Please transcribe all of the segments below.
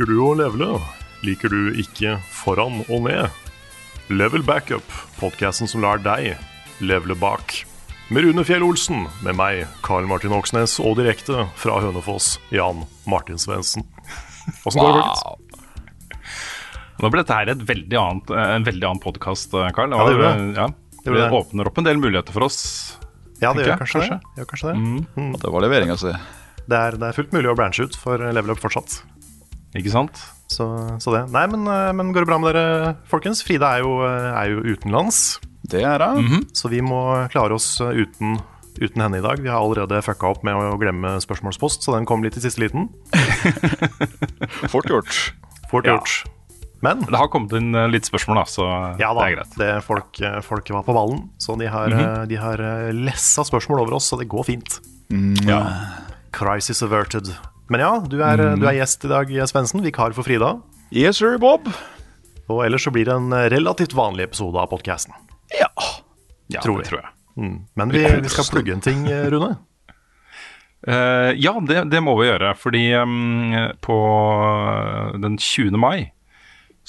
Liker du å levele? Liker du ikke foran og ned? Level Backup, podkasten som lar deg levele bak. Med Rune Fjell Olsen, med meg, Karl Martin Oksnes, og direkte fra Hønefoss, Jan Martin Svendsen. Åssen går det, folkens? Nå ble dette her et veldig annet, eh, en veldig annen podkast, Karl. Ja, det gjorde det. Ja, Det det åpner opp en del muligheter for oss. Ja, det gjør kanskje, kanskje. det. Gjør kanskje det. Det var levering, altså. Det, er, det er fullt mulig å branche ut for Level Up fortsatt. Ikke sant? Så, så det. Nei, men, eh, men går det bra med dere, folkens? Frida er jo, eh, er jo utenlands. Det er det. Så vi må klare oss eh, uten, uten henne i dag. Vi har allerede fucka opp med å glemme spørsmålspost, så den kom litt i siste liten. Fort gjort. Fort Ja. gjort. Men Det har kommet inn litt spørsmål, da, så ja da, det er greit. det folk, folk var på ballen, så de har, eh, de har lessa spørsmål over oss, så det går fint. Ja. Crisis averted. Men ja, du er, mm. du er gjest i dag, Svendsen. Vikar for Frida. Yes, sir, Bob. Og ellers så blir det en eh, relativt vanlig episode av podkasten. Ja. ja, Tror det tror jeg. Men vi, vi skal plugge en ting, eh, Rune. Uh, ja, det, det må vi gjøre. Fordi um, på den 20. mai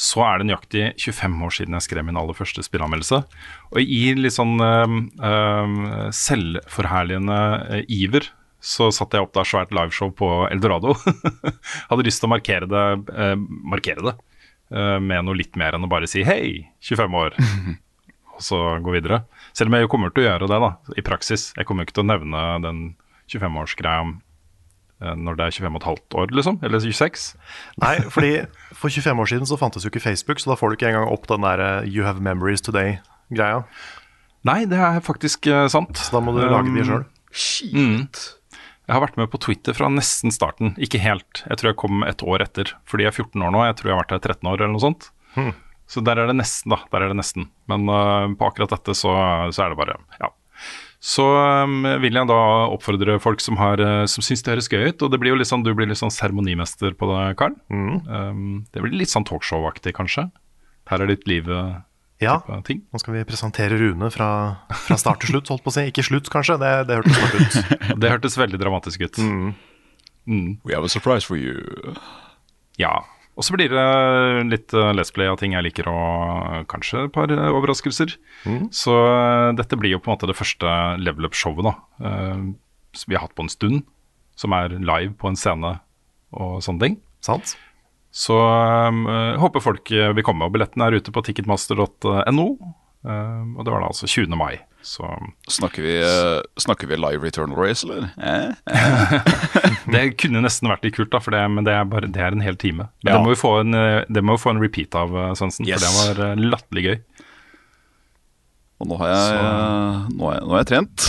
så er det nøyaktig 25 år siden jeg skrev min aller første spillanmeldelse. Og i litt sånn em, em, selvforherligende iver så satte jeg opp da svært liveshow på Eldorado. Hadde lyst til å markere det, eh, markere det eh, med noe litt mer enn å bare si hei, 25 år. og så gå videre. Selv om jeg jo kommer til å gjøre det da, i praksis. Jeg kommer jo ikke til å nevne den 25-årsgreia eh, når det er 25 og et halvt år, liksom. Eller 26. Nei, fordi for 25 år siden så fantes jo ikke Facebook, så da får du ikke engang opp den der eh, You have memories today-greia. Nei, det er faktisk eh, sant. Så da må du lage de sjøl. Shit. Jeg har vært med på Twitter fra nesten starten. Ikke helt. Jeg tror jeg kom et år etter. Fordi jeg er 14 år nå. Jeg tror jeg har vært her 13 år eller noe sånt. Så der er det nesten, da. Der er det nesten. Men uh, på akkurat dette så, så er det bare Ja. Så um, vil jeg da oppfordre folk som, har, eh, som syns det høres gøy ut. Og det blir jo litt sånn, du blir litt sånn seremonimester på det, Karl. Um, det blir litt sånn talkshow-aktig, kanskje. Her er ditt liv Ja, type ting. nå skal vi presentere Rune fra, fra start til slutt, holdt på å si. Ikke slutt, kanskje. Det, det hørtes smart ut. Det hørtes veldig dramatisk ut. We have a surprise for you. Ja. Og så blir det litt lesplay Let's Play av ting jeg liker, og kanskje et par overraskelser. overraskelser. Så eh, dette blir jo på en måte det første level up-showet da, eh, som vi har hatt på en stund. Som er live på en scene og sånne ting. Sant? Så eh, håper folk eh, vil komme. Og billetten er ute på ticketmaster.no. eh, og det var da altså 20. mai. Så Snakker vi, uh, snakker vi live return race, eller? Eh? det kunne nesten vært litt kult, da, for det, men det er, bare, det er en hel time. Men Ja. det må vi få en, eh, må vi få en repeat av, eh, Svendsen. Yes. For det var eh, latterlig gøy. Og nå har jeg, nå har jeg, nå har jeg trent.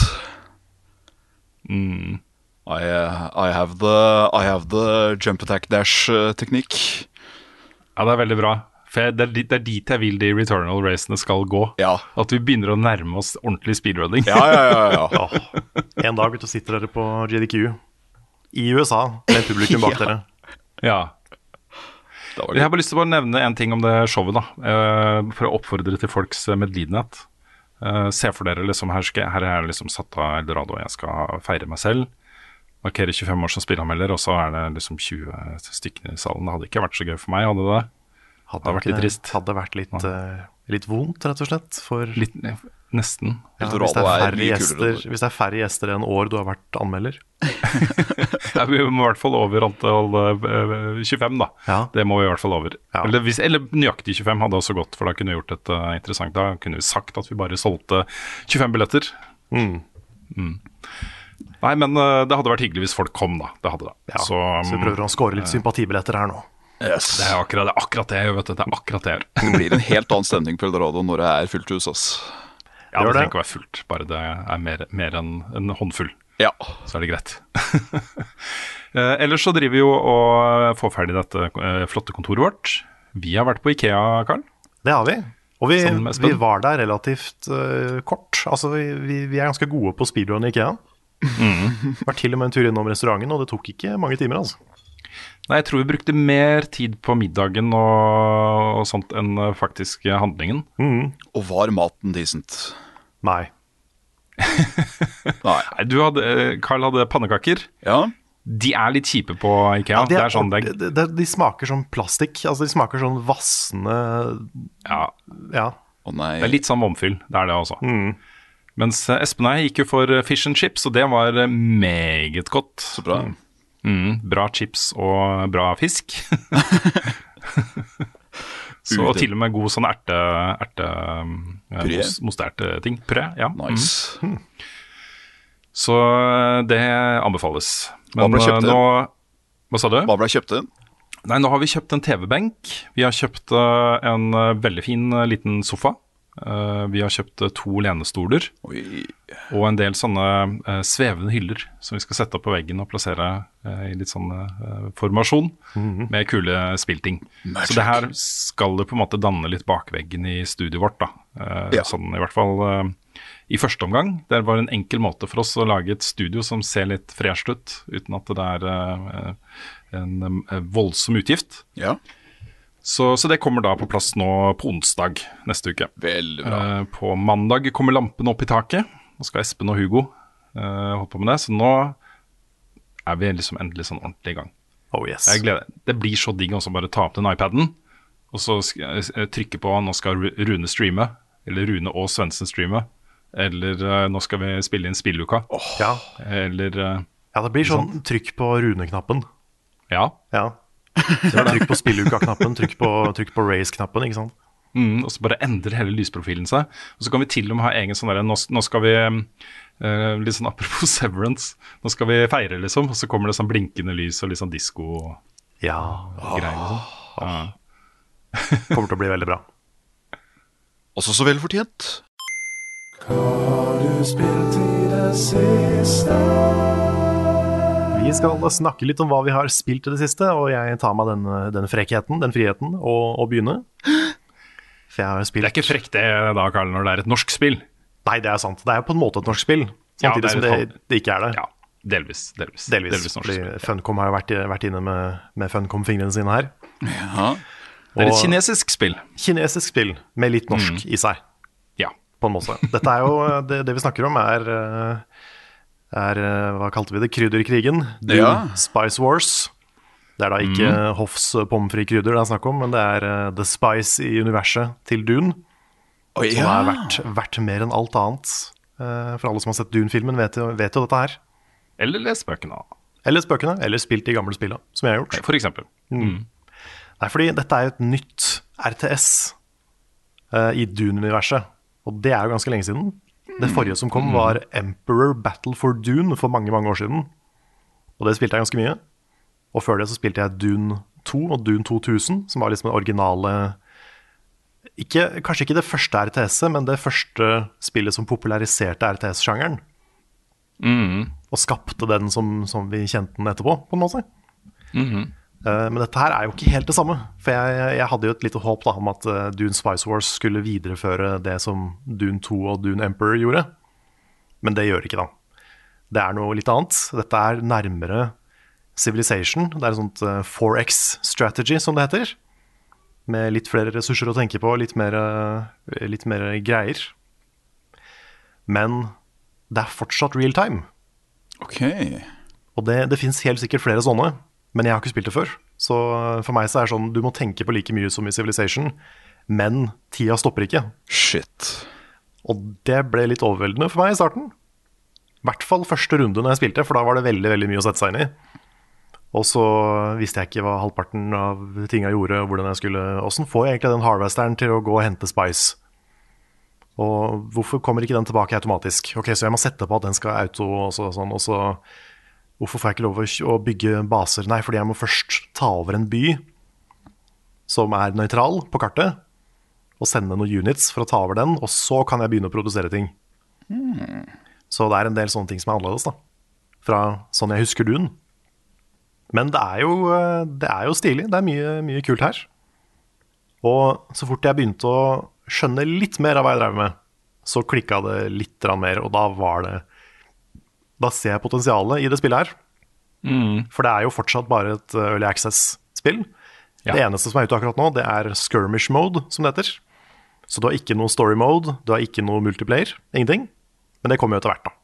Mm. I, eh, I, have the, I have the jump attack dash-teknikk. Ja, det er veldig bra. For jeg, det, er, det er dit jeg vil de returnal racene skal gå. Ja. At vi begynner å nærme oss ordentlig speedrunning. Ja, ja, ja, ja. En dag ute sitter dere på GDQ i USA med publikum bak Ja. dere. Ja. Jeg har bare lyst til å bare nevne en ting om det showet, da. Uh, for å oppfordre til folks eh, medlidenhet. Uh, se for dere liksom her, skal, her er jeg liksom satt av Eldorado, og jeg skal feire meg selv. Markere 25 år som spillanmelder, og så er det liksom 20 stykker i salen. Det hadde ikke vært så gøy for meg, hadde det? Hadde, Det vært litt trist. Hadde vært litt, eh, litt vondt, rett og slett. For Litt, nesten. ja, hvis, det er færre gjester, det. hvis det er færre gjester enn år du har vært anmelder. Ja, vi må i hvert fall over antall uh, 25, da. Ja. Det må vi i hvert fall over. Ja. Eller, hvis, eller nøyaktig 25 hadde også gått, for da kunne vi gjort et eh, interessant. Da kunne vi sagt at vi bare solgte 25 billetter. Mm. Nei, men eh, det hadde vært hyggelig hvis folk kom, da. Det hadde det. Ja, så, så vi prøver å score litt sympatibilletter her nå. Yes. det er akkurat det, er akkurat det jeg gjør, vet du. Det er akkurat det jeg gjør. Det blir en helt annen stemning på Eldorado når det er fullt hus. ass. Ja, det det. trenger ikke å være fullt, bare det er mer, mer enn en håndfull. Ja. Så er det greit. Eh, ellers så driver vi jo og får ferdig dette eh, flotte kontoret vårt. Vi har vært på Ikea, Karl. Det har vi. Og vi, vi var der relativt uh, kort. Altså, vi, vi, vi er ganske gode på speedrun i Ikea. Mm. Var til og med en tur innom restauranten, og det tok ikke mange timer. altså. Nei, jeg tror vi brukte mer tid på middagen og, og sånt enn eh, faktisk handlingen. handlingen. Og var maten decent? Nei. Nei. Nei, du hadde, eh, Carl hadde pannekaker. Ja. De er litt kjipe på Ikea. Ja, det, er sånn de, det, det, de smaker som plastikk. Altså, de smaker sånn vassende ja, Ja. Å nei. det er litt sånn vomfyll. Det er det også. Mens eh, Espen og jeg gikk jo for eh, fish and chips, og det var eh, meget godt. Så bra. Mm, bra chips og bra fisk. Så og til og med god sånn erte... erte eh, Puré? mos- Puré, ja. Mm. Nice. Så eh, det anbefales. Hva ble kjøpt nå Hva sa du? Hva ble kjøpt inn? Nei, nå har vi kjøpt en TV-benk. Vi har kjøpt en veldig fin liten sofa. Eh, vi har kjøpt eh, to lenestoler Oi. og en del sånne eh, svevende hyller som vi skal sette opp på veggen og plassere i litt sånn formasjon med kule spillting. Så det her skal det på en måte danne litt bakveggen i studioet vårt, da. Ja. Sånn i hvert fall i første omgang. Det var en enkel måte for oss å lage et studio som ser litt fresht ut, uten at det er en voldsom utgift. Ja. Så, så det kommer da på plass nå på onsdag neste uke. Veldig bra. Eh, på mandag kommer lampene opp i taket. Nå skal Espen og Hugo eh, holde på med det. Så nå er vi liksom endelig sånn ordentlig i gang. Oh yes. Jeg gleder Det blir så digg å bare ta opp den iPaden, og så eh, trykke på nå skal Rune streame. Eller Rune og Svendsen streame. Eller eh, nå skal vi spille inn spilluka. Ja. Eller eh, ja, det blir sånn trykk på Rune-knappen. Ja. Ja. Trykk på spilluka-knappen, trykk på, trykk på race-knappen, ikke sant. Mm, og så bare endrer hele lysprofilen seg. Og så kan vi til og med ha egen sånn derre nå, nå skal vi eh, Litt sånn apropos Severance. Nå skal vi feire, liksom. Og så kommer det sånn blinkende lys og litt sånn disko-greier. Ja. liksom. Ja. Kommer til å bli veldig bra. Også så vel fortjent. Vi skal snakke litt om hva vi har spilt i det siste, og jeg tar meg den, den frekkheten, den friheten, og, og begynne. For jeg har spilt Det er ikke frekt det da, Karl, når det er et norsk spill. Nei, det er sant. Det er jo på en måte et norsk spill, Ja, samtidig det er som det, det ikke er det. Ja, delvis. Delvis, Delvis. norsk fordi spill. Funcom har jo vært, vært inne med, med Funcom-fingrene sine her. Ja. Det er et Og- kinesisk spill. Kinesisk spill med litt norsk Mm. i seg, Ja. på en måte. Dette er jo det, det vi snakker om, er, eh, er eh, Hva kalte vi det? Krydderkrigen. Ja. Spice Wars. Det er da ikke Mm. Hoffs pommes frites-krydder det er snakk om, men det er eh, The Spice i universet til Dune. Som ja. er verdt, verdt mer enn alt annet. Eh, For alle som har sett Dune-filmen, vet, vet jo dette her. Eller lest bøkene, Eller spøkene, eller spilt de gamle spillene, som jeg har gjort. for eksempel. Nei, fordi dette er jo et nytt RTS uh, i Dune-universet. Og det er jo ganske lenge siden. Det forrige som kom, var Emperor Battle for Dune for mange mange år siden. Og det spilte jeg ganske mye. Og før det så spilte jeg Dune 2 og Dune 2000, som var liksom det originale ikke, Kanskje ikke det første RTS-et, men det første spillet som populariserte RTS-sjangeren. Og skapte den som, som vi kjente den etterpå, på en måte. Eh, Men dette her er jo ikke helt det samme. For jeg, jeg hadde jo et lite håp da, om at eh, Dune Spice Wars skulle videreføre det som Dune 2 og Dune Emperor gjorde. Men det gjør det ikke, da. Det er noe litt annet. Dette er nærmere Civilization. Det er et sånt eh, 4X strategy, som det heter. Med litt flere ressurser å tenke på, litt mer, eh, litt mer greier. Men det er fortsatt real time. Ok. Og det, det fins helt sikkert flere sånne, men jeg har ikke spilt det før. Så for meg så er det sånn, du må tenke på like mye som i Civilization, men tida stopper ikke. Shit. Og det ble litt overveldende for meg i starten. I hvert fall første runde når jeg spilte, for da var det veldig veldig mye å sette seg inn i. Og så visste jeg ikke hva halvparten av tinga gjorde, og hvordan jeg skulle Åssen får jeg egentlig den harvesteren til å gå og hente spice? Og hvorfor kommer ikke den tilbake automatisk? Ok, Så jeg må sette på at den skal auto og så, sånn, og så Hvorfor får jeg ikke lov å bygge baser? Nei, fordi jeg må først ta over en by som er nøytral på kartet, og sende noen units for å ta over den, og så kan jeg begynne å produsere ting. Så det er en del sånne ting som er annerledes, da. Fra sånn jeg husker Dune. Men det er jo, eh, det er jo stilig. Det er mye, mye kult her. Og så fort jeg begynte å skjønne litt mer av hva jeg drev med, så klikka det litt mer, og da var det Da ser jeg potensialet i det spillet her. For det er jo fortsatt bare et uh, Early Access-spill. Ja. Det eneste som er ute akkurat nå, det er skirmish mode, som det heter. Så du har ikke noe story mode, du har ikke noe multiplayer. Ingenting. Men det kommer jo etter hvert, da.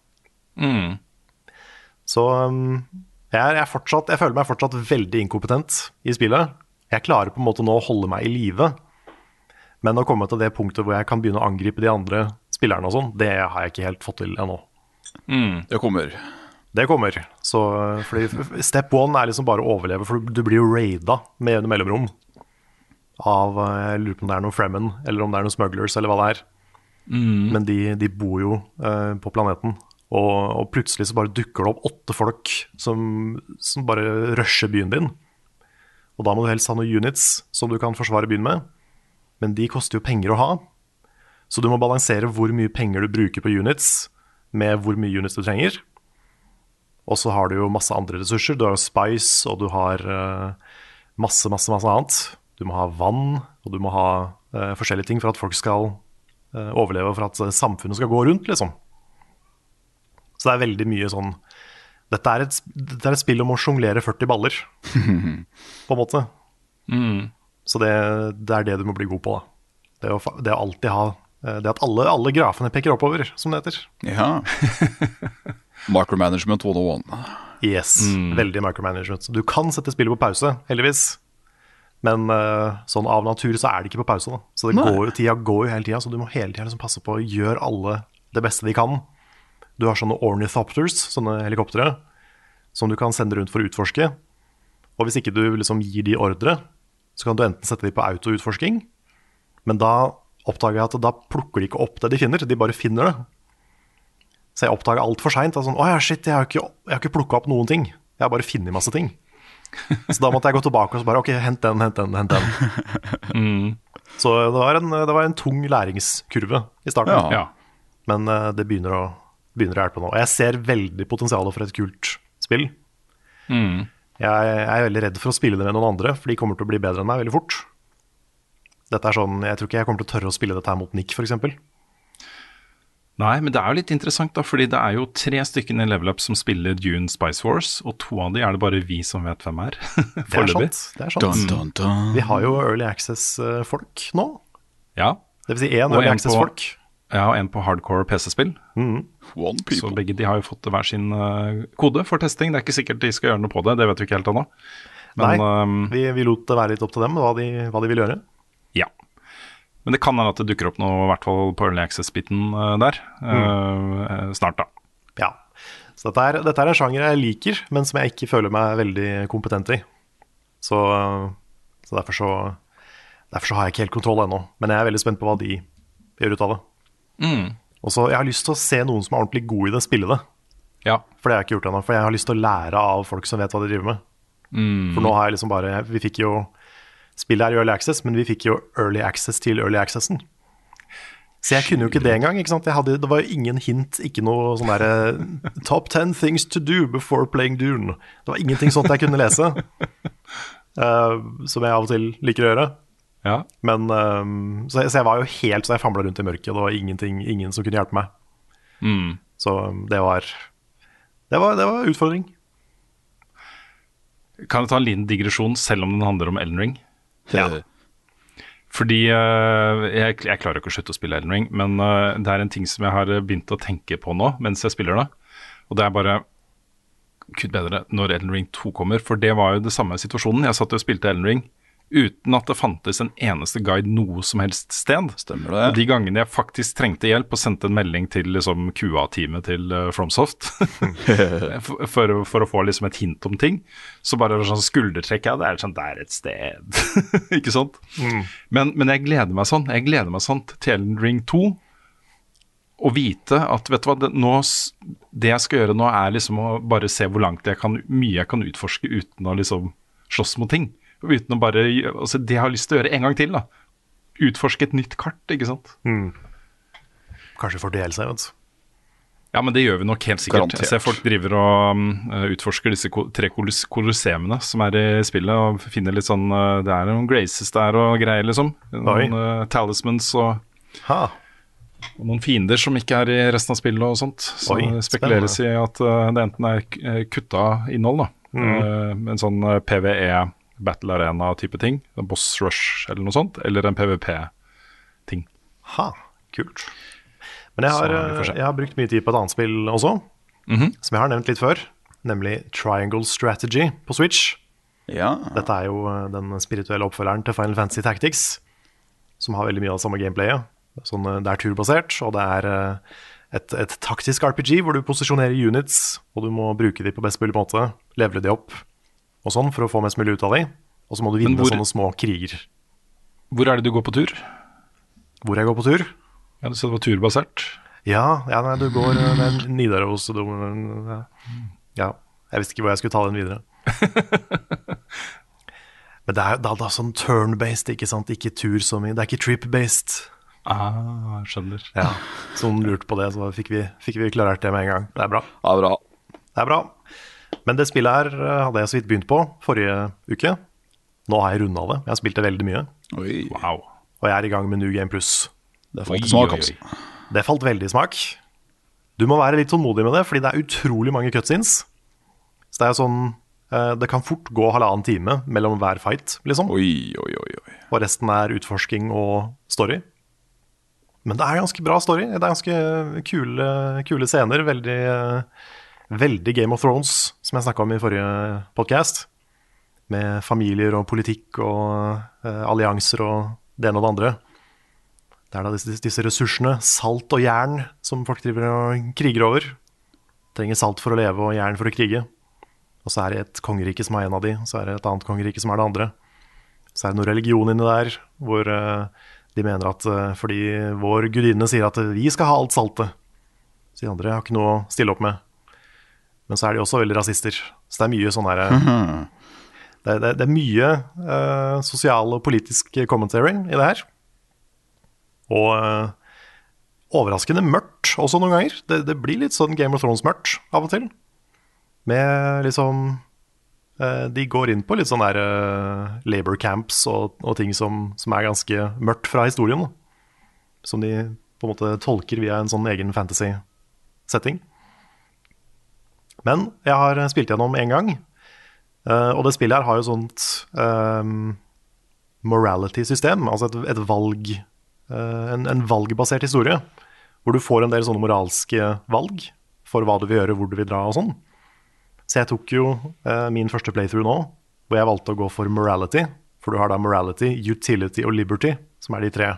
Så um, jeg, er, jeg, fortsatt, jeg føler meg fortsatt veldig inkompetent i spillet. Jeg klarer på en måte nå å holde meg i live. Men å komme til det punktet hvor jeg kan begynne å angripe de andre spillerne og sånn, det har jeg ikke helt fått til ennå. Det kommer. Det kommer. Så, fordi step one er liksom bare å overleve, for du blir jo raida med jevne mellomrom. Av eh, Jeg lurer på om det er noen Fremen, eller om det er noen smugglers, eller hva det er. Men de, de bor jo eh, på planeten. Og, og plutselig så bare dukker det opp åtte folk som, som bare rusher byen din. Og da må du helst ha noen units som du kan forsvare byen med. Men de koster jo penger å ha. Så du må balansere hvor mye penger du bruker på units, med hvor mye units du trenger. Og så har du jo masse andre ressurser. Du har jo spice, og du har eh, masse, masse, masse annet. Du må ha vann, og du må ha uh, forskjellige ting for at folk skal uh, overleve, og for at samfunnet skal gå rundt, liksom. Så det er veldig mye sånn Dette er et, dette er et spill om å sjonglere 40 baller, på en måte. Så det, det er det du må bli god på, da. Det å, det å alltid ha Det at alle, alle grafene peker oppover, som det heter. Ja. Micromanagement 101. Yes, veldig micromanagement. Du kan sette spillet på pause, heldigvis. Men eh, sånn av natur så er det ikke på pause. da Så det Nei. går jo, tida går jo hele tida, så du må hele tida liksom passe på å gjøre alle det beste de kan. Du har sånne ornithopters, sånne helikoptre, som du kan sende rundt for å utforske. Og hvis ikke du liksom gir de ordre, så kan du enten sette de på autoutforsking, men da oppdager jeg at da plukker de ikke opp det de finner, de bare finner det. Så jeg oppdaga altfor seint. Sånn, å ja, shit, jeg har ikke, jeg har ikke plukka opp noen ting. Jeg har bare funnet masse ting. Så da måtte jeg gå tilbake og så bare OK, hent den, hent den, hent den. Så det var, en, det var en tung læringskurve i starten. Ja. Ja. Men eh, det begynner å, begynner å hjelpe nå. Og jeg ser veldig potensialet for et kult spill. Jeg, jeg er veldig redd for å spille det med noen andre, for de kommer til å bli bedre enn meg veldig fort. Dette er sånn, Jeg tror ikke jeg kommer til å tørre å spille dette her mot Nick, f.eks. Nei, men det er jo litt interessant, da, fordi det er jo tre stykker i Level Up som spiller Dune Spice Wars, og to av de er det bare vi som vet hvem er. Det er Foreløpig. Det er sant. Dun, dun, dun. Vi har jo Early Access-folk nå. Ja. Det vil si én Early Access-folk. ja, og en på hardcore PC-spill. One Så begge de har jo fått hver sin eh, kode for testing. Det er ikke sikkert de skal gjøre noe på det, det vet vi ikke helt ennå. Men Nei, ehm, vi, vi lot det være litt opp til dem hva de, hva de vil gjøre. Ja. Men det kan hende at det dukker opp noe, i hvert fall på Early Access-biten eh, der, eh, snart, da. Ja. Så dette er, dette er en sjanger jeg liker, men som jeg ikke føler meg veldig kompetent i. Så, så, derfor, så derfor så har jeg ikke helt kontroll ennå. Men jeg er veldig spent på hva de gjør ut av det. Og så Jeg har lyst til å se noen som er ordentlig god i det, spille det. Ja. For det har jeg ikke gjort ennå. For jeg har lyst til å lære av folk som vet hva de driver med. For nå har jeg liksom bare Vi fikk jo Spillet er i Early Access, men vi fikk jo Early Access til Early Accessen. Så jeg kunne jo ikke det engang. ikke sant? Hadde, det var jo ingen hint, ikke noe sånn derre Top ten things to do before playing Dune. Det var ingenting sånt jeg kunne lese. Uh, som jeg av og til liker å gjøre. ja. Men, um, så, jeg, så jeg var jo helt så jeg famla rundt i mørket. Det var ingenting, ingen som kunne hjelpe meg. Så um, det var Det var, det var utfordring. Kan jeg ta en liten digresjon, selv om den handler om Elden Ring? Ja. Fordi eh, jeg, jeg klarer ikke å slutte å spille Elden Ring, men eh, det er en ting som jeg har eh, begynt å tenke på nå mens jeg spiller det. Og det er bare Gud bedre når Elden Ring 2 kommer, for det var jo det samme situasjonen. Jeg satt og spilte Elden Ring uten at det fantes en eneste guide noe som helst sted. Stemmer Og de gangene jeg faktisk trengte hjelp og sendte en melding til liksom, QA-teamet til uh, Fromsoft for, for, å- for å få liksom, et hint om ting, så bare sånn skuldertrekk ja, det er sånn Det er et sted. ikke sant? Men, men jeg gleder meg sånn. Jeg gleder meg sånn til Ellen Ring 2. å vite at vet du hva, det, nå, det jeg skal gjøre nå, er liksom å bare se hvor langt jeg kan, mye jeg kan utforske uten å liksom slåss mot ting. Uten å bare altså Det jeg har lyst til å gjøre en gang til, da. Utforske et nytt kart, ikke sant. Kanskje for DLC, vet du. Ja, men det gjør vi nok helt sikkert. Garantert. Jeg ser folk driver og uh, utforsker disse tre kolosseumene som er i spillet, og finner litt sånn uh, Det er noen graces der og greier, liksom. Noen uh, talismans og, Ha. og noen fiender som ikke er i resten av spillet og sånt. Så Oi, det spekuleres i at det enten er kutta innhold, da. Uh, en sånn PVE battle arena-type ting. En boss rush eller noe sånt. Eller en PVP-ting. ha. Kult. Men jeg har, se. jeg har brukt mye tid på et annet spill også, som jeg har nevnt litt før. Nemlig Triangle Strategy på Switch. Ja. Dette er jo eh, den spirituelle oppfølgeren til Final Fantasy Tactics, som har veldig mye av det samme gameplayet. Sånn, eh, det er turbasert, og det er eh, et, et taktisk RPG hvor du posisjonerer units, og du må bruke de på best mulig måte, levele de opp og sånn for å få mest mulig ut av dem. Og så må du vinne hvor- sånne små kriger. Hvor er det du går på tur? Hvor jeg går på tur? Ja, Du sa det var turbasert. Ja, ja nei, du går eh, med Nidaros og ja. ja. Jeg visste ikke hvor jeg skulle ta den videre. Men det er da, da sånn turn-based, ikke sant? Ikke tur som i Det er ikke trip-based. Ah, skjønner. Ja, så noen lurte på det, så fikk vi, fikk vi klarert det med en gang. Det er bra. ja, bra. Det er bra. Men det spillet her eh, hadde jeg så vidt begynt på forrige uke. Nå har jeg runda det. Jeg har spilt det veldig mye. Oi, Wow. Og jeg er i gang med New Game Plus. det falt Oi, i smak, oi, altså. oi. Det falt veldig i smak. Du må være litt tålmodig med det, fordi det er utrolig mange cutscenes. Så det er sånn eh, Det kan fort gå halvannen time mellom hver fight, liksom. Oi, oi, oi, oi. Og resten er utforsking og story. Men det er ganske bra story. Det er ganske kule, kule scener. Veldig, eh, veldig Game of Thrones, som jeg snakka om i forrige podkast. Med familier og politikk og eh, allianser og det ene og det andre. Det er da disse, disse ressursene, salt og jern, som folk driver og kriger over. Trenger salt for å leve og jern for å krige. Og så er det et kongerike som er en av de, og så er det et annet kongerike som er det andre. Så er det noe religion inni der, hvor eh, de mener at eh, fordi vår gudinne sier at vi skal ha alt saltet, så de andre har ikke noe å stille opp med. Men så er de også veldig rasister. Så det er mye sånn herre mm -hmm. det, det, det er mye uh, sosial og politisk commentary i det her. Og uh, overraskende mørkt også noen ganger. Det, det blir litt sånn Game of Thrones-mørkt av og til. Med liksom eh, De går inn på litt sånn der uh, labor camps og, og ting som, som er ganske mørkt fra historien. da. Som de på en måte tolker via en sånn egen fantasy-setting. Men jeg har spilt gjennom én gang, Uh, og det spillet her har jo sånt um, morality-system, altså et, et valg uh, en, en valgbasert historie, hvor du får en del sånne moralske valg for hva du vil gjøre, hvor du vil dra og sånn. Så jeg tok jo uh, min første playthrough nå, hvor jeg valgte å gå for morality. For du har da morality, utility og liberty, som er de tre,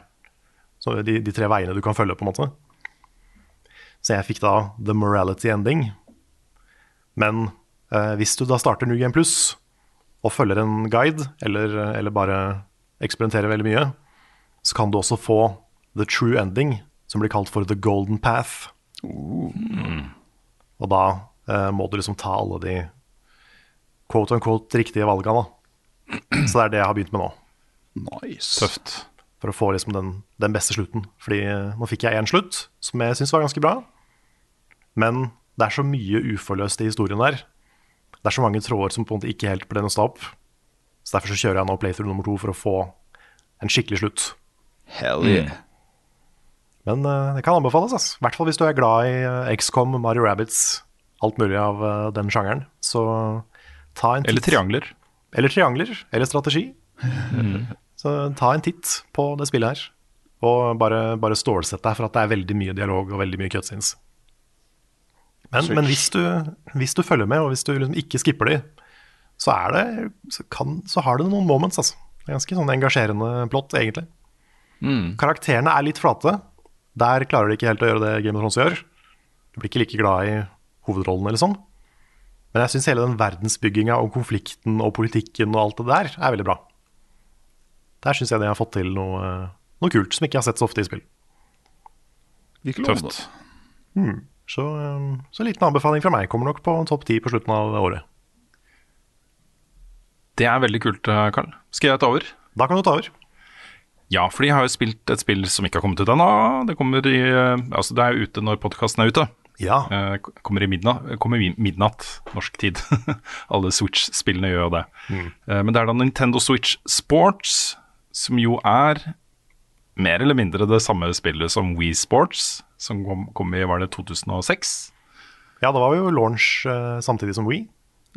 de, de tre veiene du kan følge, på en måte. Så jeg fikk da the morality ending. Men eh, hvis du da starter New Game Plus og følger en guide, eller, eller bare eksperimenterer veldig mye, så kan du også få the true ending, som blir kalt for the golden path. Og da eh, må du liksom ta alle de quote unquote riktige valgene. Da. Så det er det jeg har begynt med nå, Nice. Tøft. for å få liksom den, den beste slutten. Fordi eh, nå fikk jeg én slutt, som jeg syns var ganske bra. Men det er så mye uforløst i historien der. Det er så mange tråder som på en måte ikke helt ble nøsta opp. Så derfor så kjører jeg nå playthrough nummer to for å få en skikkelig slutt. Hell yeah. Men uh, det kan anbefales, ass. I hvert fall hvis du er glad i uh, XCOM, Mario Rabbits, alt mulig av uh, den sjangeren. Så ta en titt. Eller triangler. Eller triangler. Eller strategi. Så ta en titt på det spillet her. Og bare, bare stålsett deg for at det er veldig mye dialog og veldig mye cutscenes. Men, men hvis, du, hvis du følger med, og hvis du liksom ikke skipper de, så, er det, så, kan, så har det noen moments, altså. Det er ganske sånn engasjerende plott, egentlig. Karakterene er litt flate. Der klarer de ikke helt å gjøre det Game of Thrones gjør. Du blir ikke like glad i hovedrollen eller sånn. Men jeg syns hele den verdensbygginga og konflikten og politikken og alt det der er veldig bra. Der syns jeg de har fått til noe, noe kult som ikke jeg har sett så ofte i spill. Tøft. lovende. Så, så en liten anbefaling fra meg kommer nok på topp ti på slutten av året. Det er veldig kult, eh, Karl. Skal jeg ta over? Da kan du ta over. Ja, fordi jeg har jo spilt et spill som ikke har kommet ut ennå. Det kommer i eh, Altså, det er ute når podkasten er ute. Ja. Eh, kommer i midnatt, kommer midnatt norsk tid. Alle Switch-spillene gjør jo det. Mm. men det er da Nintendo Switch Sports, som jo er mer eller mindre det samme spillet som Wii Sports, som kom, kom i var det 2006. ja, det var jo launch eh, samtidig som We.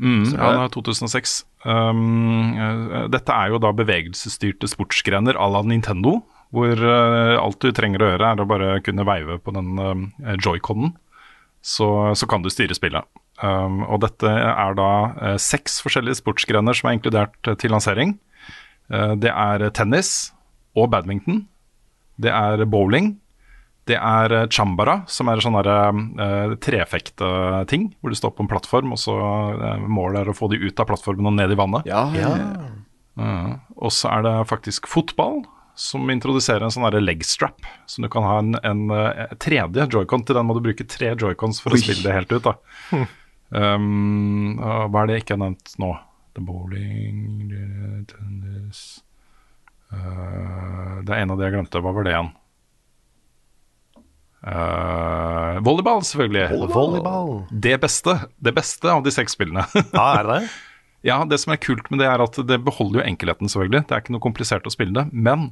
Mm, ja, det er 2006. Um, eh, dette er jo da bevegelsesstyrte sportsgrener à la Nintendo, hvor eh, alt du trenger å gjøre er å bare kunne veive på den uh, joyconen, så, så kan du styre spillet. Um, og dette er da uh, seks forskjellige sportsgrener som er inkludert eh, til lansering. Uh, det er tennis og badminton. Det er bowling. Det er eh, chambara, som er sånn uh, trefekte-ting, hvor du står på en plattform, og så uh, målet er å få de ut av plattformen og ned i vannet. Ja, ja. Uh, og så er det faktisk fotball, som introduserer en sånn legstrap. leg strap, som du kan ha en, en eh, tredje joycon. Til den må du bruke tre joycons for Oi. å spille det helt ut. da. Um, og hva er det jeg ikke har nevnt nå? The bowling, tennis uh, Det er en av de jeg glemte. Hva var det igjen? Uh, volleyball, selvfølgelig. Volleyball. Det beste, det beste av de seks spillene. Ja, er det? Ja, det som er kult med det er at det beholder jo enkelheten selvfølgelig. Det er ikke noe komplisert å spille det. Men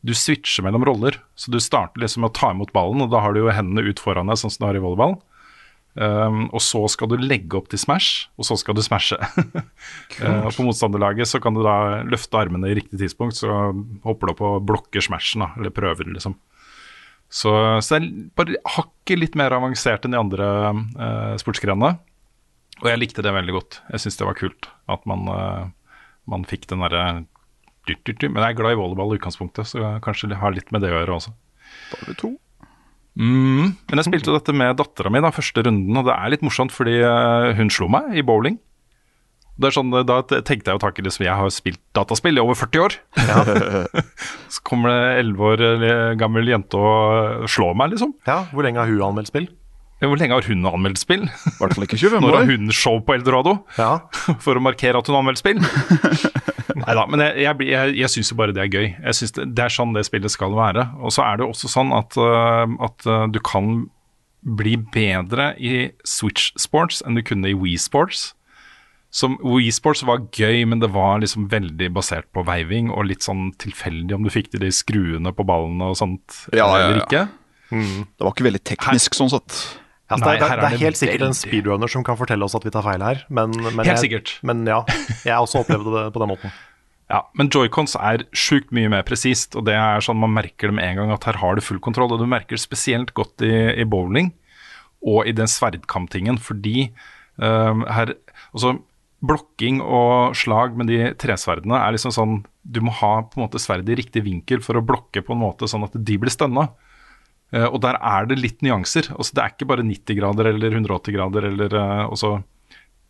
du switcher mellom roller. Så du starter liksom med å ta imot ballen, og da har du jo hendene ut foran deg, sånn som du har i volleyball. Um, og så skal du legge opp til smash, og så skal du smashe. uh, på motstanderlaget så kan du da løfte armene i riktig tidspunkt, så hopper du opp og blokker smashen, da, eller prøver, liksom. Så, så det er bare hakket litt mer avansert enn de andre uh, sportsgrenene. Og jeg likte det veldig godt. Jeg syns det var kult at man, uh, man fikk den derre. Men jeg er glad i volleyball i utgangspunktet, så jeg kanskje det har litt med det å gjøre også. Da har vi to. Mm. Men jeg spilte dette med dattera mi da, første runden, og det er litt morsomt fordi eh, hun slo meg i bowling. Det er sånn, Da tenkte jeg jo tak i det som jeg har spilt dataspill i over 40 år. så kommer det 11 år eh, gammel jente og slår meg, liksom. Ja, Hvor lenge har hun anmeldt spill? Hvor lenge har hun anmeldt spill? I hvert fall ikke 25 Når år. har hun show på Eldorado? Ja, for å markere at hun har anmeldt spill. Neida, men jeg, jeg, jeg, jeg syns jo bare det er gøy. Jeg synes det, det er sånn det spillet skal være. Og så er det jo også sånn at, at du kan bli bedre i Switch Sports enn du kunne i Wii Sports. Som Wii Sports var gøy, men det var liksom veldig basert på veiving og litt sånn tilfeldig om du fikk til de skruene på ballene og sånt Ja, ja, eller ja. ikke. Det var ikke veldig teknisk sånn sett. altså, Nei, det, er, det, er det er helt sikkert en speedrunner som kan fortelle oss at vi tar feil her. Men, men Helt jeg, sikkert. Men ja, jeg også opplevde det på den måten. Ja, men joycons er sjukt mye mer presist, og det er sånn man merker det med en gang at her har du full kontroll. Og du merker det spesielt godt i, i bowling og i den sverdkamptingen, fordi um, her Altså, blokking og slag med de tresverdene er liksom sånn Du må ha på en måte sverdet i riktig vinkel for å blokke på en måte sånn at de blir stønna. Eh, og der er det litt nyanser. Altså, det er ikke bare 90 grader eller 180 grader eller eh, også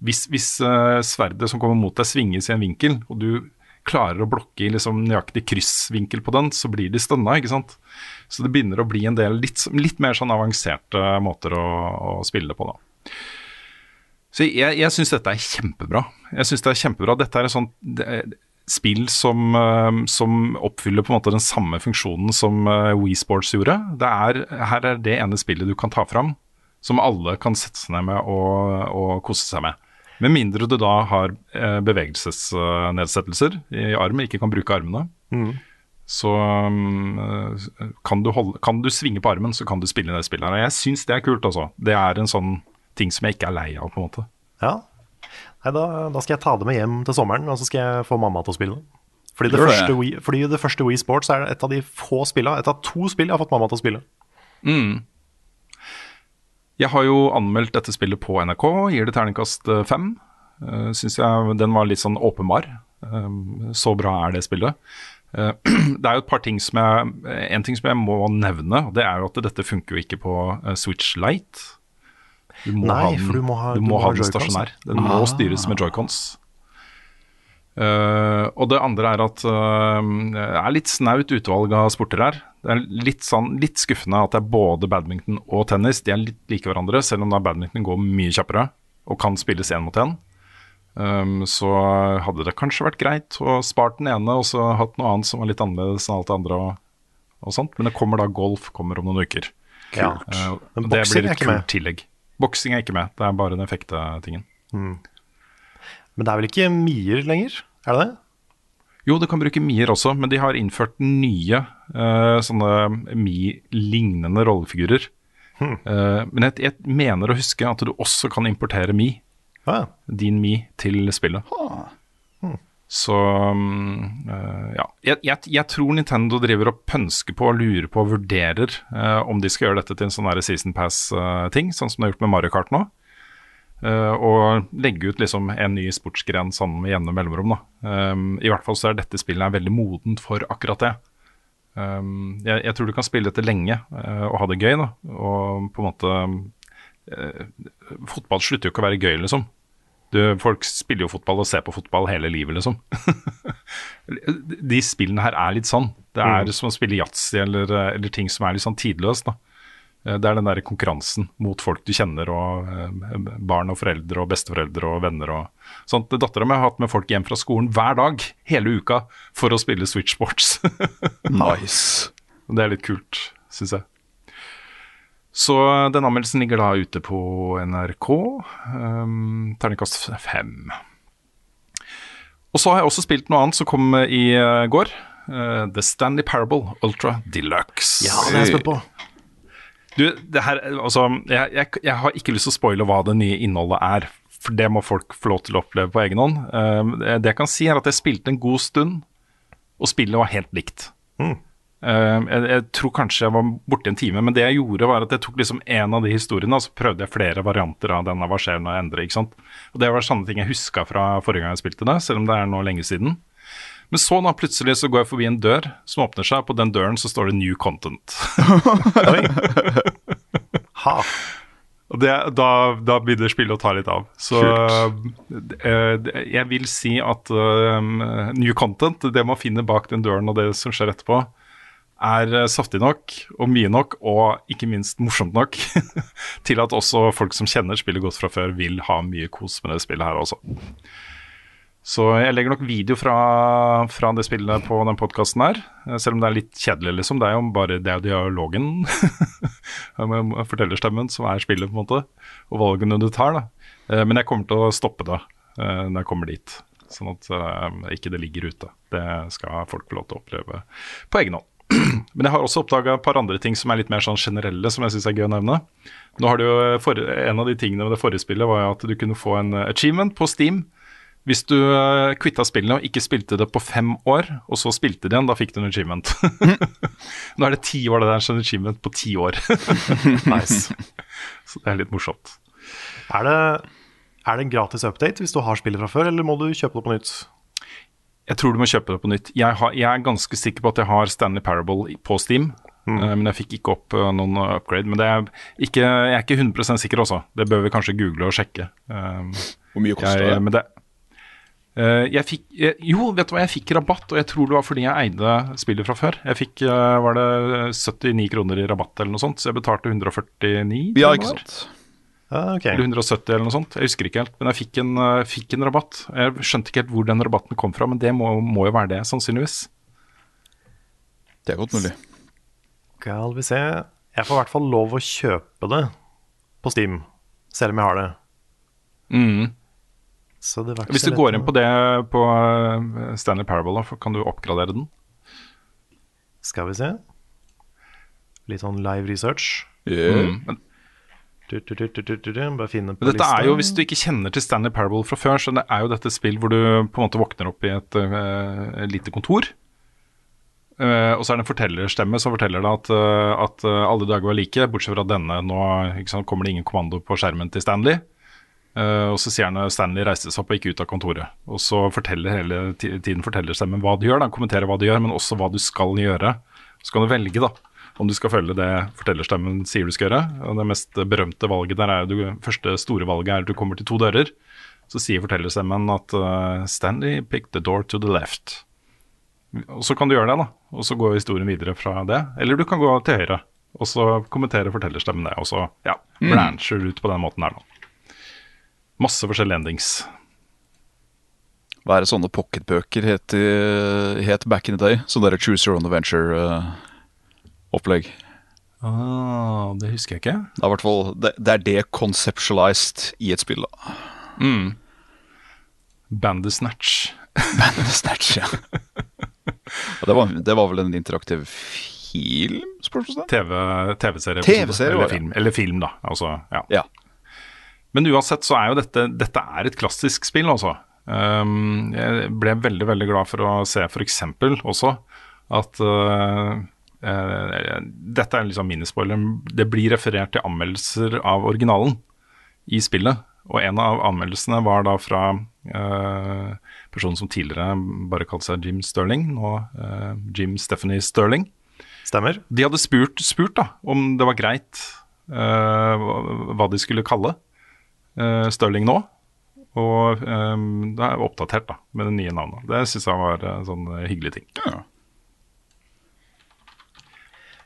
hvis, hvis eh, sverdet som kommer mot deg svinges i en vinkel, og du klarer å blokke i liksom nøyaktig kryssvinkel på den, så blir de stønna, ikke sant. Så det begynner å bli en del litt, litt mer sånn avanserte måter å, å spille på, da. Så jeg, jeg syns dette er kjempebra. Jeg synes det er kjempebra. Dette er et sånt spill som, eh, som oppfyller på en måte den samme funksjonen som eh, Wii Sports gjorde. Det er, her er det ene spillet du kan ta fram som alle kan sette seg ned med og, og kose seg med. Med mindre du da har eh, bevegelsesnedsettelser i arm, ikke kan bruke armene. Så um, eh, kan, du holde, kan du svinge på armen, så kan du spille det spillet. her. Og jeg syns det er kult, altså. Det er en sånn ting som jeg ikke er lei av, på en måte. Ja. Nei, da, da skal jeg ta det med hjem til sommeren, og så skal jeg få mamma til å spille det. Fordi det, første Wii, fordi det første Wii Sports er et av de få spillene, et av to spill jeg har fått mamma til å spille. Jeg har jo anmeldt dette spillet på NRK, gir det terningkast eh, fem. Uh, Syns jeg den var litt sånn åpenbar. Um, så bra er det spillet. Eh, det er jo et par ting som jeg En ting som jeg må nevne, det er jo at dette funker jo ikke på eh, Switch Lite. Du må Nei, ha den, for du må ha- du du må må ha den stasjonær. Den må styres med joycons. Uh, og det andre er at uh, det er litt snaut utvalg av sporter her. Det er litt, sånn, litt skuffende at det er både badminton og tennis. De er litt like hverandre, selv om da badminton går mye kjappere og kan spilles én mot én. Um, så hadde det kanskje vært greit å spart den ene og så hatt noe annet som var litt annerledes enn alt det andre. Og, og sånt. Men det kommer da golf kommer om noen uker. Kult. Uh, det blir et kult tillegg. Boksing er ikke med, det er bare den fektetingen. Men det er vel ikke Mier lenger? Er det det? Jo, du kan bruke Mier også, men de har innført nye uh, sånne Mi-lignende rollefigurer. Eh, men jeg, jeg mener å huske at du også kan importere Mi, ah. din Mi, til spillet. Så mm, eh, ja. Jeg, jeg, jeg tror Nintendo driver og pønsker på og lurer på og vurderer eh, om de skal gjøre dette til en sånn season pass-ting, sånn som de har gjort med Mario Kart nå. Eh, og legge ut liksom en ny sportsgren sammen med jevne mellomrom. Um, I hvert fall så er dette spillet veldig modent for akkurat det. Um, jeg, jeg tror du kan spille dette lenge eh, og ha det gøy. Da. Og på en måte eh, Fotball slutter jo ikke å være gøy, liksom. Du, folk spiller jo fotball og ser på fotball hele livet, liksom. De spillene her er litt sånn. Det er som å spille yatzy eller, eller ting som er litt sånn tidløst. da. Eh, Det er den der konkurransen mot folk du kjenner, og eh, barn og foreldre og besteforeldre og venner og sånt. Dattera mi har hatt med folk hjem fra skolen hver dag hele uka for å spille Switch Sports. Nice. Det er litt kult, syns jeg. Så den anmeldelsen ligger da ute på NRK. Um, Terningkast fem. Og så har jeg også spilt noe annet som kom i uh, går. Uh, The Stanley Parable Ultra Deluxe. ja det er jeg spent på. Du, det her, altså, jeg, jeg, jeg har ikke lyst til å spoile hva det nye innholdet er. For det må folk få lov til å oppleve på egen hånd. Uh, det jeg kan si, er at jeg spilte en god stund, og spillet var helt likt. Um, jeg, jeg tror kanskje jeg var borte en time, men det jeg gjorde, var at jeg tok liksom en av de historiene, og så prøvde jeg flere varianter av denne hva skjer når jeg endrer. ikke sant? Og Det var sånne ting jeg huska fra forrige gang jeg spilte det, selv om det er nå lenge siden. Men så da plutselig så går jeg forbi en dør som åpner seg, og på den døren så står det 'New Content'. Ha. Og det, da, da begynner spillet å ta litt av. Så uh, jeg vil si at uh, new content, det man finner bak den døren og det som skjer etterpå, er eh, saftig nok og mye nok, og ikke minst morsomt nok, til at også folk som kjenner spillet godt fra før, vil ha mye kos med det spillet her også. Så jeg legger nok video fra, fra det spillet på den podkasten her, eh, selv om det er litt kjedelig, liksom. Det er jo bare det er dialogen med fortellerstemmen som er spillet, på en måte, og valgene du tar, da. Eh, Men jeg kommer til å stoppe det når jeg kommer dit, sånn at ikke det ligger ute. Det skal folk få lov til å oppleve på egen hånd. Men jeg har også oppdaga et par andre ting som er litt mer sånn generelle, som jeg syns er gøy å nevne. Nå har du jo for, En av de tingene med det forrige spillet var at du kunne få en eh, achievement på Steam hvis du kvitta spillene og ikke spilte det på fem år, og så spilte det igjen, da fikk du en achievement. Nå er det ti år, det der, så en achievement på ti år. Nice. så det er litt morsomt. Er det, er det en gratis update hvis du har spillet fra før, eller må du kjøpe det på nytt? Jeg tror du må kjøpe det på nytt. Jeg, har, jeg er ganske sikker på at jeg har Stanley Parable på Steam. eh, men jeg fikk ikke opp eh, noen eh, upgrade. Men det er ikke, jeg er ikke 100% sikker også. Det bør vi kanskje google og sjekke. Um, Hvor mye koster jeg, det? jeg fikk, jo, vet du hva, jeg fikk rabatt, og jeg tror det var fordi jeg eide spillet fra før. Jeg fikk, var det 79 kroner i rabatt eller noe sånt, så jeg betalte 149. Ja, ikke sant. Ja, ok. Eller 170 eller noe sånt. Jeg husker ikke helt, men jeg fikk en, eh, fikk en rabatt. Jeg skjønte ikke helt hvor den rabatten kom fra, men det må, må jo være det, sannsynligvis. Det er godt mulig. Skal vi se. Jeg får i hvert fall lov å kjøpe det på Steam, selv om jeg har det. Så det var ikke Mm. Hvis du går inn på det på eh, Stanley Parable, da, kan du oppgradere den. Skal vi se. Litt sånn live research. Yeah. Men, Bare finne på dette lista. er jo, hvis du ikke kjenner til Stanley Parable fra før, så det er jo dette spill hvor du på en måte våkner opp i et uh, lite kontor. Uh, og så er det en fortellerstemme som forteller deg at, uh, at alle dager var like, bortsett fra denne. Nå sant, kommer det ingen kommando på skjermen til Stanley. Og så sier han at Stanley reiste seg opp og gikk ut av kontoret. Og så forteller hele ti- tiden fortellerstemmen hva du gjør, da, kommenterer hva du gjør, men også hva du skal gjøre. Så kan du velge da, om du skal følge det fortellerstemmen sier du skal gjøre. Og det mest berømte valget der er jo det første store valget er at du kommer til to dører. Så sier fortellerstemmen at uh, Stanley picked the door to the left. Og så kan du gjøre det, da. Og så går historien videre fra det. Eller du kan gå til høyre, og så kommenterer fortellerstemmen det. Og så ja, du ut på den måten her, da. Masse forskjellige endings. Hva er det sånne pocketbøker het, het back in the day? Sånn derre Choose Your Own Adventure-opplegg. Ah, det husker jeg ikke. det, er hvert fall, det, det er det conceptualized i et spill. da. Mm. Bandesnatch. Bandesnatch, ja. Og det, var, det var vel en interaktiv film, spørsmålstegn? TV, TV-serie. TV-serie, eller, ja. film, eller film, da. Altså, ja. Ja. Men uansett så er jo dette Dette er et klassisk spill, altså. Um, jeg ble veldig, veldig glad for å se f.eks. også at uh, Dette er liksom minispoiler. Det blir referert til anmeldelser av originalen i spillet. Og en av anmeldelsene var da fra uh, personen som tidligere bare kalte seg Jim Sterling, nå uh, Jim Stephanie Sterling. Stemmer. De hadde spurt, spurt da, om det var greit uh, hva- de skulle kalle uh, Sterling nå. Og um, det er oppdatert da, med det nye navnet. Det syns jeg var en sånn eh, hyggelig ting.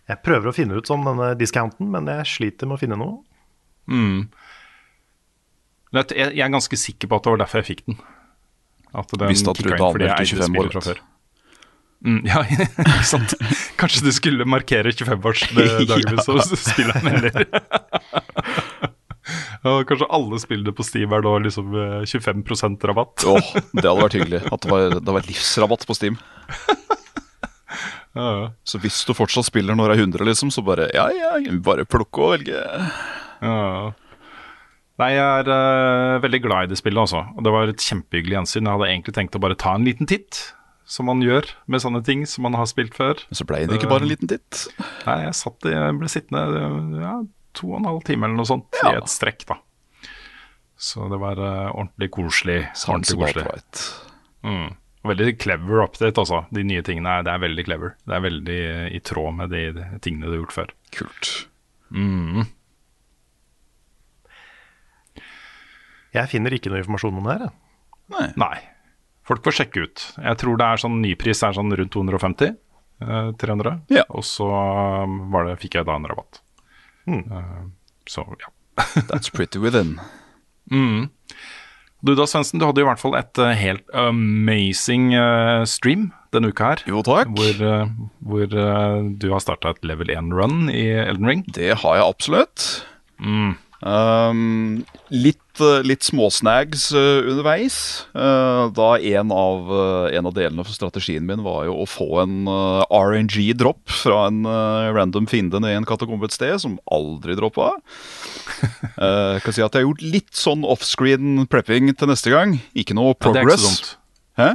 Jeg prøver å finne ut sånn denne discounten, men jeg sliter med å finne noe. Mm. jeg, er ganske sikker på at det var derfor jeg fikk den. At den Visste at du da anmeldt i eide 25 år, fra før. Mm, ja, ikke sant. Kanskje du skulle markere 25-årsdagen så spiller han heller. Og kanskje alle spillene på Steam er da liksom eh, 25% rabatt. Åh, det hadde vært hyggelig. At det var, det var livsrabatt på Steam. Ja, ja. Så hvis du fortsatt spiller når det er 100, liksom, så bare ja, ja, bare plukke og velge. Ja. Nei, jeg er uh, veldig glad i det spillet, altså. Og det var et kjempehyggelig gjensyn. Jeg hadde egentlig tenkt å bare ta en liten titt, som man gjør med sånne ting som man har spilt før. Men så ble det ikke bare en liten titt. Nei, jeg satt jeg ble sittende ja, to og en halv time eller noe sånt i et strekk, da. Så det var uh, ordentlig koselig. Ordentlig koselig. right. Veldig clever update, altså. De nye tingene er, det er veldig clever. Det er veldig eh, i tråd med de, de tingene du har gjort før. Kult. Jeg finner ikke noe informasjon om det her. Nei. Nei. Folk får sjekke ut. Jeg tror det er sånn nypris er sånn rundt 250. eh, 300. Ja. Og så um, var det, fikk jeg da en rabatt. Mm. Uh, så ja. That's pretty within. Du da, Svendsen, du hadde i hvert fall et eh, helt amazing eh, stream denne uka her. Jo, takk. Hvor, eh, hvor du har starta et level 1-run i Elden Ring. Det har jeg absolutt. Um, litt, litt småsnags underveis. Da en av, en av delene for strategien min var jo å få en RNG-dropp fra en random fiende ned i en katakombe et sted, som aldri droppa. Uh, jeg kan si at jeg har gjort litt sånn offscreen prepping til neste gang. Ikke noe Ja, det er ikke så dumt. Hæ?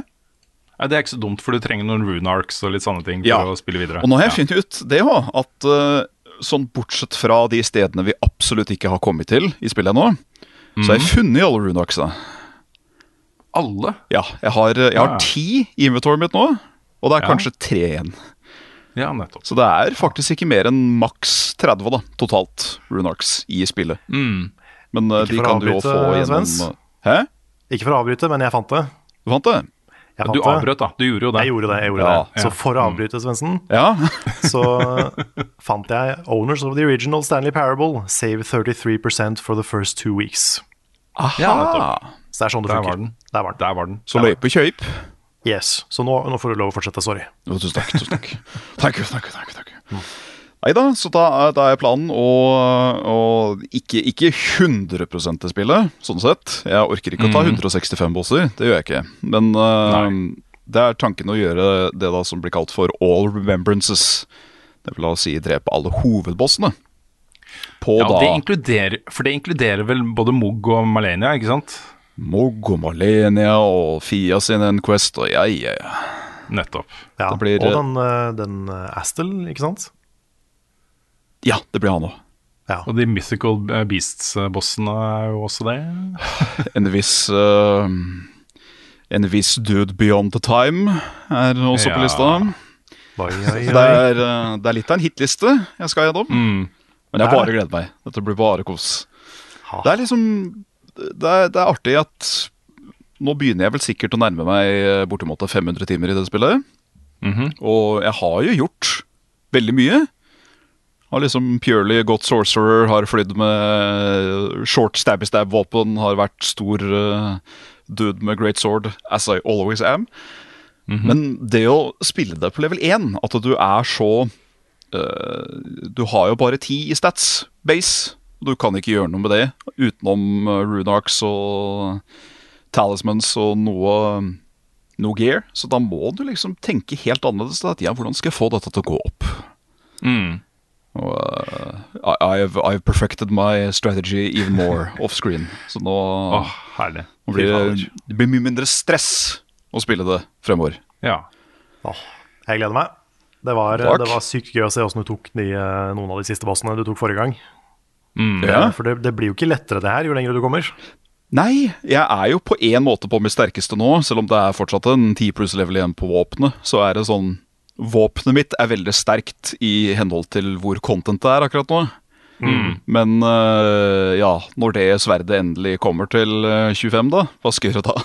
Ja, det er ikke så dumt, for du trenger noen rune arcs og litt sånne ting for Ja. å spille videre. Og nå har jeg funnet ut det òg, at uh, sånn bortsett fra de stedene vi absolutt ikke har kommet til i spillet ennå, så har jeg funnet alle runeaxa. Alle? Ja, jeg har, jeg har ti i inventoret mitt nå, og det er kanskje tre igjen. Ja, nettopp. Så det er faktisk ikke mer enn maks 30 da, totalt runarks i spillet. Mm. Men uh, de kan du jo få gjennom Svens. uh, Hæ? Ikke for å avbryte, men jeg fant det. Du fant det? Jeg Du fant det. avbrøt, da. Du gjorde jo det. Jeg gjorde det. jeg gjorde Ja. det Så Ja. for å avbryte, Svendsen, Ja. så fant jeg Owners of the Original Stanley Parable save 33% for the first two weeks. Aha. Ja. Så det er sånn det Der funker. var den. Der var den. Der var den. Så løype kjøyp. Yes. Så nå, nå får du lov å fortsette. Sorry. Jo, tusen takk. tusen takk Takk, takk, takk, takk. Nei da, så da, da er planen å, å ikke, ikke 100 til spillet, sånn sett. Jeg orker ikke å ta 165 bosser, det gjør jeg ikke. Men uh, det er tanken å gjøre det da som blir kalt for all remembrances. Det vil da si drepe alle hovedbossene. På Ja, da det inkluderer, for det inkluderer vel både Mugg og Malenia, ikke sant? Mog og Malenia og Fia sin Enquest og jeg, ja, ja. Nettopp. Ja. Det blir- Og den, eh, den eh, Astel, ikke sant? Ja, det blir han òg. Ja. Og de Mythical Beasts-bossene er jo også det. En viss uh, En viss Dude Beyond the Time er også Ja. på lista. Oi, oi, oi. det er, det er litt av en hitliste jeg skal gjennom. Mm. Men jeg bare gleder meg. Dette blir bare kos. Det er liksom Det er, det er artig at nå begynner jeg vel sikkert å nærme meg eh, bortimot 500 timer i det spillet. Og jeg har jo gjort veldig mye. Har liksom purely gått sorcerer, har flydd med short stabby stab-våpen, har vært stor uh, dude med great sword, as I always am. Men det å spille det på level 1, at du er så uh, Du har jo bare ti i stats base. Du kan ikke gjøre noe med det utenom uh, runarks og talismans og noe, noe gear. Så da må du liksom tenke helt annerledes. Da. at Ja, hvordan skal jeg få dette til å gå opp? Mm. Og, uh, I, I've, I've perfected my strategy even more offscreen. Så nå, Åh, herlig. nå blir det, det blir mye mindre stress å spille det fremover. Ja. Oh, jeg gleder meg. Det var, det var sykt gøy å se åssen du tok de, eh, noen av de siste bossene du tok forrige gang. Ja. For det, det blir jo ikke lettere det her jo lenger du kommer. Nei, jeg er jo på en måte på mitt sterkeste nå, selv om det er fortsatt en 10 pluss level igjen på våpenet. Så er det sånn Våpenet mitt er veldig sterkt i henhold til hvor content det er akkurat nå. Men uh, ja, når det sverdet endelig kommer til øh, 25, da, hva skal jeg gjøre da?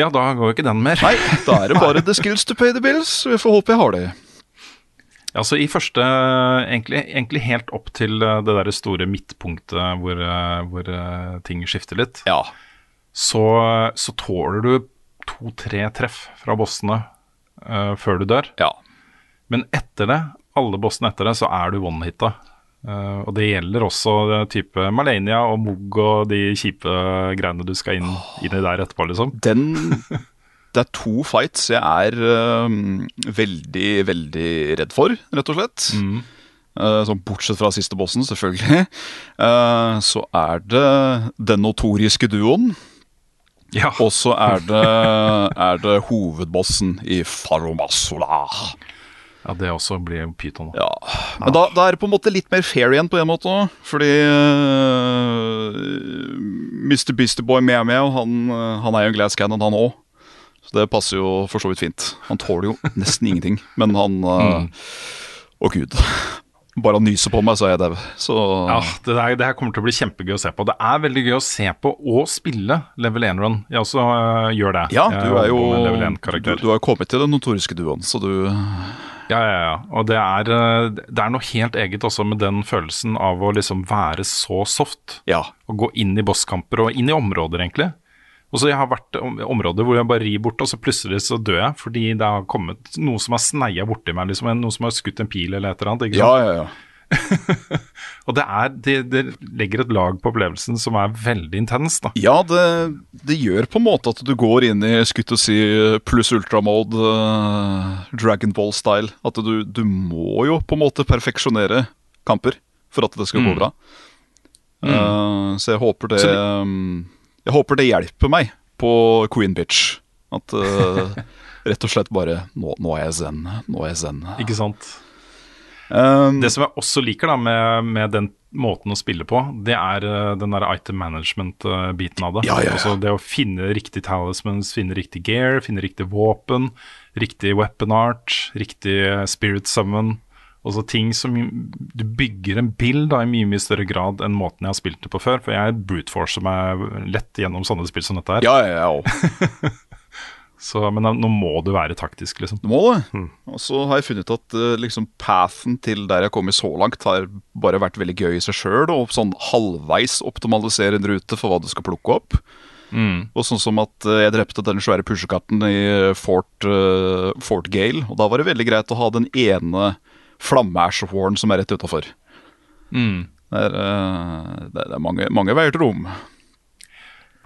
ja, da går jo ikke den mer. Nei, da er det bare the skills to pay the bills. Vi får håpe jeg har det. Altså i første, egentlig, egentlig helt opp til eh, det der store midtpunktet hvor, eh, hvor eh, ting skifter litt, Ja. så, så tåler du to-tre treff fra bossene uh, før du dør. ja. Men etter det, alle bossene etter det, så er du one-hita. Uh, og det gjelder også det type Malenia og Mugg og de kjipe greiene du skal inn, inn i der etterpå, liksom. Den Det er to fights jeg er uh, veldig, veldig redd for, rett og slett. Eh, sånn bortsett fra siste bossen, selvfølgelig. Uh, så er det den notoriske duoen. Ja. Og så er det, er det hovedbossen i Faromasola. ja, det også blir pyton. Ja. Men da, da er det på en måte litt mer fair igjen på en måte. Fordi uh, Mr. Beastie Boy Meow Meow, han, han er jo en glass cannon, han òg. Så det passer jo for så vidt fint. Han tåler jo nesten ingenting. Men han øh, Å, gud. Bare han nyser på meg, så er jeg dau. Så Ja, det, der, det her kommer til å bli kjempegøy å se på. Det er veldig gøy å se på og spille level 1-run. Jeg også uh, gjør det. Ja, du er jo du, du har kommet til den notoriske duoen, så du Ja, ja, ja. Og det er, øh, det er noe helt eget også med den følelsen av å liksom være så soft. Ja. Å gå inn i bosskamper og inn i områder, egentlig. Og så Jeg har vært i om- områder hvor jeg bare rir bort, og så plutselig så dør jeg fordi det har kommet noe som har sneia borti meg. liksom Noe som har skutt en pil eller et eller annet. Ja, ja, ja. Og det, er, det, det legger et lag på opplevelsen som er veldig intens. da. Ja, det, det gjør på en måte at du går inn i skutt og si pluss ultramode, uh, Dragon Ball-style. At du, du må jo på en måte perfeksjonere kamper for at det skal gå bra. Uh, så jeg håper det Så um, Jeg håper det hjelper meg på Queen Bitch. At uh, rett og slett bare nå, nå er jeg zen. Nå er jeg zen. Ikke sant? Um, Det som jeg også liker da med, med den måten å spille på, det er eh, den der item management-biten av det. Ja, ja, ja. Altså det å finne riktig talismans, finne riktig gear, finne riktig våpen, riktig weapon art, riktig eh, spirit summon. Altså ting som Du bygger en bild da, i mye mye større grad enn måten jeg har spilt det på før. For jeg brute forcer meg lett gjennom sånne spill som dette her. ja, ja, ja. Så, men nå må du være taktisk, liksom. Du må det. Og så har jeg funnet at eh, liksom pathen til der jeg har kommet så langt, har bare vært veldig gøy i seg sjøl. Og sånn halvveis optimalisere en rute for hva du skal plukke opp. Og sånn som at eh, jeg drepte den svære pushekatten i Fort, uh, Fort Gale. Og da var det veldig greit å ha den ene flammeæsjehåren som er rett utafor. Mm. Det er, eh, det er mange, mange veier til rom.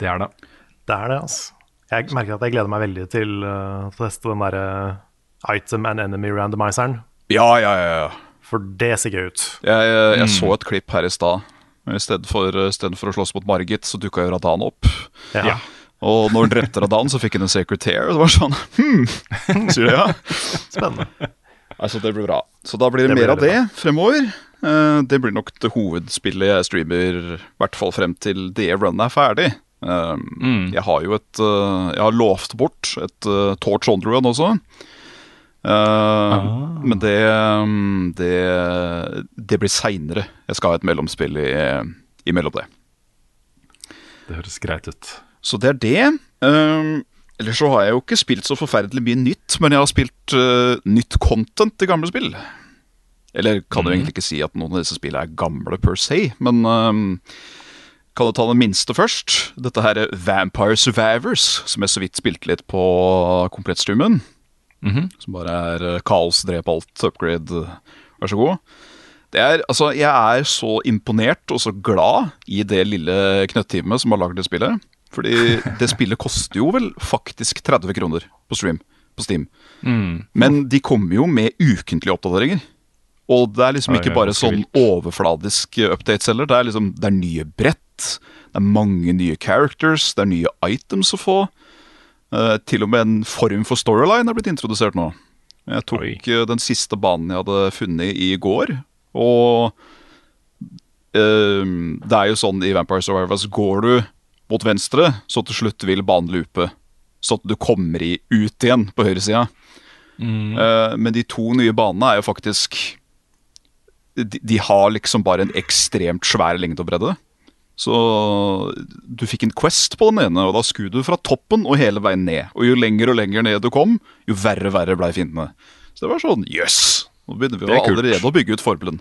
Det er det. Det er det, altså. Jeg merker at jeg gleder meg veldig til å teste den derre item and enemy randomizeren. Ja, ja, ja. ja. For det ser gøy ut. Jeg, jeg, jeg så et klipp her i stad. I stedet for, stedet for å slåss mot Margit, så dukka jo Radan opp. Ja. Ja. Og når han drepte Radan, så fikk han en secretary. Og det var sånn hmm, Sier du ja? Spennende. Altså, det blir bra. Så da blir det, Det blir mer av det det fremover. Eh, det blir nok det hovedspillet jeg streamer, i hvert fall frem til det runnet er ferdig. Mm. Jeg har jo et eh, Jeg har lovt bort et Torch On-run også. Ah. Men det, mm, det Det blir seinere. Jeg skal ha et mellomspill i, imellom det. Det høres greit ut. Så det er det. Ellers så har jeg jo ikke spilt så forferdelig mye nytt, men jeg har spilt uh, nytt content i gamle spill. Eller kan jo egentlig ikke si at noen av disse spillene er gamle per se, men uh, kan du ta det minste først? Dette her er Vampire Survivors, som jeg så vidt spilte litt på komplettstreamen. Som bare er uh, kaos, drep alt, upgrade, vær så god. Det er, altså, jeg er så imponert og så glad i det lille knøtteamet som har lagd det spillet. Fordi det spillet koster jo vel faktisk 30 kroner på stream på Steam. Men de kommer jo med ukentlige oppdateringer. Og det er liksom ikke bare sånn overfladisk updates heller. Det er liksom, det er nye brett, det er mange nye characters, det er nye items å få. Uh, til og med en form for storyline er blitt introdusert nå. Jeg tok Oi. eh, den siste banen jeg hadde funnet i går, og uh, det er jo sånn i Vampire Survivors Går du mot venstre, så til slutt vil banen loope. Så at du kommer i ut igjen på høyresida. Eh, men de to nye banene er jo faktisk de, de har liksom bare en ekstremt svær lengde og bredde. Så du fikk en quest på den ene, og da skulle du fra toppen og hele veien ned. Og jo lenger og lenger ned du kom, jo verre og verre blei fiendene. Så det var sånn jøss! Yes! Nå begynner vi er allerede å bygge ut forbelen.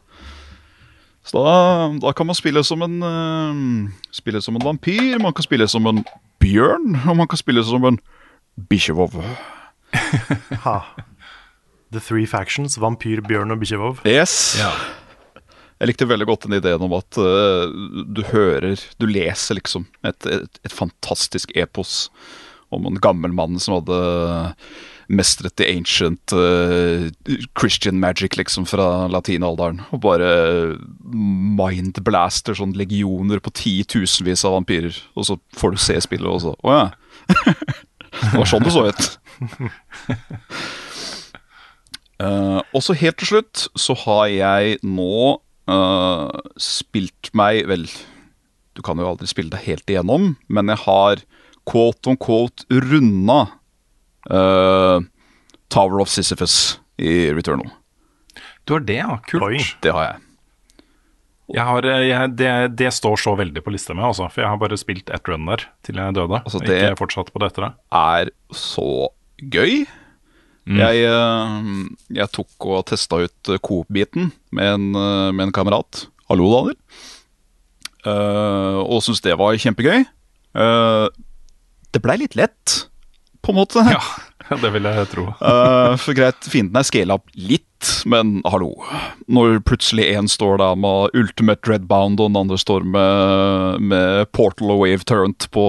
Så da, da kan man spille som en uh, Spille som en vampyr, man kan spille som en bjørn, og man kan spille som en bikkjevov. The Three Factions, vampyr, bjørn og bikkjevov. Yes. Jeg likte veldig godt den ideen om at uh, du hører, du leser liksom et, et, et fantastisk epos om en gammel mann som hadde mestret the ancient uh, Christian magic liksom fra latinalderen. Og bare mindblaster sånn legioner på titusenvis av vampyrer. Og så får du se spillet, også. Å oh, ja. det var sånn det så ut. uh, og så helt til slutt så har jeg nå uh, spilt meg Vel, du kan jo aldri spille deg helt igjennom, men jeg har quote on quote runda eh, Tower of Sisyphus i Returnal. Du har det, ja. Kult. Oi. Det har jeg. Jeg har, eh, jeg, det, det står så veldig på lista mi, altså, for jeg har bare spilt ett run der til jeg døde. Altså, det- Ikke fortsatt på det etter det. Er så gøy. Jeg, eh, jeg tok og testa ut Coop-biten med, en, med en kamerat. Hallo, Daniel. Uh, og syntes det var kjempegøy. Uh, det blei litt lett, på en måte. Ja, det vil jeg tro. uh, for greit, fienden er scala opp litt, men hallo. Når plutselig én står da med Ultimate Dreadbound, og den andre står med, med Portal og Wave Turrent på,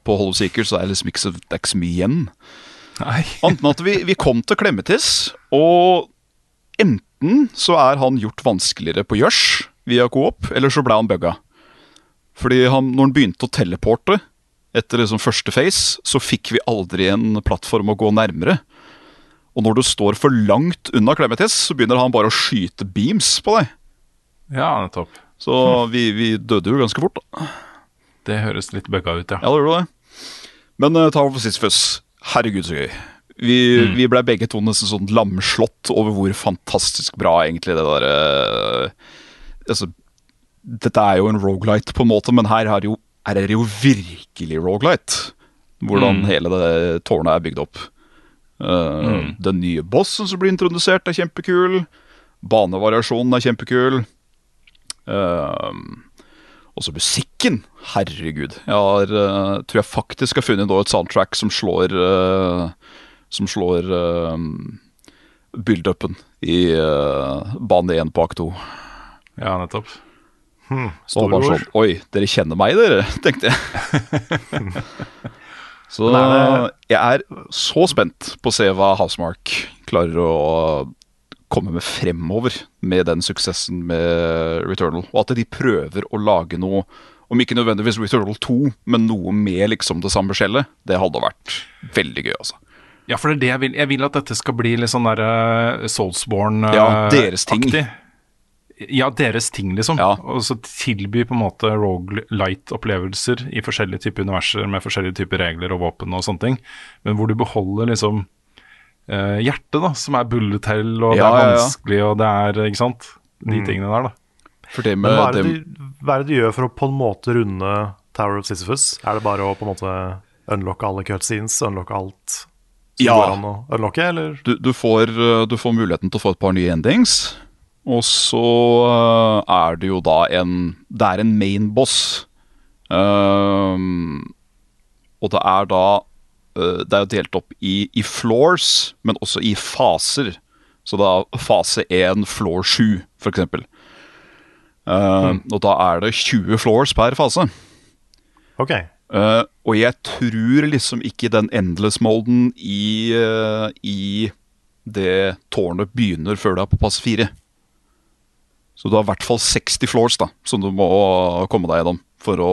på Hollow Seeker, så er det liksom ikke så, det er ikke så mye igjen. Nei. Anten at vi, vi kom til Klemmetis, og enten så er han gjort vanskeligere på gjørs via Coop, eller så ble han bugga. Fordi han, når han begynte å teleporte etter liksom første face, så fikk vi aldri en plattform å gå nærmere. Og når du står for langt unna Klemmetis, så begynner han bare å skyte beams på deg. Ja, nettopp. Så vi, vi døde jo ganske fort, da. Det høres litt bugga ut, ja. Ja, det gjorde det. Men uh, for sist først. herregud så gøy. Vi, vi ble begge to nesten sånn lamslått over hvor fantastisk bra egentlig det der uh, Altså, dette er jo en rogelight på en måte, men her har jo, er det jo virkelig rogelight. Hvordan hele det tårnet er bygd opp. Eh, Den nye bossen som blir introdusert, er kjempekul. Banevariasjonen er kjempekul. Uh, også musikken. Herregud. Jeg har, uh, tror jeg faktisk har funnet et soundtrack som slår uh, Som slår uh, build-upen i uh, bane 1 på akt 2. Ja, nettopp. Så og bare sånn Oi, dere kjenner meg, dere, tenkte jeg. så jeg er så spent på å se hva Housemark klarer å komme med fremover med den suksessen med Returnal. Og at de prøver å lage noe, om ikke nødvendigvis Returnal 2, men noe med liksom det samme skjellet. Det hadde vært veldig gøy, altså. Ja, for det er det jeg vil. Jeg vil at dette skal bli litt sånn derre Soulsborne-aktig. Ja, deres ting. Ja, deres ting, liksom. Ja. Og så tilby på en måte Rogue-light-opplevelser i forskjellige typer universer med forskjellige typer regler og våpen og sånne ting, men hvor du beholder liksom eh, hjertet, da, som er bullet hell, og det Ja, er ja, ja. vanskelig, og det er Ikke sant? De tingene der, da. For det Men med hva er, det du de, hva er det de gjør for å på en måte runde Tower of Sisyphus? Er det bare å på en måte unlocke alle cutscenes, unlocke alt som Ja. går an å unlocke, eller? Du, du, får, eh, du får muligheten til å få et par nye endings. Og så eh, er det jo da en Det er en main boss. Um, og det er da eh, Det er jo delt opp i, i floors, men også i faser. Så da fase 1, floor 7, for eksempel. mm. Og da er det 20 floors per fase. Ok. uh, og jeg tror liksom ikke den endless-molden i, uh, i det tårnet begynner før du er på pass 4. Så du har i hvert fall 60 floors da, som du må komme deg gjennom for å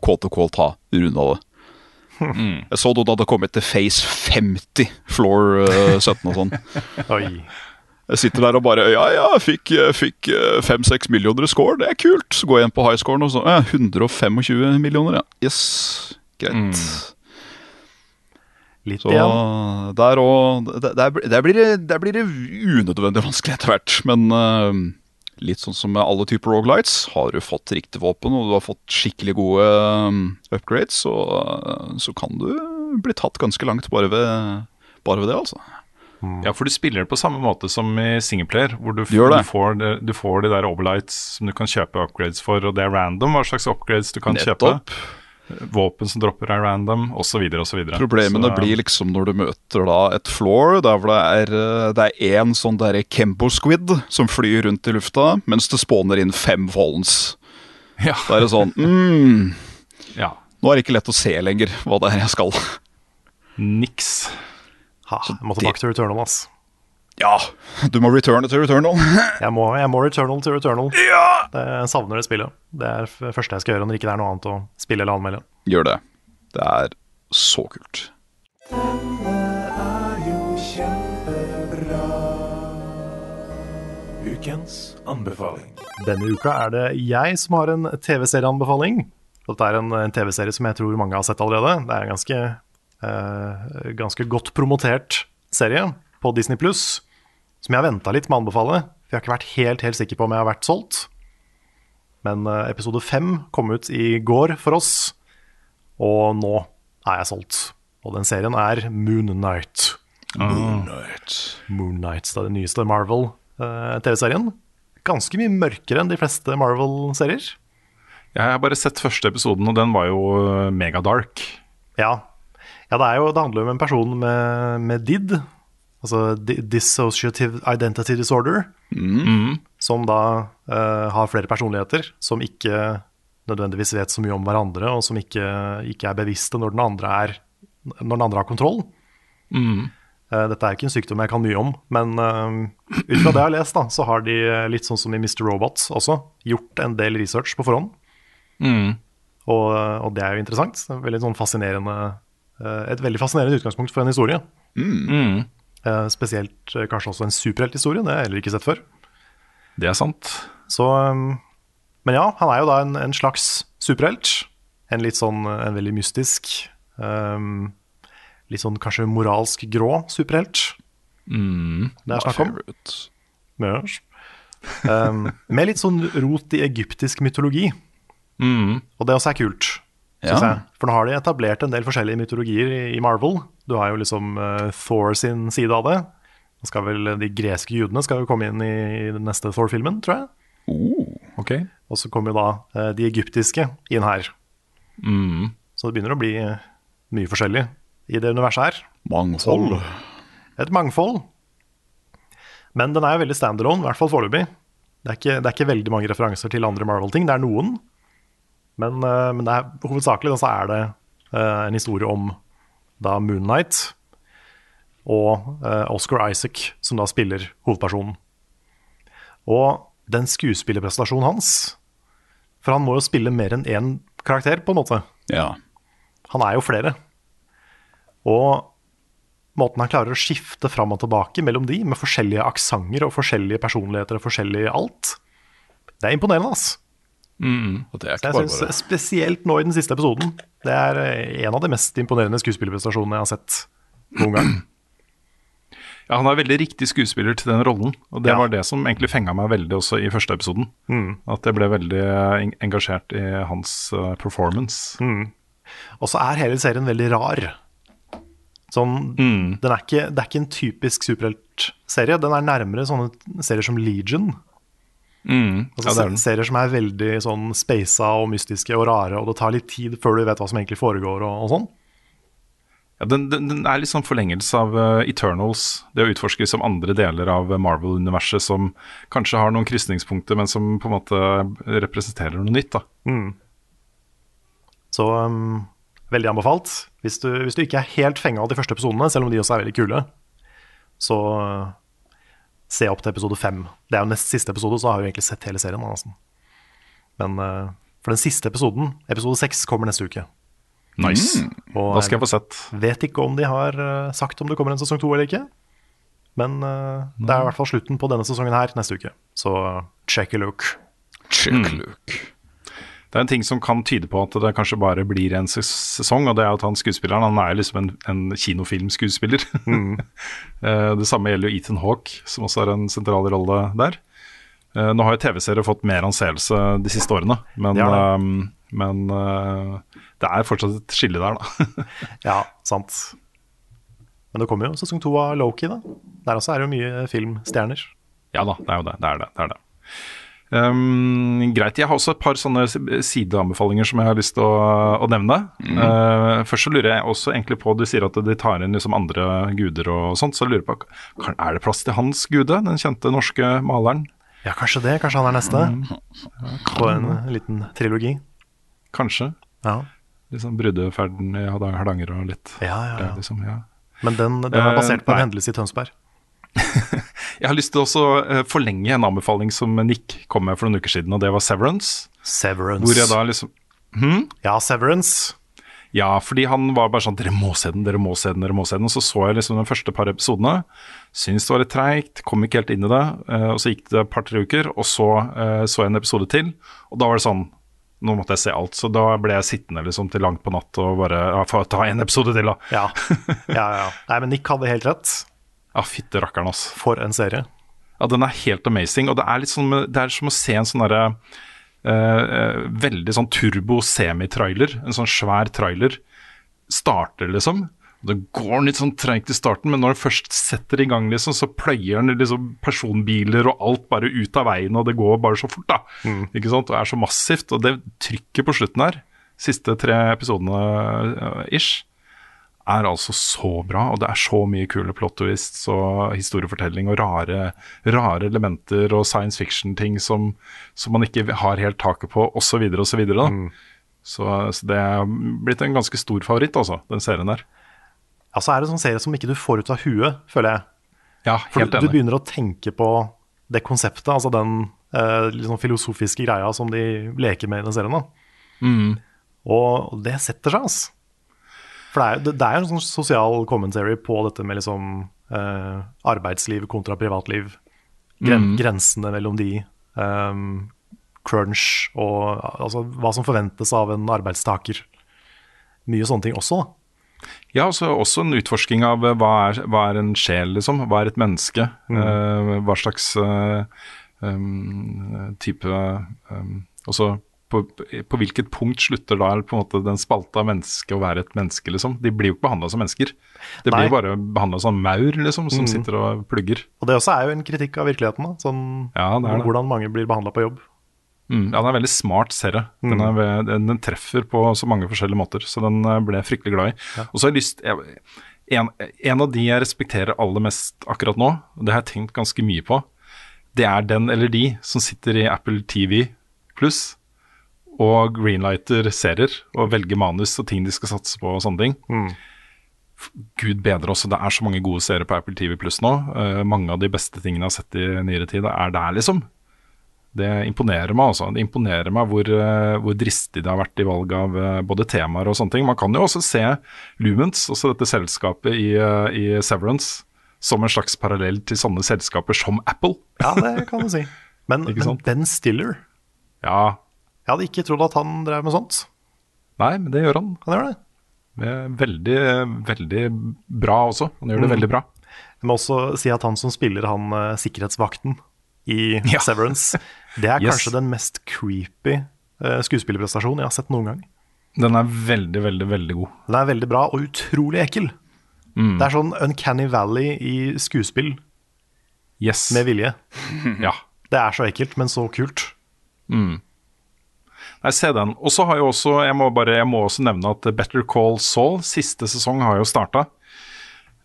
quote unquote ta runda det. Jeg så da det kommet til Face 50, floor uh, 17 og sånn. Jeg sitter der og bare Ja, ja, fikk, fikk 5-6 millioner i score, det er kult. Så går jeg inn på highscoren og så ja, 125 millioner, ja. Yes, greit. Litt Så igjen. der, og, der, der, blir det, der blir det unødvendig vanskelig etter hvert. Men eh, litt sånn som med alle typer rogelights. Har du fått riktig våpen og du har fått skikkelig gode eh, upgrades, så, eh, så kan du bli tatt ganske langt bare ved, bare ved det, altså. Ja, for du spiller det på samme måte som i singleplayer, hvor du, Du du, får, du får de der overlights som du kan kjøpe upgrades for, og det er random hva slags upgrades du kan kjøpe. Våpen som dropper er random, osv., osv. Problemene blir liksom når du møter da et floor der hvor det er eh, Det er én sånn derre Kembo Squid som flyr rundt i lufta, mens det spåner inn fem Vollens. Ja. Da er det sånn mm, ja. Nå er det ikke lett å se lenger hva det er jeg skal. Niks. Ha, jeg må tilbake til Returnal, ass. Ja, du må returne til Returnal. Jeg må, jeg må Returnal til Returnal. Det, jeg savner det spillet. Det er det første jeg skal gjøre når det ikke er noe annet å spille eller anmelde. Gjør det. Det er så kult. Ukens anbefaling. Denne uka er det jeg som har en TV-serieanbefaling. Dette er en, en TV-serie som jeg tror mange har sett allerede. Det er en ganske, eh, ganske godt promotert serie på Disney Pluss, som jeg har venta litt med å anbefale. For jeg har ikke vært helt, helt sikker på om jeg har vært solgt. Men eh, episode fem kom ut i går for oss, og nå er jeg solgt. Og den serien er Moon Knight. Moon Knight, det er den nyeste Marvel-TV-serien. Ganske mye mørkere enn de fleste Marvel-serier. Jeg har bare sett første episoden, og den var jo uh, megadark. Ja. ja det, er jo, det handler jo om en person med, med DID, altså Dissociative Identity Disorder, som da uh, har flere personligheter, som ikke nødvendigvis vet så mye om hverandre, og som ikke, ikke er bevisste når den andre, er, når den andre har kontroll. Eh, Dette er ikke en sykdom jeg kan mye om, men uh, ut fra det jeg har lest, da, så har de, litt sånn som i Mr. Robot også, gjort en del research på forhånd. Og, og det er jo interessant. Er Veldig sånn fascinerende, et veldig fascinerende utgangspunkt for en historie. Eh, Spesielt eh, kanskje også en superhelthistorie, det har jeg heller ikke sett før. Det er sant. Så, um, men ja, han er jo da en, en slags superhelt. En litt sånn, en veldig mystisk, um, litt sånn kanskje moralsk grå superhelt. Det er snakk om. Favorite. Um, med litt sånn rot i egyptisk mytologi. Og det også er kult, Ja. For nå har de etablert en del forskjellige mytologier i, Marvel. Du har jo liksom uh, Thor sin side av det. Skal vel De greske judene skal jo komme inn i, i den neste Thor-filmen, tror jeg. Oh, okay. Og så kommer jo da uh, de egyptiske inn her. Så det begynner å bli eh, mye forskjellig i det universet her. mangfold. Et mangfold. Men den er jo veldig standalone, i hvert fall foreløpig. Det, det er ikke veldig mange referanser til andre Marvel-ting. Det er noen. Men, eh, men det er, hovedsakelig da, så er det eh, en historie om da Moon Knight og eh, Oscar Isaac, som da spiller hovedpersonen. Og den skuespillerprestasjonen hans For han må jo spille mer enn én karakter, på en måte. Ja. Han er jo flere. Og måten han klarer å skifte fram og tilbake mellom de, med forskjellige aksenter og forskjellige personligheter og forskjellig alt, det er imponerende, ass. Og det er ikke jeg bare synes, bare. Spesielt nå i den siste episoden. Det er eh, en av de mest imponerende skuespillerprestasjonene jeg har sett noen gang. Ja, Han er veldig riktig skuespiller til den rollen, og det Ja. var det som egentlig fenga meg veldig også i første episoden. Mm. At jeg ble veldig eh, engasjert i hans eh, performance. Mm. Og så er hele serien veldig rar. Sånn, Mm. den er ikke, det er ikke en typisk superheltserie. Den er nærmere sånne serier som Legion. Mm. Altså Ja, er. Serier som er veldig sånn speisa og mystiske og rare, og det tar litt tid før du vet hva som egentlig foregår og, og sånn. Ja, den, den, den er litt sånn forlengelse av uh, Eternals. Det å utforske som andre deler av eh, Marvel-universet som kanskje har noen krysningspunkter, men som på en måte representerer noe nytt. da. Mm. Så um, veldig anbefalt. Hvis du, hvis du ikke er helt fenga av de første episodene, selv om de også er veldig kule, så uh, se opp til episode fem. Det er jo nest siste episode, så har vi egentlig sett hele serien. da, Nesten. Men uh, for den siste episoden, episode seks, kommer neste uke. Nice. Og Da skal jeg få sett. vet ikke om de har uh, sagt om det kommer en sesong to eller ikke. Men uh, det er i hvert fall slutten på denne sesongen her neste uke. Så check a look. Check a look. Det er en ting som kan tyde på at det kanskje bare blir en sesong, og det er at han skuespilleren han er liksom en, en kinofilmskuespiller. Mm. det samme gjelder jo Ethan Hawke, som også har en sentral rolle der. Eh, nå har jo TV-serier fått mer anseelse de siste årene, men, har det. eh, men eh, det er fortsatt et skille der, da. Ja, sant. Men det kommer jo sesong to av Loki, da. Der også er det jo mye filmstjerner. ja da, det er jo det. Det er det. det, er det. Um, greit. Jeg har også et par sånne sideanbefalinger som jeg har lyst til å, å nevne. Uh, først så lurer jeg også egentlig på Du sier at de tar inn liksom andre guder og sånt. Så jeg lurer på Er det plass til hans gude, den kjente norske maleren? Ja, kanskje det. Kanskje han er neste. På en liten trilogi. Kanskje. Ja. Liksom Bruddeferden i Hardanger og litt. Ja, ja, ja. Det, liksom, ja. Men den, den er Eh, basert på en hendelse i Tønsberg. Jeg har lyst til å eh, forlenge en anbefaling som Nick kom med for noen uker siden, og det var Severance. Severance. Hvor jeg da liksom Ja, Severance. Ja, fordi han var bare sånn Dere må se den, dere må se den, dere må se den. Og så så jeg liksom de første par episodene. Syns det var litt treigt, kom ikke helt inn i det. eh, og så gikk det et par-tre uker, og så eh, så jeg en episode til. Og da var det sånn Nå måtte jeg se alt, så da ble jeg sittende liksom til langt på natt og bare ja, ta en episode til, da. Ja. ja, ja. Nei, men Nick hadde helt rett. Ja, fytte rakkeren, ass. For en serie. Ja, den er helt amazing. Og det er litt sånn Det er som å se en sånn derre eh, Veldig sånn turbo-semitrailer. En sånn svær trailer. Starter, liksom. Det går litt sånn treigt i starten, men når den først setter i gang, liksom, så pløyer den liksom personbiler og alt bare ut av veien, og det går bare så fort, da. Ikke sant? Og er så massivt. Og det trykket på slutten her, siste tre episodene eh, ish, er altså så bra, og det er så mye kule plot twists og historiefortelling og rare, rare elementer og science fiction-ting som, som man ikke har helt taket på, osv., osv. Da. så, så det er blitt en ganske stor favoritt, altså, den serien der. Ja, så er det en sånn serie som ikke du får ut av huet, føler jeg. Ja, helt helt For du enig. begynner å tenke på det konseptet, altså den eh, sånn filosofiske greia som de leker med i den serien. da. Mm. Og det setter seg, altså. For det er, er en sånn sosial commentary på dette med liksom eh, arbeidsliv kontra privatliv. Gren, Mm. Grensene mellom de. Um, crunch og altså, hva som forventes av en arbeidstaker. Mye sånne ting også. da. Ja, altså også en utforsking av eh, hva er, hva er en sjel, liksom. Hva er et menneske? Eh, hva slags uh, um, type um, Altså på, på hvilket punkt slutter da på en måte den spalta menneske å være et menneske, liksom? De blir jo ikke behandla som mennesker. Det blir jo bare behandla som maur, liksom, som Mm. sitter og plugger. Og det også er jo en kritikk av virkeligheten. da. Sånn, Ja, det det. Hvordan mange blir behandla på jobb. Mm, ja, den er en veldig smart serie. Den, er, ve- den, den treffer på så mange forskjellige måter, så den eh, ble jeg fryktelig glad i. Og så har jeg lyst jeg, en, en av de jeg respekterer aller mest akkurat nå, og det har jeg tenkt ganske mye på, det er den eller de som sitter i Apple TV pluss og greenlighter serier og velger manus og ting de skal satse på og sånne ting. Mm. Gud bedre også, det er så mange gode serier på Apple TV pluss nå. Uh, mange av de beste tingene jeg har sett i nyere tid, er der, liksom. Det imponerer meg altså. Det imponerer meg hvor, uh, hvor dristig det har vært i valg av uh, både temaer og sånne ting. Man kan jo også se Lumens, også dette selskapet i, i Severance, som en slags parallell til sånne selskaper som Apple. Ja, det kan du si. Men, men? Ben Stiller Ja, Jeg hadde ikke trodd at han drev med sånt. nei, men det gjør han. Han gjør det. Veldig, veldig bra også. Han gjør det veldig bra. Jeg må også si at han som spiller han eh, sikkerhetsvakten i Ja. Severance, det er Yes. kanskje den mest creepy eh, skuespillerprestasjonen jeg har sett noen gang. Den er veldig, veldig, veldig god. Den er veldig bra og utrolig ekkel. Mm. Det er sånn Uncanny Valley i skuespill Yes. med vilje. Ja. Det er så ekkelt, men så kult. Nei, se den. Og så har jo også, jeg må, bare, jeg må også nevne at Better Call Saul, siste sesong, har jo starta.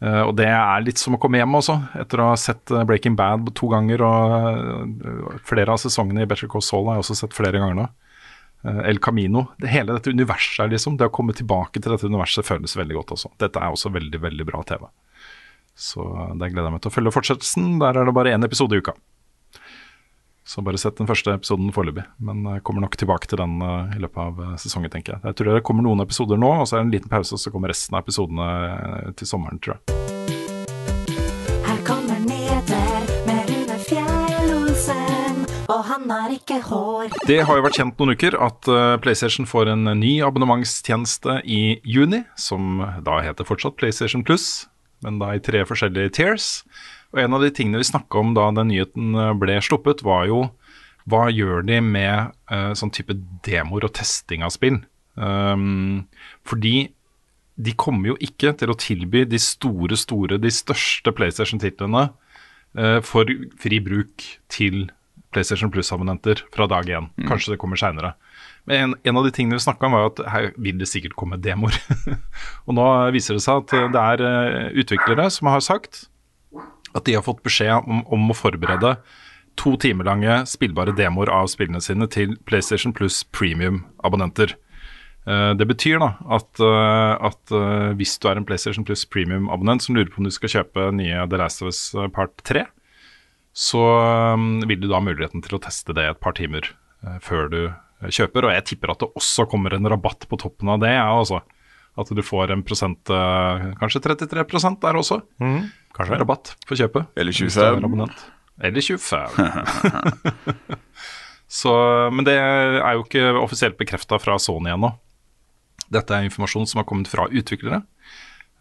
og det er litt som å komme hjem også, etter å ha sett eh, Breaking Bad to ganger. Og uh, flere av sesongene i Better Call Saul har jeg også sett flere ganger nå. Uh, El Camino. Det, hele dette universet er liksom, det å komme tilbake til dette universet føles veldig godt også. Dette er også veldig, veldig bra TV. Så der gleder jeg meg til å følge fortsettelsen. Der er det bare én episode i uka. Så bare sett den første episoden foreløpig. Men jeg kommer nok tilbake til den eh, i løpet av eh, sesongen, tenker jeg. Jeg tror det kommer noen episoder nå, og så er det en liten pause, og så kommer resten av episodene eh, til sommeren, tror jeg. Her kommer nyheter med Rune Fjell-Olsen, og han har ikke hår. Det har jo vært kjent noen uker at eh, PlayStation får en ny abonnementstjeneste i juni, som da heter fortsatt PlayStation Plus, men da i tre forskjellige tiers. Og en av de tingene vi snakka om da den nyheten eh, ble sluppet, var jo hva gjør de med uh, sånn type demoer og testing av spill? Um, fordi de kommer jo ikke til å tilby de store, store, de største PlayStation-titlene uh, for fri bruk til PlayStation Plus-abonnenter fra dag én. Kanskje det kommer seinere. Men en, en av de tingene vi snakka om, var at her vil det sikkert komme demoer. og nå viser det seg at det er utviklere som har sagt at de har fått beskjed om, om å forberede to timer lange spillbare demoer av spillene sine til PlayStation Plus premium-abonnenter. Eh, Det betyr da at, eh, at eh, hvis du er en PlayStation Plus premium-abonnent som lurer på om du skal kjøpe nye The Last of Us Part 3, så vil du da ha muligheten til å teste det et par timer før du kjøper. Og jeg tipper at det også kommer en rabatt på toppen av det, ja, altså. At du får en prosent, eh, kanskje 33% der også. Kanskje. Rabatt på kjøpet. Eller hvis du er 25. Eller 25. Så, men det er jo ikke offisielt bekrefta fra Sony ennå. Dette er informasjon som har kommet fra utviklere.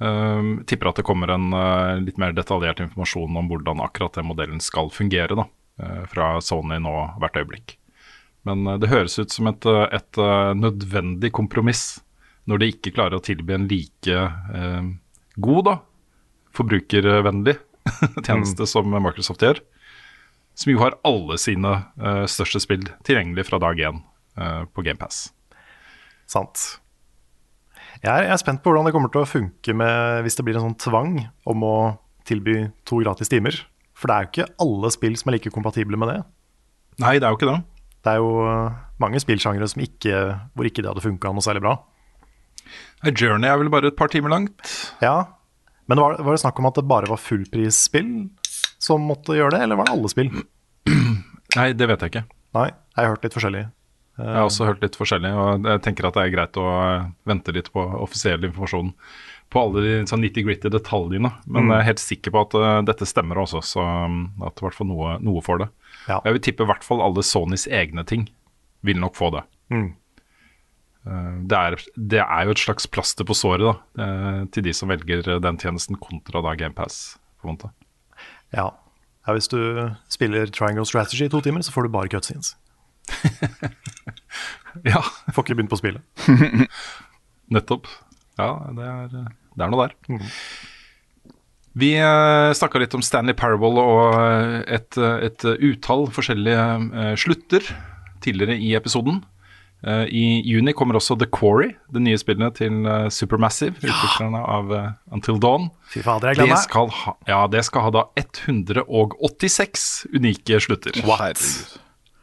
Um, tipper at det kommer en uh, litt mer detaljert informasjon om hvordan akkurat den modellen skal fungere da, uh, fra Sony nå hvert øyeblikk. Men uh, det høres ut som et, uh, et uh, nødvendig kompromiss når de ikke klarer å tilby en like eh, god, da, forbrukervennlig tjeneste som Microsoft gjør. Som jo har alle sine eh, største spill tilgjengelig fra dag én eh, på GamePass. Sant. Jeg er, jeg er spent på hvordan det kommer til å funke med, hvis det blir en sånn tvang om å tilby to gratis timer. For det er jo ikke alle spill som er like kompatible med det. Nei, det er jo ikke det. Det er jo uh, mange spillsjangre hvor ikke det hadde funka noe særlig bra. Journey er vel bare et par timer langt. Ja, Men var, var det snakk om at det bare var fullprisspill som måtte gjøre det, eller var det alle spill? Nei, det vet jeg ikke. Nei, jeg har hørt litt forskjellig. Jeg har også hørt litt forskjellig, og jeg tenker at det er greit å eh, vente litt på offisiell informasjon på alle de sånn nitty-gritty detaljene. Men Mm. jeg er helt sikker på at uh, dette stemmer også, så um, at i hvert fall noe, noe får det. Ja. Jeg vil tippe i hvert fall alle Sonys egne ting vil nok få det. Mm. Eh, det, er, det er jo et slags plaster på såret da, eh, til de som velger den tjenesten kontra da GamePass. Ja. ja. Hvis du spiller Triangle Strategy i to timer, så får du bare cutscenes. Ja, Får ikke begynt på spillet. nettopp. Ja, det er, det er noe der. Vi uh, snakka litt om Stanley Parable og eh, et, eh, et utall forskjellige eh, slutter tidligere i episoden. Eh, I juni kommer også The Quarry, det nye spillet til eh, Supermassive, utviklerne av eh, Until Dawn. Fy fader, jeg Det gleder meg. ja, det skal ha da 186 unike slutter. What?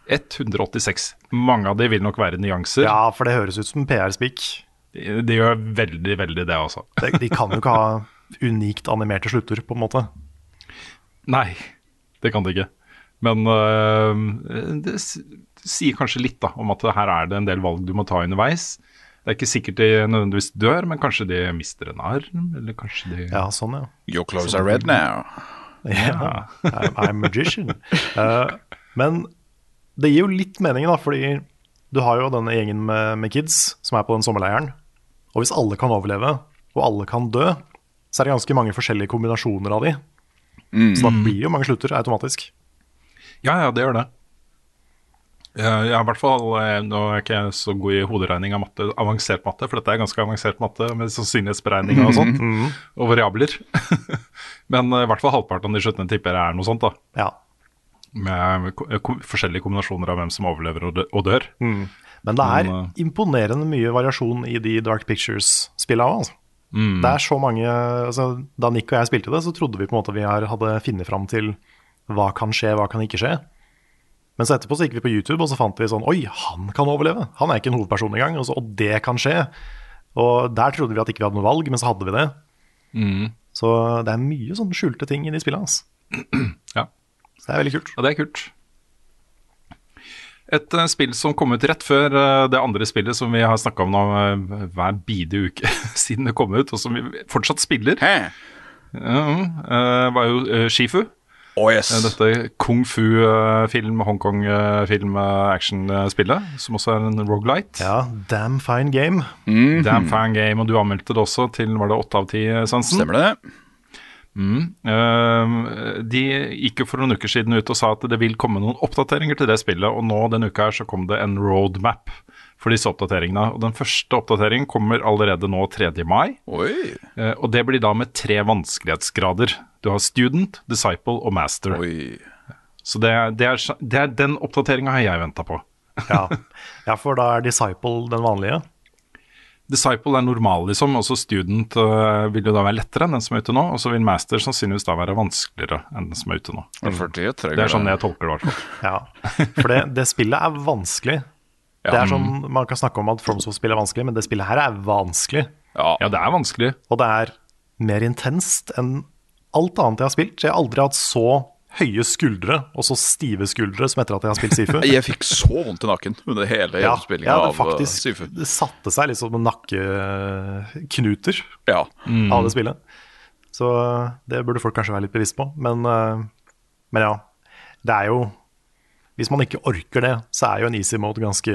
186. Mange av de vil nok være nyanser. Ja, for det høres ut som PR-spikk. De, de gjør veldig, veldig det også. De, de kan jo ikke ha unikt animerte slutter, på en måte. Nei, det kan de ikke. Men øh, det sier kanskje litt da, om at her er det en del valg du må ta underveis. Det er ikke sikkert de nødvendigvis dør, men kanskje de mister en arm, eller kanskje de Ja, sånn, ja. Your clothes are red now. Ja, I'm, a magician. uh, men det gir jo litt mening, da, fordi du har jo denne gjengen med, med kids som er på den sommerleiren. Og hvis alle kan overleve, og alle kan dø, så er det ganske mange forskjellige kombinasjoner av de Så da blir jo mange slutter automatisk. Ja, ja, det gjør det. Jeg, jeg har i hvert fall, eh, Nå er ikke jeg så god i hoderegning av matte, avansert matte, for dette er ganske avansert matte med sannsynlighetsberegninger og sånt, og variabler. Men eh, i hvert fall halvparten av de sluttene tipper er noe sånt, da. Ja. Med forskjellige kombinasjoner av hvem som overlever og, dø og dør. Men det er Men, imponerende mye variasjon i de Dark Pictures-spillene. Altså. Mm. Det er så mange altså, Da Nick og jeg spilte det, så trodde vi på en måte vi hadde funnet fram til hva kan skje, hva kan ikke skje. Men så etterpå så gikk vi på YouTube og så fant vi sånn Oi, han kan overleve! Han er ikke en hovedperson engang. Og, så, og det kan skje. Og der trodde vi at ikke vi hadde noe valg, men så hadde vi det. Mm. Så det er mye sånne skjulte ting i de spillene. hans. Ja. Så det er veldig kult. Ja, det er kult. Et uh, spill som kom ut rett før uh, det andre spillet som vi har snakka om nå uh, hver bide uke siden det kom ut, og som vi fortsatt spiller, eh, var jo Shifu. Oh, yes. Eh, Dette kung fu-film, Hongkong-film, action-spillet, som også er en rogelight. Ja, damn fine game. Damn fine game, og du anmeldte det også til var det åtte av ti, Sansen? Stemmer det? Eh, de gikk jo for noen uker siden ut og sa at det vil komme noen oppdateringer til det spillet, og nå denne uka her så kom det en roadmap for disse oppdateringene. Og Den første oppdateringen kommer allerede nå 3. mai, Oi. eh, og det blir da med tre vanskelighetsgrader. Du har student, disciple og master. Oi. Så det, det, er, det er den oppdateringa har jeg venta på. Ja. ja, for da er Disciple den vanlige. Disciple er normal, liksom, og så student øh, vil jo da være lettere enn den som er ute nå. Og så vil master sannsynligvis da være vanskeligere enn den som er ute nå. Det, Det er sånn jeg tolker det, i hvert fall. Ja, For det, det spillet er vanskelig. Det er sånn, Man kan snakke om at FromSoft-spill er vanskelig, men det spillet her er vanskelig. Ja. Ja, det er vanskelig. Og det er mer intenst enn alt annet jeg har spilt. Jeg har aldri hatt så høye skuldre og så stive skuldre som etter at jeg har spilt Sifu. Jeg fikk så vondt i nakken under hele Ja, gjennomspillinga ja, det av faktisk Sifu. det satte seg liksom nakkeknuter Ja. av det spillet. Så det burde folk kanskje være litt bevisst på. Men, eh, men ja, det er jo Hvis man ikke orker det, så er jo en easy mode ganske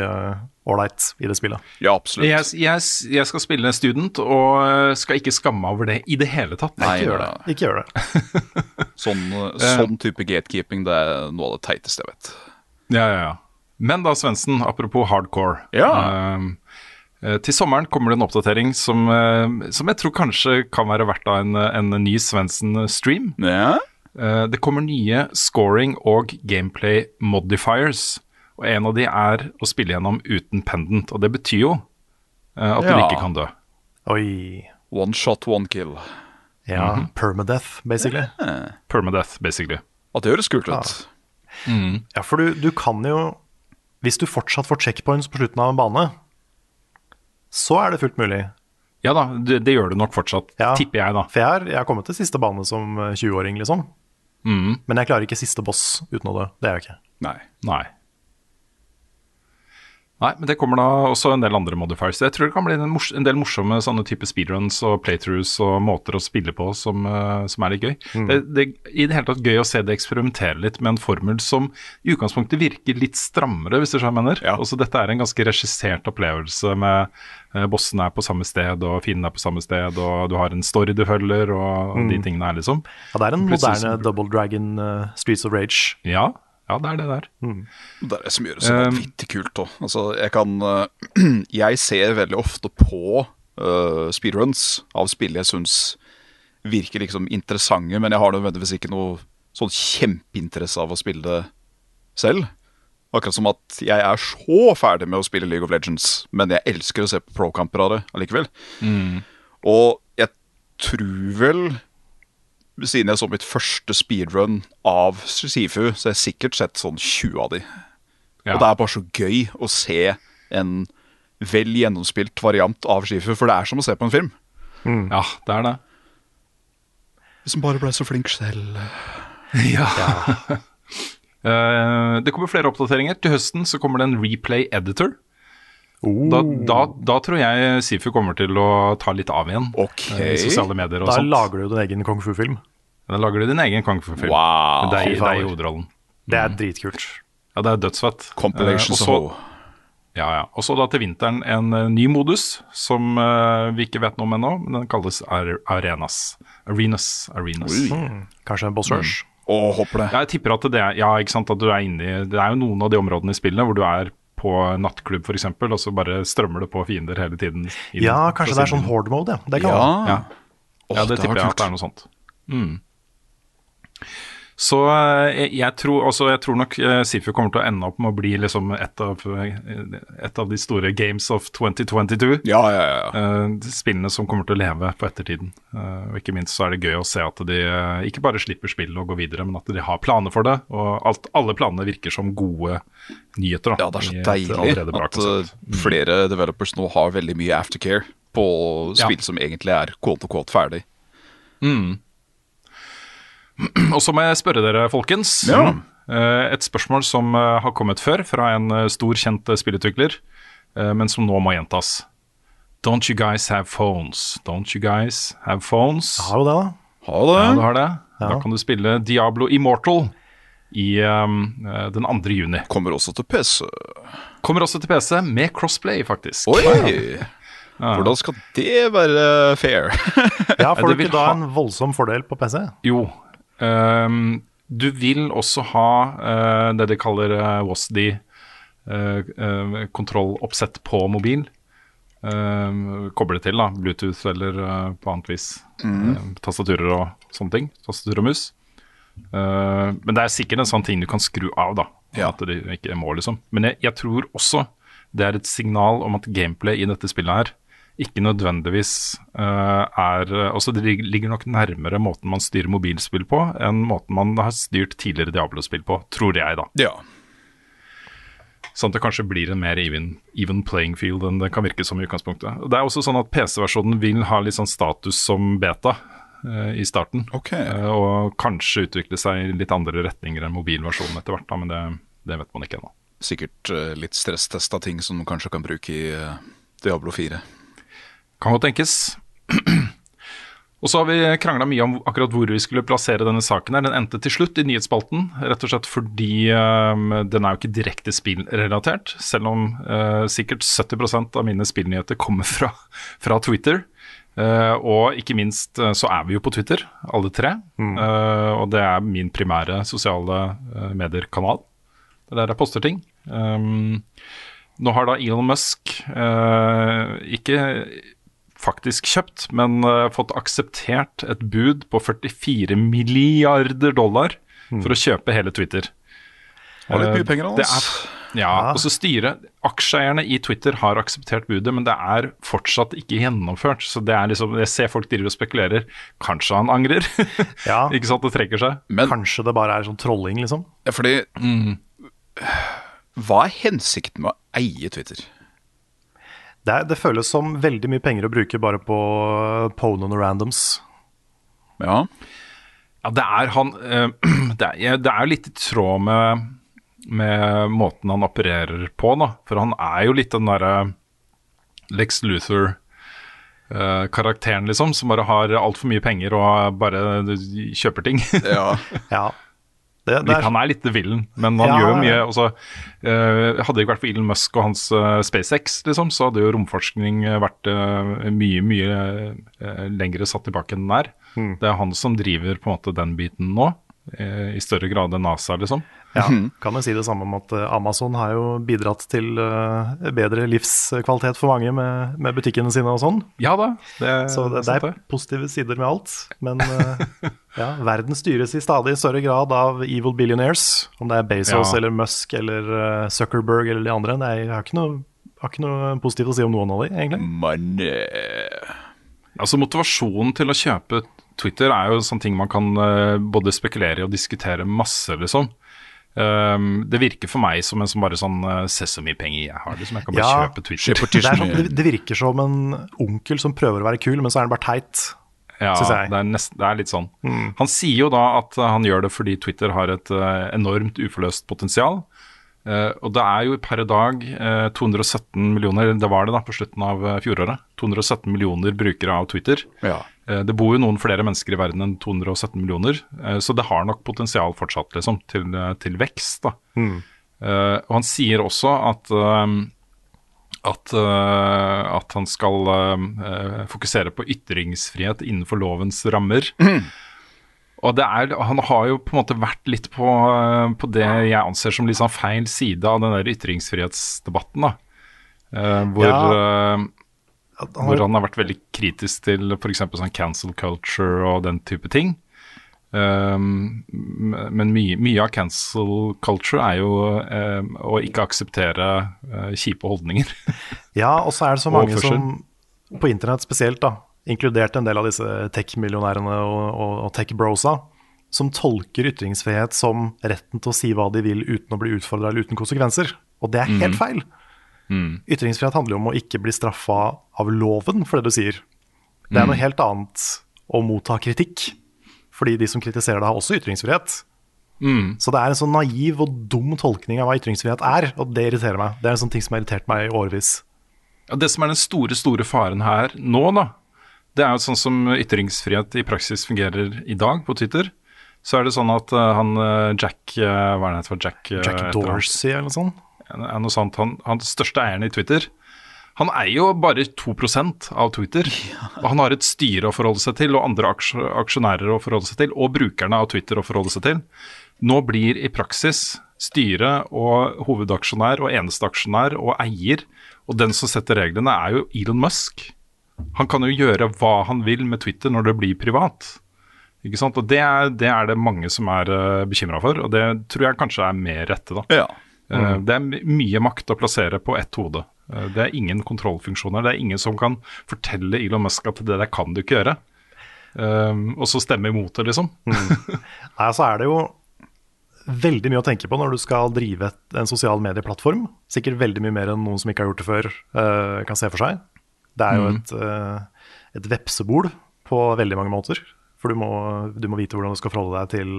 ålreit i det spillet. ja, absolutt. Jeg, jeg, jeg skal spille student, og øh, skal ikke skamme meg over det i det hele tatt. Nei, Ikke gjør det. Ikke gjør det. Sånn, uh, sånn type gatekeeping, det er noe av det teiteste jeg vet. Ja, ja, ja. Men da, Svendsen, apropos hardcore. Ja. Eh, til sommeren kommer det en oppdatering som, uh, som jeg tror kanskje kan være verdt av en, en ny Svendsen-stream. Ja. Eh, det kommer nye scoring og gameplay modifiers. Og en av de er å spille gjennom uten pendant. Og det betyr jo at at du ikke kan dø. Oi. One shot, one kill. Ja, permadeath, basically. Permadeath, basically. At det høres kult ut. Ja, for du, du kan jo Hvis du fortsatt får checkpoints på slutten av en bane, så er det fullt mulig. Ja da, det, det gjør du nok fortsatt, Ja. tipper jeg, da. For jeg har, jeg har kommet til siste bane som eh, 20-åring, liksom. Mm. Men jeg klarer ikke siste boss uten å dø. Det er jeg ikke. Nei. Nei. Nei, men det kommer da også en del andre modifiers. Jeg tror det kan bli en, en del morsomme sånne type speedruns og playthroughs og måter å spille på som, eh, som er litt gøy. Det, det I det hele tatt gøy å se det eksperimentere litt med en formel som i utgangspunktet virker litt strammere, hvis du skjønner hva jeg mener. Ja. Også dette er en ganske regissert opplevelse med uh, bossene er på samme sted og fienden er på samme sted, og du har en story du følger og de tingene her, liksom. Ja, det er en Plutselig moderne Double Dragon uh, Streets of Rage. Ja, ja, det er det der. Det er det som gjør det så Um, vanvittig kult òg. Altså, jeg kan uh, Jeg ser veldig ofte på uh, speedruns av spill jeg syns virker liksom interessante, men jeg har nødvendigvis ikke noe sånn kjempeinteresse av å spille det selv. Akkurat som at jeg er så ferdig med å spille League of Legends, men jeg elsker å se på pro-kamper av det allikevel. Og jeg tror vel siden jeg så mitt første speedrun av Sifu, så har jeg sikkert sett sånn 20 av de. Ja. Og det er bare så gøy å se en vel gjennomspilt variant av Sifu, for det er som å se på en film. Ja, det er det. Hvis man bare ble så flink selv. Ja. Eh, det kommer flere oppdateringer. Til høsten så kommer det en replay editor. Da, da, da tror jeg Sifu kommer til å ta litt av igjen. Eh, I sosiale medier og Da sånt. lager du din egen kung fu-film. Da lager du din egen kung fu-film. Wow. Deg, Fy fader. i hovedrollen. Det er dritkult. Ja, det er dødsfett. Eh, og så- Ja, ja. Og så da til vinteren en eh, ny modus som uh, vi ikke vet noe om ennå, men den kalles Ar Arenas. Arenas. Arenas. Mm. Kanskje en boss rush? Å, håper det. Ja, jeg tipper at det er, ja, ikke sant, at du er inne i Det er jo noen av de områdene i spillet hvor du er på nattklubb f.eks., og så bare strømmer det på fiender hele tiden. inn Ja, kanskje det er sånn siden. horde mode, ja. Det kan Ja. Ja, ja det, det tipper jeg at det er noe sånt. Mm. Så eh, jeg, jeg, tror, også, jeg tror nok eh, Sifu kommer til å ende opp med å bli liksom et av, eh, et av de store games of 2022. Ja, ja, ja. Eh, spillene som kommer til å leve på ettertiden. Eh, og ikke minst så er det gøy å se at de ikke bare slipper spillet og går videre, men at de har planer for det. Og alt, alle planene virker som gode nyheter. Da, Ja, det er så deilig bra at uh, flere developers nå har veldig mye aftercare på Ja. spill som egentlig er quote to quote ferdig. Og så må jeg spørre dere, folkens. Ja. Eh, et spørsmål som eh, har kommet før fra en eh, stor, kjent spillutvikler, eh, men som nå må gjentas. Don't you guys have phones? Don't you guys have phones? Har jo det, da. Ha det. Ja, du har det. Da kan du spille Diablo Immortal i um, den 2. juni. Kommer også til PC. Kommer også til PC med crossplay, faktisk. Oi! Hvordan skal det være fair? Ja, Får du ikke da ha- en voldsom fordel på PC? Jo. Ehm, du vil også ha eh, det de kaller uh, eh, eh, kontrolloppsett på mobil. Uh, koble til da, Bluetooth eller uh, på annet vis. Eh, tastaturer og sånne ting. Tastatur og mus. Eh, men det er sikkert en sånn ting du kan skru av, da. Ja. At det ikke må, liksom. Men jeg, jeg tror også det er et signal om at gameplay i dette spillet her ikke nødvendigvis uh, er Altså det ligger nok nærmere måten man styrer mobilspill på, enn måten man har styrt tidligere Diablo-spill på, tror jeg, da. Ja. Sånn at det kanskje blir en mer even, even playing field enn det kan virke som i utgangspunktet. Det er også sånn at PC-versjonen vil ha litt sånn status som beta uh, i starten. Okay. Uh, og kanskje utvikle seg i litt andre retninger enn mobilversjonen etter hvert, da, men det, det vet man ikke ennå. Sikkert litt stresstesta ting som man kanskje kan bruke i eh, Diablo 4. Kan godt tenkes. Og så har vi krangla mye om akkurat hvor vi skulle plassere denne saken. her. Den endte til slutt i nyhetsspalten, rett og slett fordi um, den er jo ikke direkte spillrelatert. Selv om uh, sikkert 70% av mine spillnyheter kommer fra, fra Twitter. Uh, og ikke minst uh, så er vi jo på Twitter, alle tre. Uh, og det er min primære sosiale medier-kanal. Det er der jeg poster ting. Um, nå har da Elon Musk ikke faktisk kjøpt, men uh, fått akseptert et bud på 44 milliarder dollar for å kjøpe hele Twitter. Har litt Uh, mye penger, det hans. er- Ja, og så styret Aksjeeierne i Twitter har akseptert budet, men det er fortsatt ikke gjennomført. Så det er liksom Jeg ser folk driver og spekulerer. Kanskje han angrer? Ja. ikke sant, det trekker seg. Men Kanskje det bare er sånn trolling, liksom? ja, fordi Hva er hensikten med å eie Twitter? Det, er, det føles som veldig mye penger å bruke bare på Ponon og randoms. Ja. Ja, det er han eh, Det er, det er litt i tråd med, med måten han opererer på, da. For han er jo litt den derre Lex Luthor-karakteren, liksom, som bare har altfor mye penger og bare kjøper ting. ja. Ja. Det, det er, han er litt villen, men han Ja, gjør mye. Også, uh, hadde det ikke vært for Elon Musk og hans uh, SpaceX, liksom, så hadde jo romforskning eh, vært uh, mye, mye lengre satt tilbake enn den er. Mm. Det er han som driver på en måte den biten nå, eh, i større grad enn NASA, liksom. Ja, kan jo si det samme om at eh, Amazon har jo bidratt til eh, bedre livskvalitet for mange med, med butikkene sine og sånn. Ja da, det, Så det, det er positive sider med alt. Men eh, ja, verden styres i stadig større grad av evil billionaires. Om det er Bezos Ja. eller Musk eller Zuckerberg eller de andre. Det er, jeg har ikke noe, har ikke noe positivt å si om noen av de, egentlig. Men eh, Altså Motivasjonen til å kjøpe Twitter er jo sånne ting man kan både spekulere i og diskutere masse, liksom. Um, det virker for meg som en som bare sånn uh, Se så mye penger jeg har, liksom. Jeg kan bare Ja, kjøpe Twitter. se Det, er sånn, det, virker som en onkel som prøver å være kul, men så er han bare teit. Ja, synes jeg. det er, nest, det er litt sånn. Han sier jo da at uh, han gjør det fordi Twitter har et uh, enormt uforløst potensial. Uh, og det er jo per dag uh, 217 millioner, det var det da på slutten av uh, fjoråret, 217 millioner brukere av Twitter. ja. Uh, det bor jo noen flere mennesker i verden enn 217 millioner, uh, så det har nok potensial fortsatt liksom, til, uh, til vekst. da. Mm. og han sier også at at, eh, at han skal eh, fokusere på ytringsfrihet innenfor lovens rammer. Og det er, han har jo på en måte vært litt på, eh, på det jeg anser som litt sånn feil side av den der ytringsfrihetsdebatten. da. Eh, hvor, Ja. Eh, hvor han har vært veldig kritisk til f.eks. sånn cancel culture og den type ting. Um, men mye, mye av cancel culture er jo um, å ikke akseptere uh, kjipe holdninger. Ja, og så er det så mange som på internett spesielt, da, inkludert en del av disse tech-millionærene og, og, og tech-brosa, som tolker ytringsfrihet som retten til å si hva de vil uten å bli utfordra eller uten konsekvenser. Og det er helt Mm. feil. Ytringsfrihet handler jo om å ikke bli straffa av loven for det du sier. Det er Mm. noe helt annet å motta kritikk, fordi de som kritiserer deg, har også ytringsfrihet. Mm. Så det er en sånn naiv og dum tolkning av hva ytringsfrihet er, og det irriterer meg. Det er en sånn ting som har irritert meg i årevis. Ja, det som er den store, store faren her nå, da, det er jo sånn som ytringsfrihet i praksis fungerer i dag på Twitter. Så er det sånn at uh, han uh, Jack uh, Hva er det han heter Jack? uh, Jack. Dorsey eller noe sånt. Er noe sant. han, han største eieren i Twitter. Han eier jo bare 2% av Twitter. Og han har et styre å forholde seg til, og andre aksjonærer å forholde seg til, og brukerne av Twitter å forholde seg til. Nå blir i praksis styret og hovedaksjonær og eneste aksjonær og eier, og den som setter reglene, er jo Elon Musk. Han kan jo gjøre hva han vil med Twitter når det blir privat. Ikke sant? Og det er det, er det mange som er uh, bekymra for, og det tror jeg kanskje er mer rette. da. Ja. Eh, Det er mye makt å plassere på ett hode. Eh, Det er ingen kontrollfunksjoner. Det er ingen som kan fortelle Elon Musk at det der kan du ikke gjøre. Eh, og så stemme imot det, liksom. Nei, så er det jo veldig mye å tenke på når du skal drive en sosial medieplattform. Sikkert veldig mye mer enn noen som ikke har gjort det før, kan se for seg. Det er jo Mm. et, et vepsebol på veldig mange måter. For du må, du må vite hvordan du skal forholde deg til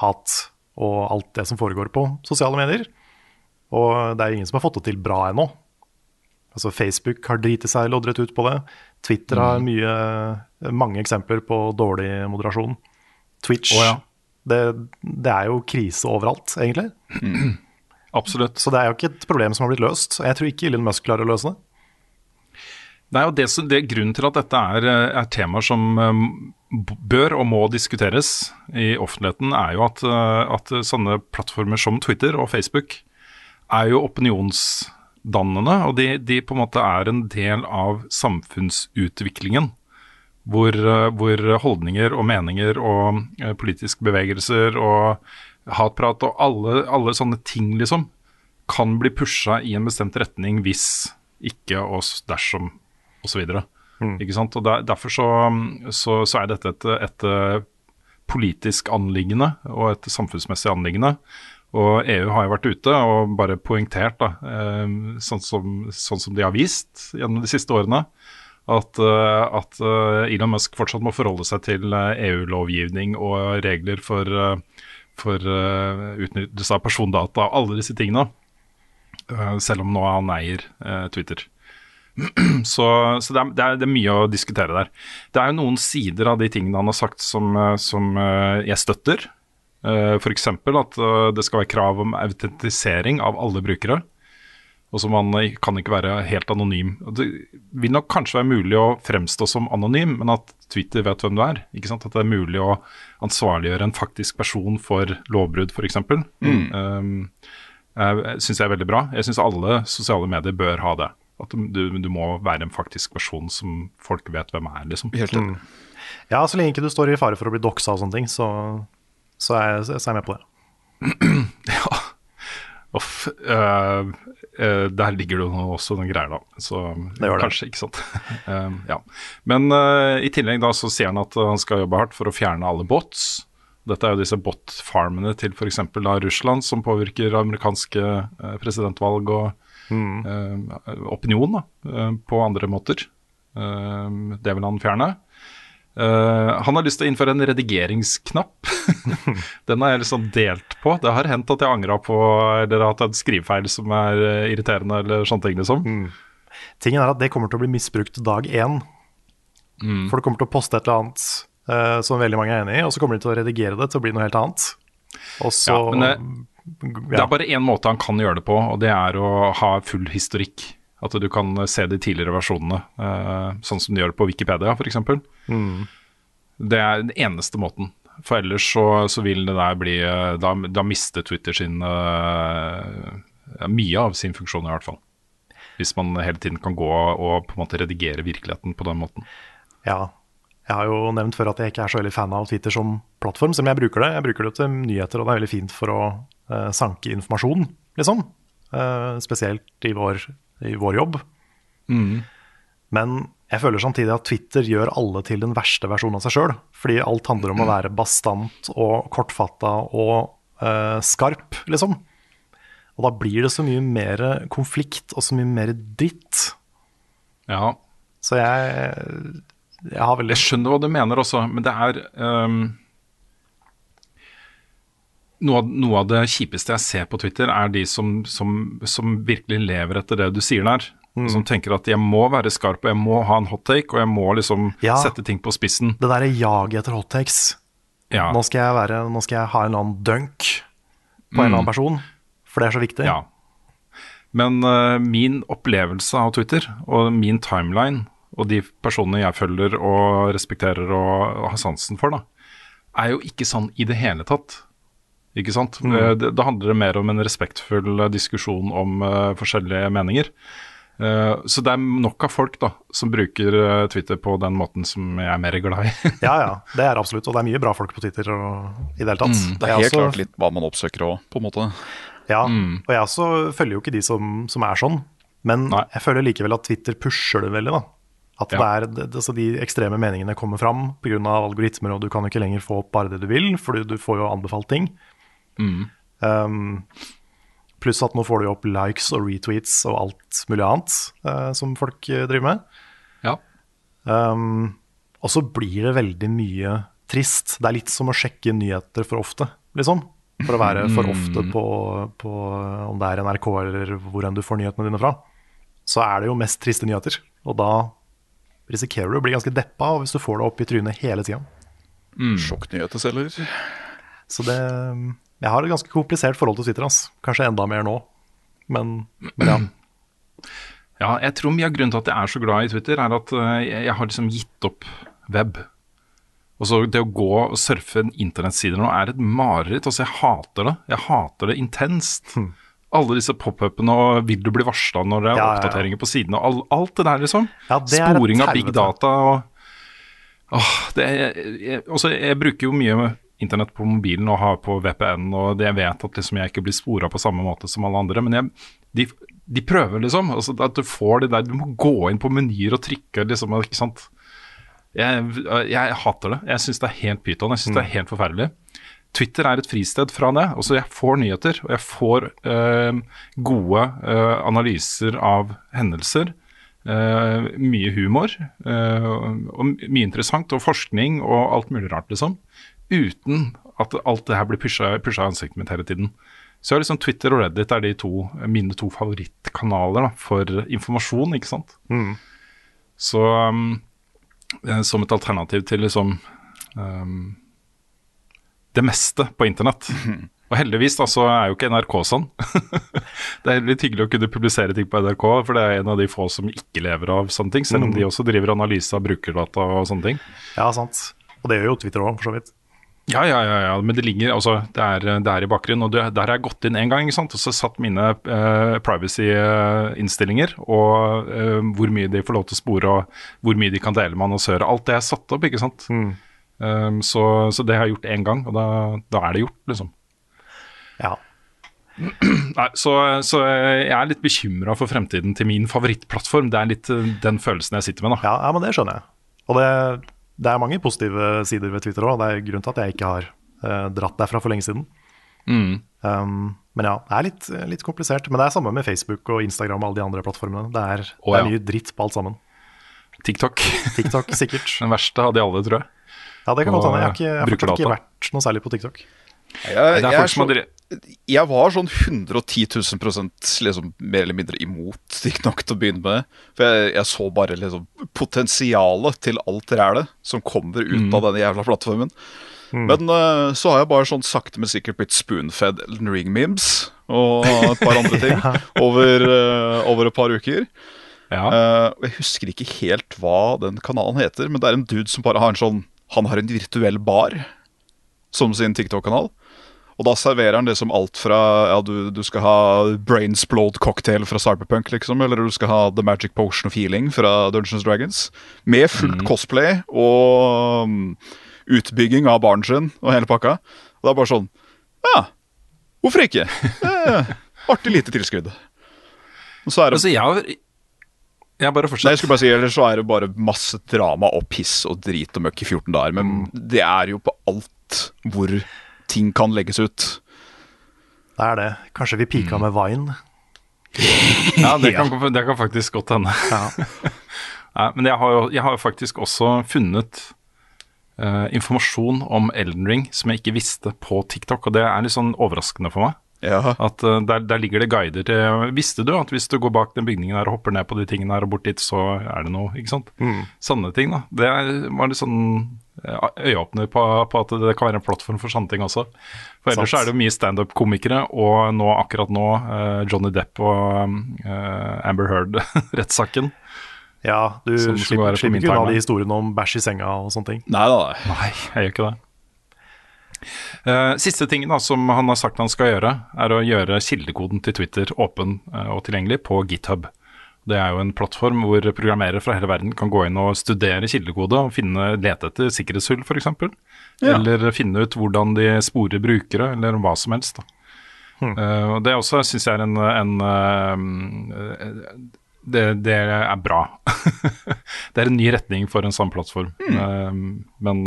hat og alt det som foregår på sosiale medier. Og det er jo ingen som har fått det til bra ennå. Altså Facebook har driti seg loddrett ut på det. Twitter har Mm. mye, mange eksempler på dårlig moderasjon. Twitch oh, ja. det, det er jo krise overalt, egentlig. Absolutt. Så det er jo ikke et problem som har blitt løst. Jeg tror ikke Elon Musk klarer å løse det. Det er jo det, det Grunnen til at dette er, er temaer som eh, bør og må diskuteres i offentligheten, er jo at, eh, at sånne plattformer som Twitter og Facebook er jo opinionsdannende, og de, de på en måte er en del av samfunnsutviklingen. Hvor, eh, hvor holdninger og meninger og eh, politiske bevegelser og hatprat og alle, alle sånne ting liksom kan bli pusha i en bestemt retning hvis ikke og dersom osv. Ikke sant? Og der, Derfor så, så, så er dette et, et eh, politisk anliggende og et samfunnsmessig anliggende. Og EU har jo vært ute og bare poengtert, da, eh, sånn, som, sånn som de har vist gjennom de siste årene, at, eh, at eh, Elon Musk fortsatt må forholde seg til EU-lovgivning og regler for, for utnyttelse av persondata og alle disse tingene. selv om nå han eier Twitter. Så, så det, er, det, er, det er mye å diskutere der. Det er jo noen sider av de tingene han har sagt som, som jeg støtter. Uh, F.eks. at eh, det skal være krav om autentisering av alle brukere. Og så man eh, kan ikke være helt anonym. Det vil nok kanskje være mulig å fremstå som anonym, men at Twitter vet hvem du er. Ikke sant? At det er mulig å ansvarliggjøre en faktisk person for lovbrudd, f.eks. Mm. Um, jeg syns jeg er veldig bra. Jeg syns alle sosiale medier bør ha det. At du, du må være en faktisk person som folk vet hvem er, liksom. Helt mm. Ja, så lenge ikke du står i fare for å bli doxa og sånne ting, så, så, er, jeg, så er jeg med på det. Uff. Uh, uh, der ligger det jo også noen greier, da. Så Det gjør det. kanskje, ikke sant. uh, ja. Men i tillegg da så sier han at han skal jobbe hardt for å fjerne alle bots. Dette er jo disse bot-farmene til f.eks. Russland, som påvirker amerikanske presidentvalg og øh, opinion da, på andre måter. Det vil han fjerne. Uh, han har lyst til å innføre en redigeringsknapp. Den har jeg liksom delt på. Det har hendt at jeg angra på eller hatt en skrivefeil som er eh, irriterende, eller sånne ting, liksom. Tingen er at det kommer til å bli misbrukt dag én. Mm. For du kommer til å poste et eller annet uh, som veldig mange er enig i, og så kommer de til å redigere det til å bli noe helt annet. Og så Ja, men det- Det er bare én måte han kan gjøre det på, og det er å ha full historikk. At du kan se de tidligere versjonene, eh, sånn som du gjør på Wikipedia f.eks. Mm. Det er den eneste måten. For ellers så, så vil det der bli eh, Da, da mister Twitter sin eh, Mye av sin funksjon, i hvert fall. Hvis man hele tiden kan gå og på en måte redigere virkeligheten på den måten. Ja. Jeg har jo nevnt før at jeg ikke er så veldig fan av Twitter som plattform, selv om jeg bruker det. Jeg bruker det til nyheter, og det er veldig fint for å uh, sanke informasjon, liksom. Uh, spesielt i vår, i vår jobb. Mm. Men jeg føler samtidig at Twitter gjør alle til den verste versjonen av seg sjøl. Fordi alt handler om å være bastant og kortfatta og uh, skarp, liksom. Og da blir det så mye mer konflikt og så mye mer dritt. Ja. Så jeg, jeg har veldig Jeg skjønner hva du mener også, men det er ehm, noe, av, noe av det kjipeste jeg ser på Twitter, er de som, som, som virkelig lever etter det du sier der. Mm. Som tenker at jeg må være skarp, og jeg må ha en hot take, og jeg må liksom Ja. sette ting på spissen. Det derre jaget etter hot takes. Ja. Nå, skal jeg være, nå skal jeg ha en eller annen dunk på en eller annen person, for det er så viktig. Mm. Ja. Men uh, min opplevelse av Twitter og min timeline og de personene jeg følger og respekterer og har sansen for, da, er jo ikke sånn i det hele tatt. Ikke sant? Mm. Eh, Det, da handler det mer om en respektfull eh, diskusjon om uh, forskjellige meninger. Uh, så det er nok av folk da, som bruker uh, Twitter på den måten som jeg er mer glad i. Ja, ja, det er absolutt. Og det er mye bra folk på Twitter og, i det hele tatt. Mm, det er helt også- klart litt hva man oppsøker òg, på en måte. Ja, Mm. og jeg også følger jo ikke de som, som er sånn. Men jeg føler likevel at Twitter pusher det veldig. da. At Ja. det er, det, altså de ekstreme meningene kommer fram pga. algoritmer, og du kan ikke lenger få opp bare det du vil, fordi du får jo anbefalt ting. Mm. Um, pluss at nå får du opp likes og retweets og alt mulig annet uh, som folk eh, driver med. Ja. Um, og så blir det veldig mye trist. Det er litt som å sjekke nyheter for ofte, liksom. For å være for ofte Mm. på, på om det er NRK eller hvor enn du får nyhetene dine fra. Så er det jo mest triste nyheter. Og da risikerer du å bli ganske deppa hvis du får det opp i trynet hele tida. Mm. Sjokknyheter selger. Så det Jeg har et ganske komplisert forhold til Twitter. Kanskje enda mer nå. Men, men ja. Ja, jeg tror mye av grunnen til at jeg er så glad i Twitter, er at eh, jeg jeg har liksom gitt opp web. Og så Det å gå og surfe internettsider nå er et mareritt. Altså, jeg hater det. Jeg hater det intenst. Alle disse pop-upene og 'vil du bli varsla' når det er Ja, ja, ja. på sidene. og all, alt det der, liksom. Sporing av big data og Åh, det er, jeg, også, jeg bruker jo mye internett på mobilen og har på VPN, og jeg vet at liksom jeg ikke blir spora på samme måte som alle andre. Men jeg, de, de prøver, liksom. Altså, at du får det der Du må gå inn på menyer og trykke, liksom. Ikke sant. Jeg, jeg hater det. Jeg syns det er helt pyton. Jeg syns det er helt forferdelig. Twitter er et fristed fra det. Altså, jeg får nyheter, og jeg får øh, gode øh, analyser av hendelser. Uh, mye humor uh, og mye interessant, og forskning og alt mulig rart, liksom. Uten at alt det her blir pusha i ansiktet mitt hele tiden. Så er liksom Twitter og Reddit er de to, mine to favorittkanaler da, for informasjon, ikke sant. Mm. Så um, eh, som et alternativ til liksom um, det meste på internett. Og heldigvis da, så er jo ikke NRK sånn. det er litt hyggelig å kunne publisere ting på NRK, for det er en av de få som ikke lever av sånne ting. Selv om Mm. de også driver analyse av brukerdata og sånne ting. ja, sant. Og det gjør jo Twitter òg, for så vidt. Ja, ja, ja, ja, men det ligger, altså, det er, det er i bakgrunnen, og det, der har jeg gått inn en gang, ikke sant, og så satt mine eh, privacy-innstillinger, og eh, hvor mye de får lov til å spore, og hvor mye de kan dele med annonsører, alt det er satt opp, ikke sant. Um, så, så det har jeg gjort en gang, og da, da er det gjort, liksom. Ja. Nei, så, så jeg er litt bekymra for fremtiden til min favorittplattform. Det er litt eh, den følelsen jeg sitter med, da. Ja, ja, men det skjønner jeg. Og det, det er mange positive sider ved Twitter òg. Det er grunnen til at jeg ikke har uh, dratt derfra for lenge siden. Mm. Um, men ja, det er litt, litt komplisert. Men det er samme med Facebook og Instagram og alle de andre plattformene. Det er, Å, det er mye dritt på alt sammen. TikTok. TikTok, sikkert. Den verste av de alle, tror jeg. Ja, det kan godt hende. Jeg har, ikke, jeg har ikke vært noe særlig på TikTok. Jeg, Det er jeg, folk som har jeg var sånn 110 000 prosent liksom, mer eller mindre imot TikTok til å begynne med. For jeg, jeg så bare liksom, potensialet til alt rælet som kommer ut Mm. av denne jævla plattformen. Men uh, så har jeg bare sånn sakte, men sikkert blitt spoonfed Elden Ring-memes. og et par andre ting over, uh, over et par uker. Eh, og jeg husker ikke helt hva den kanalen heter, men det er en dude som bare har en sånn Han har en virtuell bar som sin TikTok-kanal. Og da serverer han det som alt fra ja, du, du skal ha Brainsplode cocktail fra Cyberpunk, liksom, eller du skal ha The Magic Potion of Healing fra Dungeons Dragons. Med fullt cosplay og um, utbygging av baren sin og hele pakka. Og det er bare sånn Ja, hvorfor ikke? Artig lite tilskudd. Og så er det Altså, jeg har Jeg bare fortsatt. Nei, jeg skulle bare si, Ellers så er det bare masse drama og piss og drit og møkk i 14 dager. Men det er jo på alt hvor ting kan legges ut. Det er det. Kanskje vi pika med Vine. Ja, det kan, det kan faktisk godt hende. Nei, men jeg har jo jeg har jo faktisk også funnet Uh, informasjon om Elden Ring som jeg ikke visste på TikTok, og det er litt sånn overraskende for meg. At uh, der, der ligger det guider til Visste du at hvis du går bak den bygningen her og hopper ned på de tingene her og bort dit, så er det noe, ikke sant? Sanne ting, da. Det er- var litt sånn øyeåpner på, på at det kan være en plattform for sånne ting også. For ellers Sats. er det jo mye standup-komikere, og nå, akkurat nå eh, Johnny Depp og eh, Amber Heard-rettssaken. Ja, du slipper, slipper ikke unna de historiene om bæsj i senga og sånne ting. Nei da. Nei, jeg gjør ikke det. Uh, siste tingen da, som han har sagt han skal gjøre, er å gjøre kildekoden til Twitter åpen uh, og tilgjengelig på GitHub. Det er jo en plattform hvor programmerere fra hele verden kan gå inn og studere kildekode og finne, lete etter sikkerhetshull f.eks. Ja. Eller finne ut hvordan de sporer brukere, eller hva som helst. da. Eh, og Det også syns jeg er en, en uh, det, det er bra. det er en ny retning for en sånn plattform. Eh, men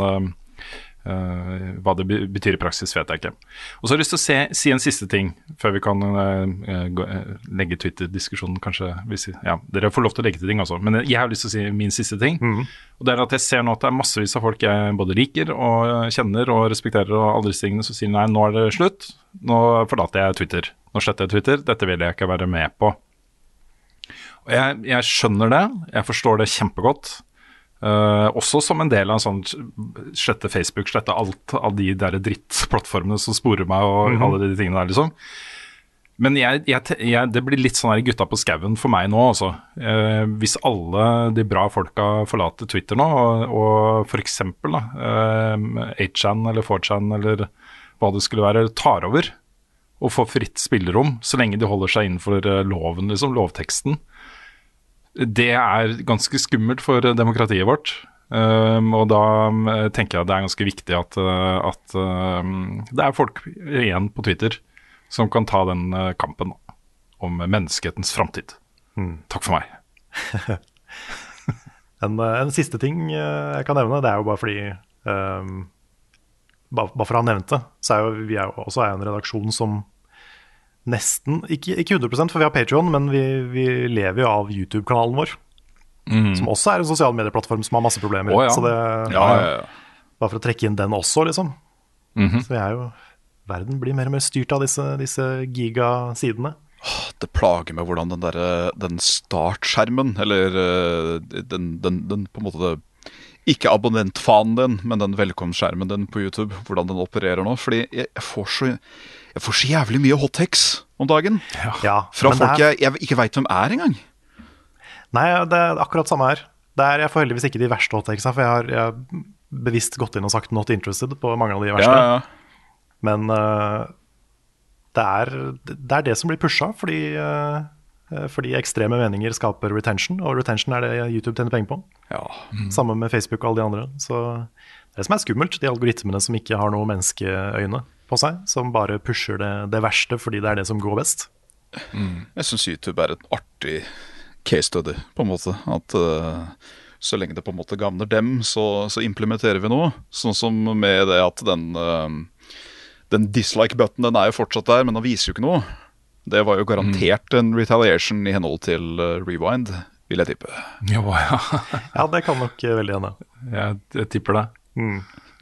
eh, hva det betyr i praksis, vet jeg ikke. Og så har jeg lyst til å se, si en siste ting, før vi kan eh, gå, uh, legge Twitter-diskusjonen kanskje hvis, ja, Dere får lov til å legge til ting også, men jeg har lyst til å si min siste ting. Og det er at jeg ser nå at det er massevis av folk jeg både liker og kjenner og respekterer, og alle disse tingene som sier nei, nå er det slutt. Nå forlater jeg Twitter. Nå sletter jeg Twitter. Dette vil jeg ikke være med på. Og jeg, jeg skjønner det, jeg forstår det kjempegodt. Eh, også som en del av en sånn slette Facebook, slette alt av de der drittplattformene som sporer meg og Mhm. alle de tingene der, liksom. Men jeg, jeg, jeg, det blir litt sånn her gutta på skauen for meg nå, altså. Eh, hvis alle de bra folka forlater Twitter nå, og, og f.eks. Eh, 8chan eller 4chan eller hva det skulle være, tar over og får fritt spillerom, så lenge de holder seg innenfor eh, loven, liksom, lovteksten, det er ganske skummelt for demokratiet vårt. Um, og da um, tenker jeg det er ganske viktig at, uh, at um, det er folk igjen på Twitter som kan ta den uh, kampen da, om menneskehetens framtid. Takk for meg. En, eh, en siste ting eh, jeg kan nevne, det er jo bare fordi ehm, bare, bare for å ha nevnt det, så er jo vi er jo også er en redaksjon som nesten, ikke, ikke 100% for vi har Patreon, men vi, vi lever jo av YouTube-kanalen vår. Som også er en sosial medieplattform som har masse problemer. Oh, ja. Så det, Ja, ja, ja. Bare for å trekke inn den også, liksom. Mhm. Så vi er jo Verden blir mer og mer styrt av disse, disse gigasidene. Det plager meg hvordan den derre Den startskjermen, eller eh, den, den, den på en måte det, Ikke abonnentfanen din, men den velkomstskjermen din på YouTube, hvordan den opererer nå. Fordi jeg, får, så, jeg får så jævlig mye hottex om dagen. Ja, Fra men folk er- jeg, jeg ikke veit hvem er engang. Nei, det er akkurat samme her. Det er, jeg får heldigvis ikke de verste hottexa, for jeg har, jeg har bevisst gått inn og sagt 'not interested' på mange av de verste. Ja, ja. Men uh, det, er, det er det som blir pusha, fordi, uh, fordi ekstreme meninger skaper retention, og retention er det YouTube tjener penger på. Ja. Sammen med Facebook og alle de andre. Så det er det som er skummelt, de algoritmene som ikke har noe menneskeøyne på seg, som bare pusher det, det verste fordi det er det som går best. Jeg syns YouTube er et artig case study, på en måte. At uh, så lenge det på en måte gagner dem, så, så implementerer vi noe. Sånn som med det at den, uh, den dislike-button den er jo fortsatt der, men den viser jo ikke noe. Det var jo garantert en retaliation i henhold til uh, Rewind, vil jeg tippe. Jo, ja. Ja, det kan nok veldig hende. Jeg, jeg tipper det.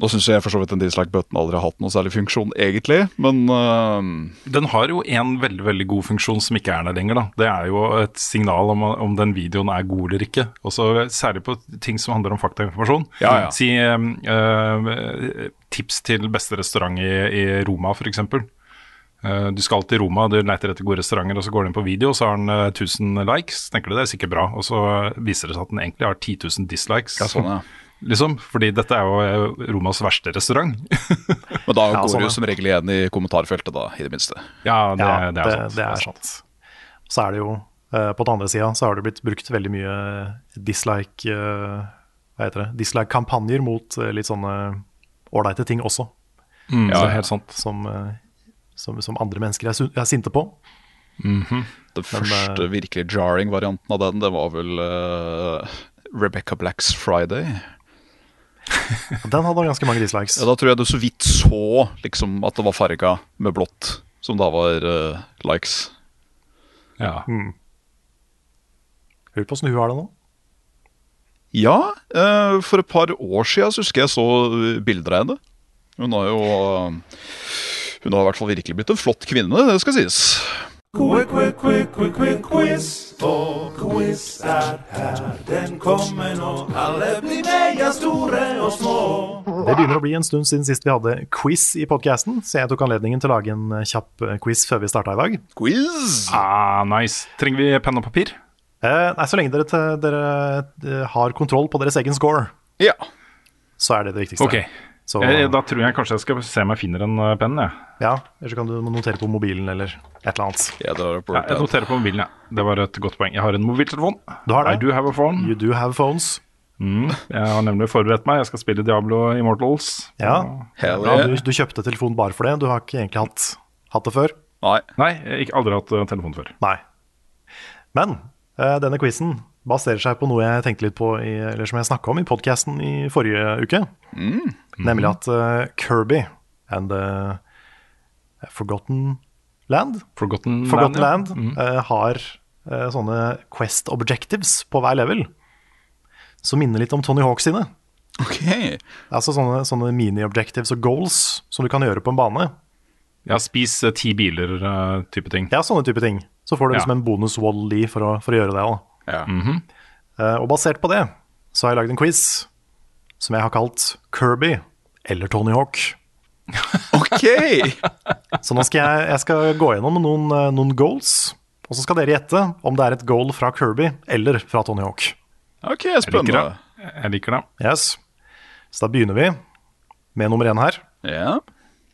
Nå syns jeg for så vidt en dislike-button aldri har hatt noe særlig funksjon, egentlig, men uh... Den har jo en veldig veldig god funksjon som ikke er der lenger. da. Det er jo et signal om, om den videoen er god eller ikke. Også Særlig på ting som handler om faktainformasjon. Ja, ja. Si eh, tips til beste restaurant i, i Roma, f.eks. Eh, Du skal til Roma, du leter etter gode restauranter, og så går du inn på video, og så har den eh, 1000 likes. Tenker du det er sikkert bra, og så viser det seg at den egentlig har 10 000 dislikes. Ja, sånn, ja. Liksom, fordi dette er jo eh, Romas verste restaurant. Men da Ja, går sånn, du som regel igjen i kommentarfeltet, da, i det minste. Ja, det, Ja, det er sant. Det er sant. Så er det jo eh, På den andre sida så har det blitt brukt veldig mye dislike eh, Hva heter det? Dislike-kampanjer mot eh, litt sånne ålreite ting også. Mm, Ja, så, helt sant. Som, som, som andre mennesker er, er sinte på. Den første virkelig jarring varianten av den, det var vel uh, Rebecca Blacks Friday. Den hadde ganske mange dislikes. Ja, Da tror jeg du så vidt så liksom, at det var farga med blått, som da var uh, likes. Ja. Lurer på åssen hun har det nå. Ja, uh, for et par år så husker jeg så eh, bilder av henne. Hun har jo uh, Hun har i hvert fall virkelig blitt en flott kvinne, det skal sies. Quick, quick, quick, quick, quick, quiz. For quiz er her, den kommer nå. Alle blir med, ja, store og små. Det begynner å bli en stund siden sist vi hadde quiz i podkasten, så jeg tok anledningen til å lage en eh, kjapp eh, quiz før vi starta i dag. Quiz! Ah, nice. Trenger vi penn og papir? Eh, nei, Så lenge dere, dere eh, har kontroll på deres egen score, Ja. så er det det viktigste. Ok. Så, jeg, Da tror jeg kanskje jeg skal se om jeg finner en penn. Jeg. ja, Eller så kan du notere på mobilen eller et eller annet. Ja, Ja, jeg noterer på mobilen, ja. Det var et godt poeng. Jeg har en mobiltelefon. Du har det? I do have a phone. You do have phones. Mm. Jeg har nemlig forberedt meg. Jeg skal spille Diablo Immortals. Ja. Hell ja du, du kjøpte telefon bare for det. Du har ikke egentlig hatt, hatt det før. Nei. Nei, jeg har aldri hatt eh, telefon før. Nei. Men uh, denne quizen baserer seg på noe jeg tenkte litt på, i, eller som jeg snakka om i podkasten i forrige uke. Nemlig at uh, Kirby and the Forgotten Land, Forgotten, Forgotten Land. Land, ja. Mm. har sånne Quest Objectives på hver level. Som minner litt om Tony Hawk sine. Ok. Altså sånne, sånne mini-objectives og goals som du kan gjøre på en bane. Ja, spis eh, ti biler-type type ting. Ja, sånne type ting. Så får du Ja. liksom en bonus Wall-E for, å- for å gjøre det. da. Ja. uh, og basert på det så har jeg lagd en quiz som jeg har kalt Kirby eller Tony Hawk. Ok! Så nå skal jeg, jeg skal gå gjennom noen, eh, noen goals, og så skal dere gjette om det er et goal fra Kirby eller fra Tony Hawk. Ok, Jeg liker spennende. det. Jeg liker det. Yes. Så da begynner vi med nummer én her. Ja.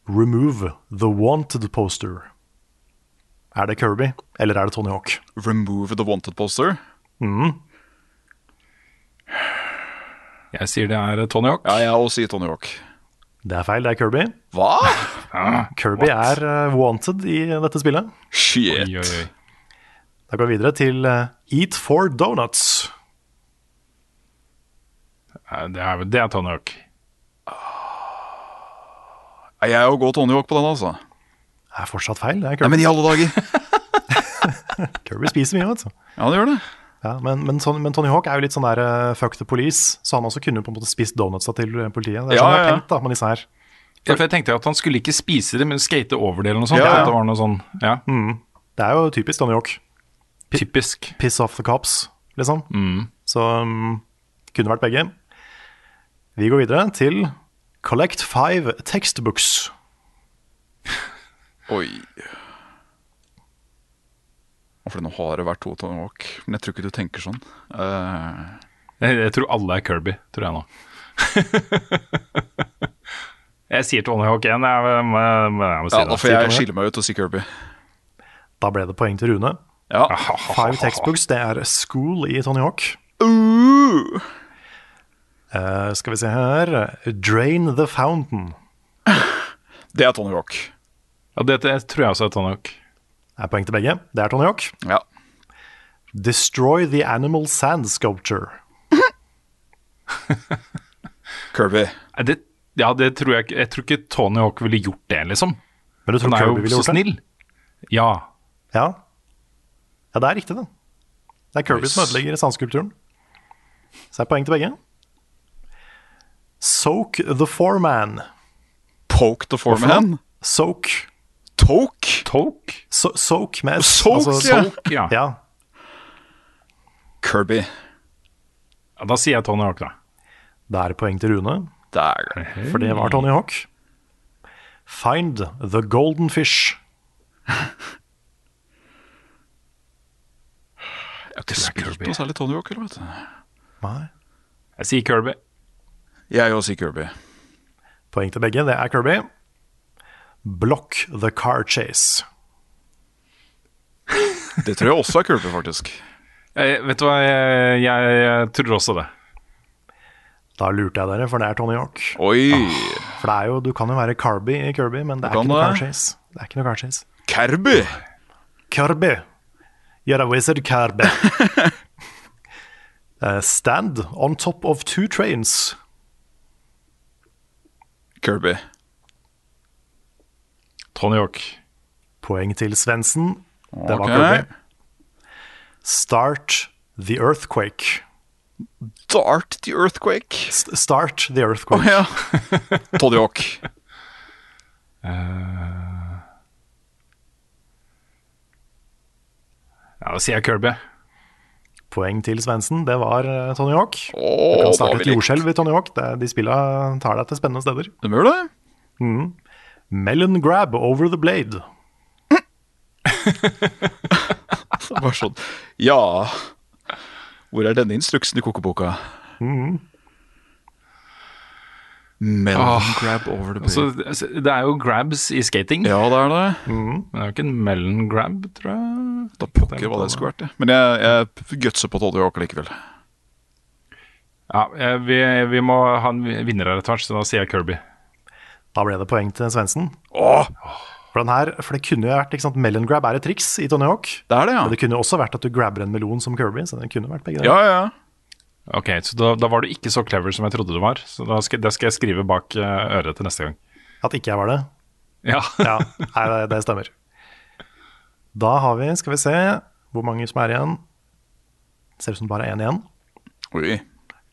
Remove the wanted poster. Er det Kirby eller er det Tony Hawk? Remove the wanted poster. Jeg sier det er Tony Hawk. Ja, jeg også sier Tony Hawk. Det er feil, det er Kirby. Hva? Kirby er eh, wanted i dette spillet. Shit. Oi, oi, oi. Da går vi videre til eh, Eat for donuts. Det er, det er Tony Hawk. Jeg er jo gå Tony Hawk på den, altså. Det er fortsatt feil. Det er Nei, men i alle dager. Kirby spiser mye, altså. Ja, det gjør det. Ja, men, men, Ton- men Tony Hawk er jo litt sånn der uh, fuck the police, så han også kunne på en måte spist donutsa til eh, politiet. Det er Ja, sånn jeg ja, har ja. tenkt da, med disse her. Ja, for jeg tenkte at han skulle ikke spise det, men skate over det eller noe sånt. Ja, ja. Det var noe sånn, ja, Det er jo typisk Tony Hawk. typisk. Piss off the cops, liksom. Så um, kunne vært begge. Vi går videre til Collect five textbooks. Oi. For nå har det vært to Tony Hawk, men jeg tror ikke du tenker sånn. Uh... Jeg, jeg tror alle er Kirby, tror jeg nå. jeg sier Tony Hawk 1, jeg, må- jeg, må- jeg må si ja, det. da får jeg skiller skille meg ut og si Kirby. Da ble det poeng til Rune. Ja. Five textbooks, det er school i Tony Hawk. Uh, Eh, skal vi se her Drain the fountain. det er Tony Hawk. Ja, det, tror jeg også er Tony Hawk. Det Er poeng til begge. Det er Tony Hawk. Ja. Destroy the animal sand sculpture. Kirby. Det, ja, det tror jeg ikke. Jeg tror ikke Tony Hawk ville gjort det, liksom. Men du tror Han er Kirby jo ville så gjort det? snill. Ja. Ja. ja, det er riktig, det. Det er Kirby Nice. som ødelegger sandskulpturen. Så det er poeng til begge. Soak the foreman. Poke the foreman. Soak. Toke. Toke? So, soak med S. Soak, ja. soak, Ja. ja. Kirby. ja. Da sier jeg Tony Hawk, da. Da er det poeng til Rune, Der. for det var Tony Hawk. Find the golden fish. Jeg har ikke spilt noe særlig Tony Hawk, eller vet du. Nei. Jeg sier Kirby. Jeg òg sier Kirby. Poeng til begge. Det er Kirby. Block the car chase. Det tror jeg også er Kirby, faktisk. Jeg, vet du hva, jeg, jeg, jeg tror også det. Da lurte jeg dere, for det er Tony Hawk. Oi! For det er jo, Du kan jo være Carby i Kirby, men det er ikke noe det. car chase. Det er ikke noe car chase. Kirby! Kirby. You're a wizard, Kirby. uh, stand on top of two trains. Kirby. Tony Hawk. Poeng til Svendsen. Det var. Kirby. Start the earthquake. Dart the Earthquake. S start the Earthquake. earthquake. ja. Tony Hawk. Ja, Da sier jeg Kirby. Poeng til Svendsen. Det var eh, Tony Hawk. Åh, Du kan starte et jordskjelv i Tony Hawk. Det, de spilla tar deg til spennende steder. De gjør det? Mm. Melon grab over the blade. Det var sånn Ja Hvor er denne instruksen i kokeboka? Melon grab over the Altså, altså, det er jo grabs i skating, Ja, det er det. men det er jo ikke en melon grab, tror jeg. Da pokker hva det skulle vært. det. Men jeg, jeg gutser på Tony Hawk likevel. Ja, eh, vi, vi må ha en vinner her etter hvert, så da sier jeg Kirby. Da ble det poeng til Svendsen. Åh, For, den her, for det kunne jo vært ikke sant, Melon grab er et triks i Tony Hawk. det er det, ja. Men det kunne jo også vært at du grabber en melon som Kirby. Så det kunne vært begge der. Ja, ja. Ok, så da, da var du ikke så clever som jeg trodde du var. Så da skal, det skal jeg skrive bak eh, øret til neste gang. At ikke jeg var det. Ja. Ja, nei, det, det stemmer. Da har vi, skal vi se hvor mange som er igjen. Ser ut som det bare er én igjen. Oi.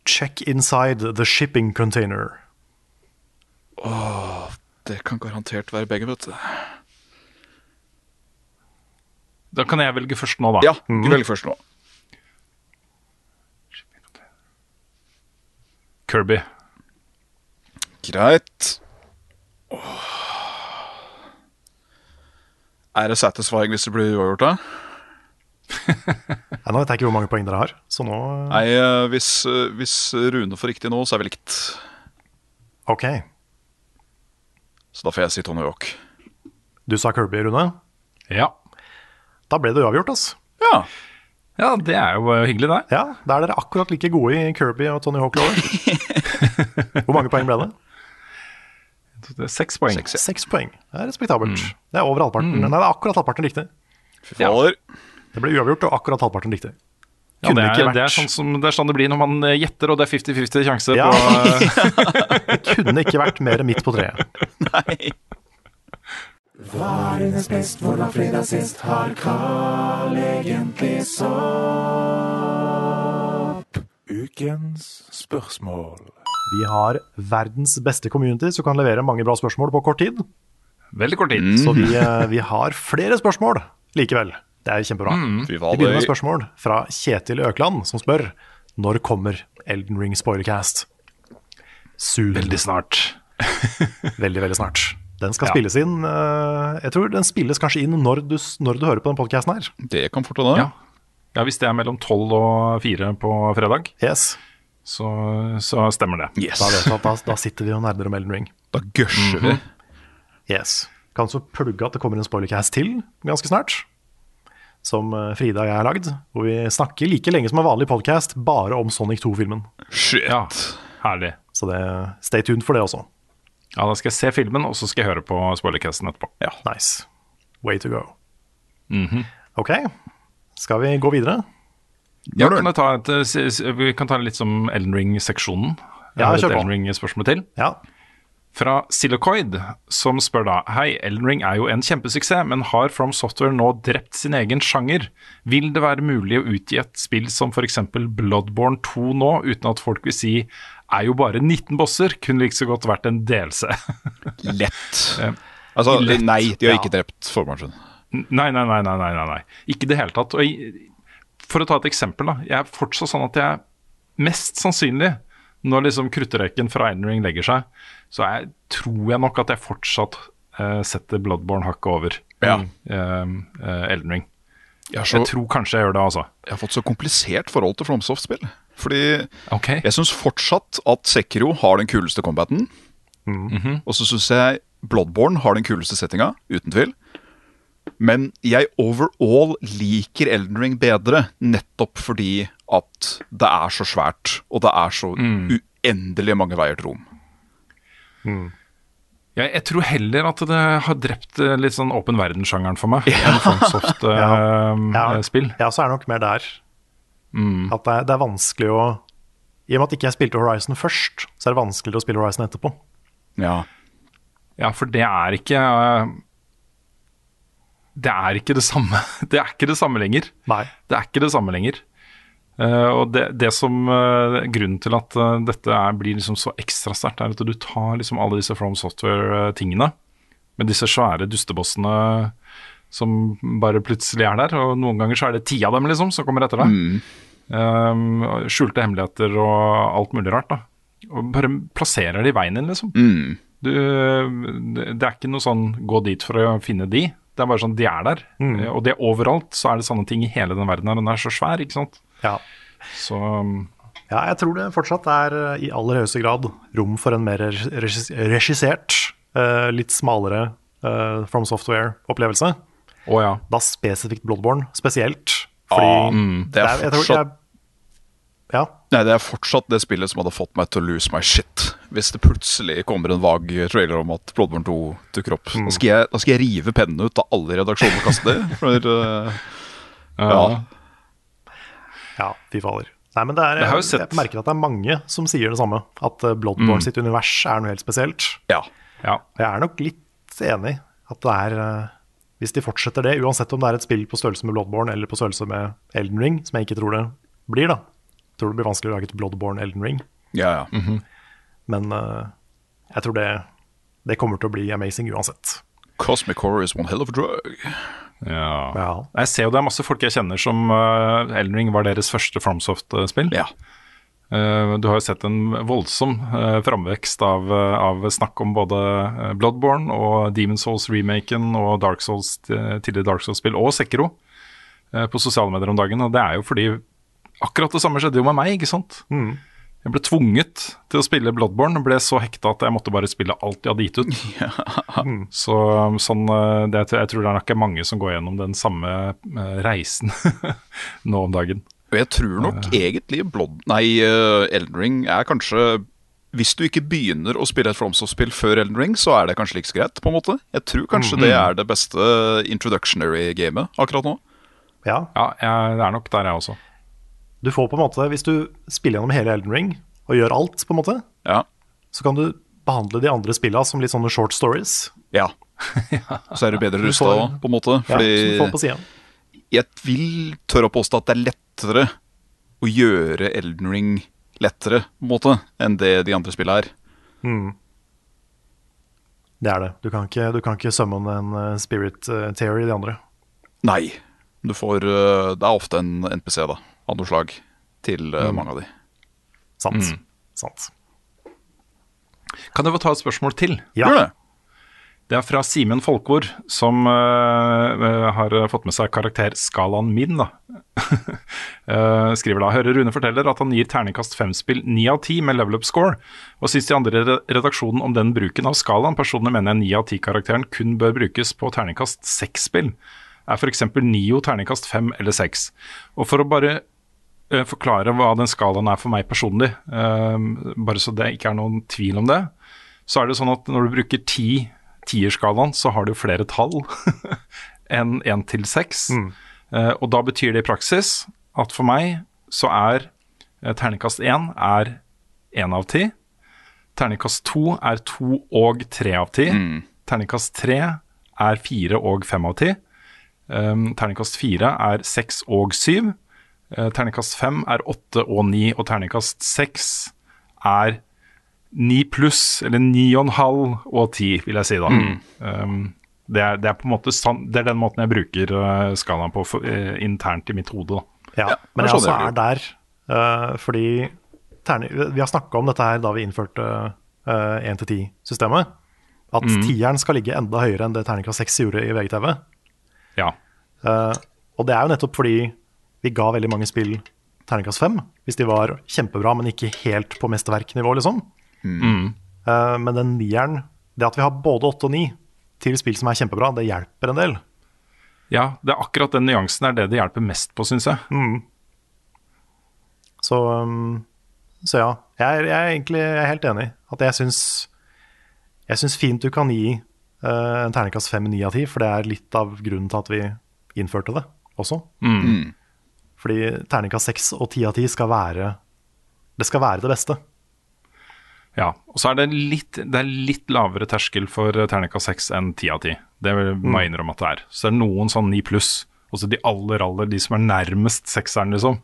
Check inside the shipping container. Åh, Det kan garantert være begge, vet du. Da kan jeg velge først nå, da. Ja, du velger først nå. Kirby. Greit. Åh. Er det satisfying hvis det blir uavgjort, da? Nei, nå vet jeg ikke hvor mange poeng dere har, så nå Nei, eh, hvis, eh, hvis Rune får riktig nå, så er vi likt. Ok. Så da får jeg si Tony Hawk. Du sa Kirby, Rune. Ja. Da ble det uavgjort, altså. Ja. Ja, det er jo eh, hyggelig, det. Ja, da er dere akkurat like gode i Kirby og Tony Hawk Lover. Hvor mange poeng ble det? Det Seks poeng. Seks, ja. Seks poeng. Det er respektabelt. Det er over halvparten. Nei, det er akkurat halvparten riktig. Fy fader. Det ble uavgjort og akkurat halvparten riktig. Ja, det, er, det, er sånn som, det er sånn det blir når man eh, gjetter, og det er 50-50 sjanse Ja. på eh, Det kunne ikke vært mer midt på treet. Nei. Varenes best, hvor var fredag sist? Har Carl egentlig sopp? Ukens spørsmål. Vi har verdens beste community som kan levere mange bra spørsmål på kort tid. veldig kort tid. Så vi, eh, vi har flere spørsmål likevel. Det er kjempebra. Mm. Vi begynner med spørsmål fra Kjetil Økland, som spør når kommer Elden Ring spoilercast? Soon. Veldig snart. Veldig, veldig snart. Den skal Ja. spilles inn eh, Jeg tror den spilles kanskje inn når du, når du hører på den podkasten her. Det kan fort hende. Ja. ja, hvis det er mellom 12 og 4 på fredag, Yes. så, så stemmer det. Yes. Da vet at da, da sitter vi og nerder om Elden Ring. Da gørser vi. Yes. Kan så plugge at det kommer en spoilercast til ganske snart. Som eh, Frida og jeg har lagd. Hvor vi snakker like lenge som en vanlig podkast, bare om Sonic 2-filmen. Shit. Ja, herlig. Så det, stay tuned for det også. Ja, Da skal jeg se filmen, og så skal jeg høre på spoilercasten etterpå. Ja. Nice. Way to go. Mhm. Ok, skal vi gå videre? Ja, kan jeg ta et, eh, vi kan ta litt som Elden Ring-seksjonen. Ja, kjør på. Elden Ring-spørsmål til. Ja. Fra Silicoid, som spør da Hei, Elden Ring er jo en kjempesuksess, men har From Software nå drept sin egen sjanger? Vil det være mulig å utgi et spill som f.eks. Bloodborne 2 nå, uten at folk vil si er jo bare 19 bosser, kunne like så godt vært en delelse? Lett. Altså, Lett. nei, de har Ja. ikke drept formannen sin. Nei, nei, nei, nei, nei, nei. Ikke i det hele tatt. Og for å ta et eksempel, da. Jeg er fortsatt sånn at jeg mest sannsynlig, når liksom kruttrøyken fra Elden Ring legger seg, så jeg, tror jeg nok at jeg fortsatt uh, setter Bloodborne hakket over. Ja. eh, uh, Elden Ring. Jeg, så, Jeg tror kanskje jeg gjør det, altså. jeg har fått så komplisert forhold til FromSoft-spill. Fordi okay. jeg syns fortsatt at Sekiro har den kuleste combaten. Mhm. Og så syns jeg Bloodborne har den kuleste settinga, uten tvil. Men jeg overall liker Elden Ring bedre, nettopp fordi at det er så svært, og det er så uendelig mange veier til rom. Jeg, jeg tror heller at det har drept eh, litt sånn åpen verden-sjangeren for meg. enn FromSoft-spill. Ja, så er det nok mer der. Mm. At det er, det er vanskelig å I og med at ikke jeg spilte Horizon først, så er det vanskeligere å spille Horizon etterpå. Ja. Ja, for det er ikke eh, Det er ikke det samme. Det er ikke det samme lenger. Nei. Det er ikke det samme lenger. Eh, og det, det som eh, Grunnen til at eh, dette er, blir liksom så ekstra sterkt, er at du tar liksom alle disse From Software-tingene med disse svære dustebossene som bare plutselig er der. Og noen ganger så er det ti av dem liksom som kommer etter deg. Um, skjulte hemmeligheter og alt mulig rart. da Og bare plasserer det i veien din, liksom. Mm. Du, det det er ikke noe sånn 'gå dit for å finne de'. Det er bare sånn, de er der. Mm. Og det er overalt så er det sånne ting i hele den verden her. Den er så svær, ikke sant. Ja. Så Ja, jeg tror det fortsatt er eh, i aller høyeste grad rom for en mer regis- regis- regissert, eh, litt smalere eh, From Software-opplevelse. Oh, ja. Da spesifikt Bloodborne spesielt. Fordi ah, mm, det er fortsatt- jeg, Ja. Nei, det er fortsatt det spillet som hadde fått meg til å lose my shit. Hvis det plutselig kommer en vag trailer om at Bloodborne 2 dukker opp. Da, skal jeg, da skal jeg rive pennene ut av alle redaksjonene redaksjonen og kaste det. For, ja. Ja, fy fader. Nei, men det er, Jeg jeg, merker at det er mange som sier det samme. At eh, Bloodborne Mm. sitt univers er noe helt spesielt. ja. ja. Jeg er nok litt enig at det er eh, Hvis de fortsetter det, uansett om det er et spill på størrelse med Bloodborne eller på størrelse med Elden Ring, som jeg ikke tror det blir, da. Jeg tror det blir vanskelig å lage et Bloodborne Elden Ring. Ja, ja. Men uh, jeg tror det, det kommer til å bli amazing uansett. Cosmic Horror is one hell of a drug. Ja. Ja. Jeg ser jo det er masse folk jeg kjenner som uh, Elden Ring var deres første FromSoft-spill. Ja. Uh, du har jo sett en voldsom uh, framvekst av, uh, av snakk om både Bloodborne og Demon Souls-remaken og Dark Souls, tidligere Dark Souls-spill og Sekiro på sosiale medier om dagen. Og det er jo fordi akkurat det samme skjedde jo med meg, ikke sant? Jeg ble tvunget til å spille Bloodborne, ble så hekta at jeg måtte bare spille alt jeg hadde gitt ut. Så sånn, eh, det, jeg tror det er nok mange som går gjennom den samme eh, reisen nå om dagen. Jeg tror nok egentlig Blood... Nei, uh, Elden Ring er kanskje Hvis du ikke begynner å spille et FromSoft-spill før Elden Ring, så er det kanskje like greit, på en måte. Jeg tror kanskje Mhm. det er det beste introductionary-gamet akkurat nå. Ja, Ja, jeg, det er nok der, jeg også. Du får på en måte, Hvis du spiller gjennom hele Elden Ring og gjør alt, på en måte, Ja. så kan du behandle de andre spillene som litt sånne short stories. ja. Så er du bedre rusta òg, på en måte. Ja, som du får på siden. jeg vil tørre å påstå at det er lettere å gjøre Elden Ring lettere, på en måte, enn det de andre spillene er. Det er det. Du kan ikke, du kan ikke en eh, spirit uh, theory, de andre. Nei. Du får uh, Det er ofte en NPC, da, av noe slag, til mm. mange av de. Sant. Sant. Kan jeg få ta et spørsmål til? Ja. Gjør det. Det er fra Simen Folkvord, som øh, har fått med seg karakterskalaen min. da. uh, skriver da Hører Rune forteller at han gir terningkast 5-spill 9 av 10 med level up score. Hva syns de andre i redaksjonen om den bruken av skalaen? Personlig mener jeg 9 av 10-karakteren kun bør brukes på terningkast 6-spill. Er f.eks. Nio terningkast 5 eller 6. Og for å bare forklare hva den skalaen er for meg personlig, øh, bare så det ikke er noen tvil om det, så er det sånn at når du bruker ti tierskalaen, så har du flere tall enn én til seks. Eh, og da betyr det i praksis at for meg så er eh, terningkast én er én av ti. Terningkast to er to og tre av ti. Terningkast tre er fire og fem av ti. Um, terningkast fire er seks og syv. Eh, terningkast fem er åtte og ni. Og terningkast seks er ni pluss, eller ni og en halv og ti, vil jeg si da. Um, det, er, det er på en måte det er den måten jeg bruker uh, skalaen på for, uh, internt i mitt hode. da. Ja, men det er jeg sånn også er der. uh, fordi terning, Vi har snakka om dette her da vi innførte uh, 1-10-systemet. At Mm. tieren skal ligge enda høyere enn det terningkast 6 gjorde i VGTV. Ja. Uh, og det er jo nettopp fordi vi ga veldig mange spill terningkast 5, hvis de var kjempebra, men ikke helt på mesterverknivå, liksom. Mm. Uh, men den nieren, det at vi har både 8 og 9 til spill som er kjempebra, det hjelper en del. ja, det er akkurat den nyansen er det det hjelper mest på, syns jeg. Mm. Så, um, så ja, jeg er, jeg er egentlig jeg er helt enig. At jeg syns, jeg syns fint du kan gi uh, en terningkast 5 9 av 10, for det er litt av grunnen til at vi innførte det også. Mm. Fordi terningkast 6 og 10 av 10 skal være Det skal være det beste. Ja, og så er det litt, det er litt lavere terskel for eh, terningkast 6 enn 10 av 10. Det må jeg innrømme at det er. Så det er noen sånn 9 pluss. Også de aller, aller, de som er nærmest sekseren, liksom,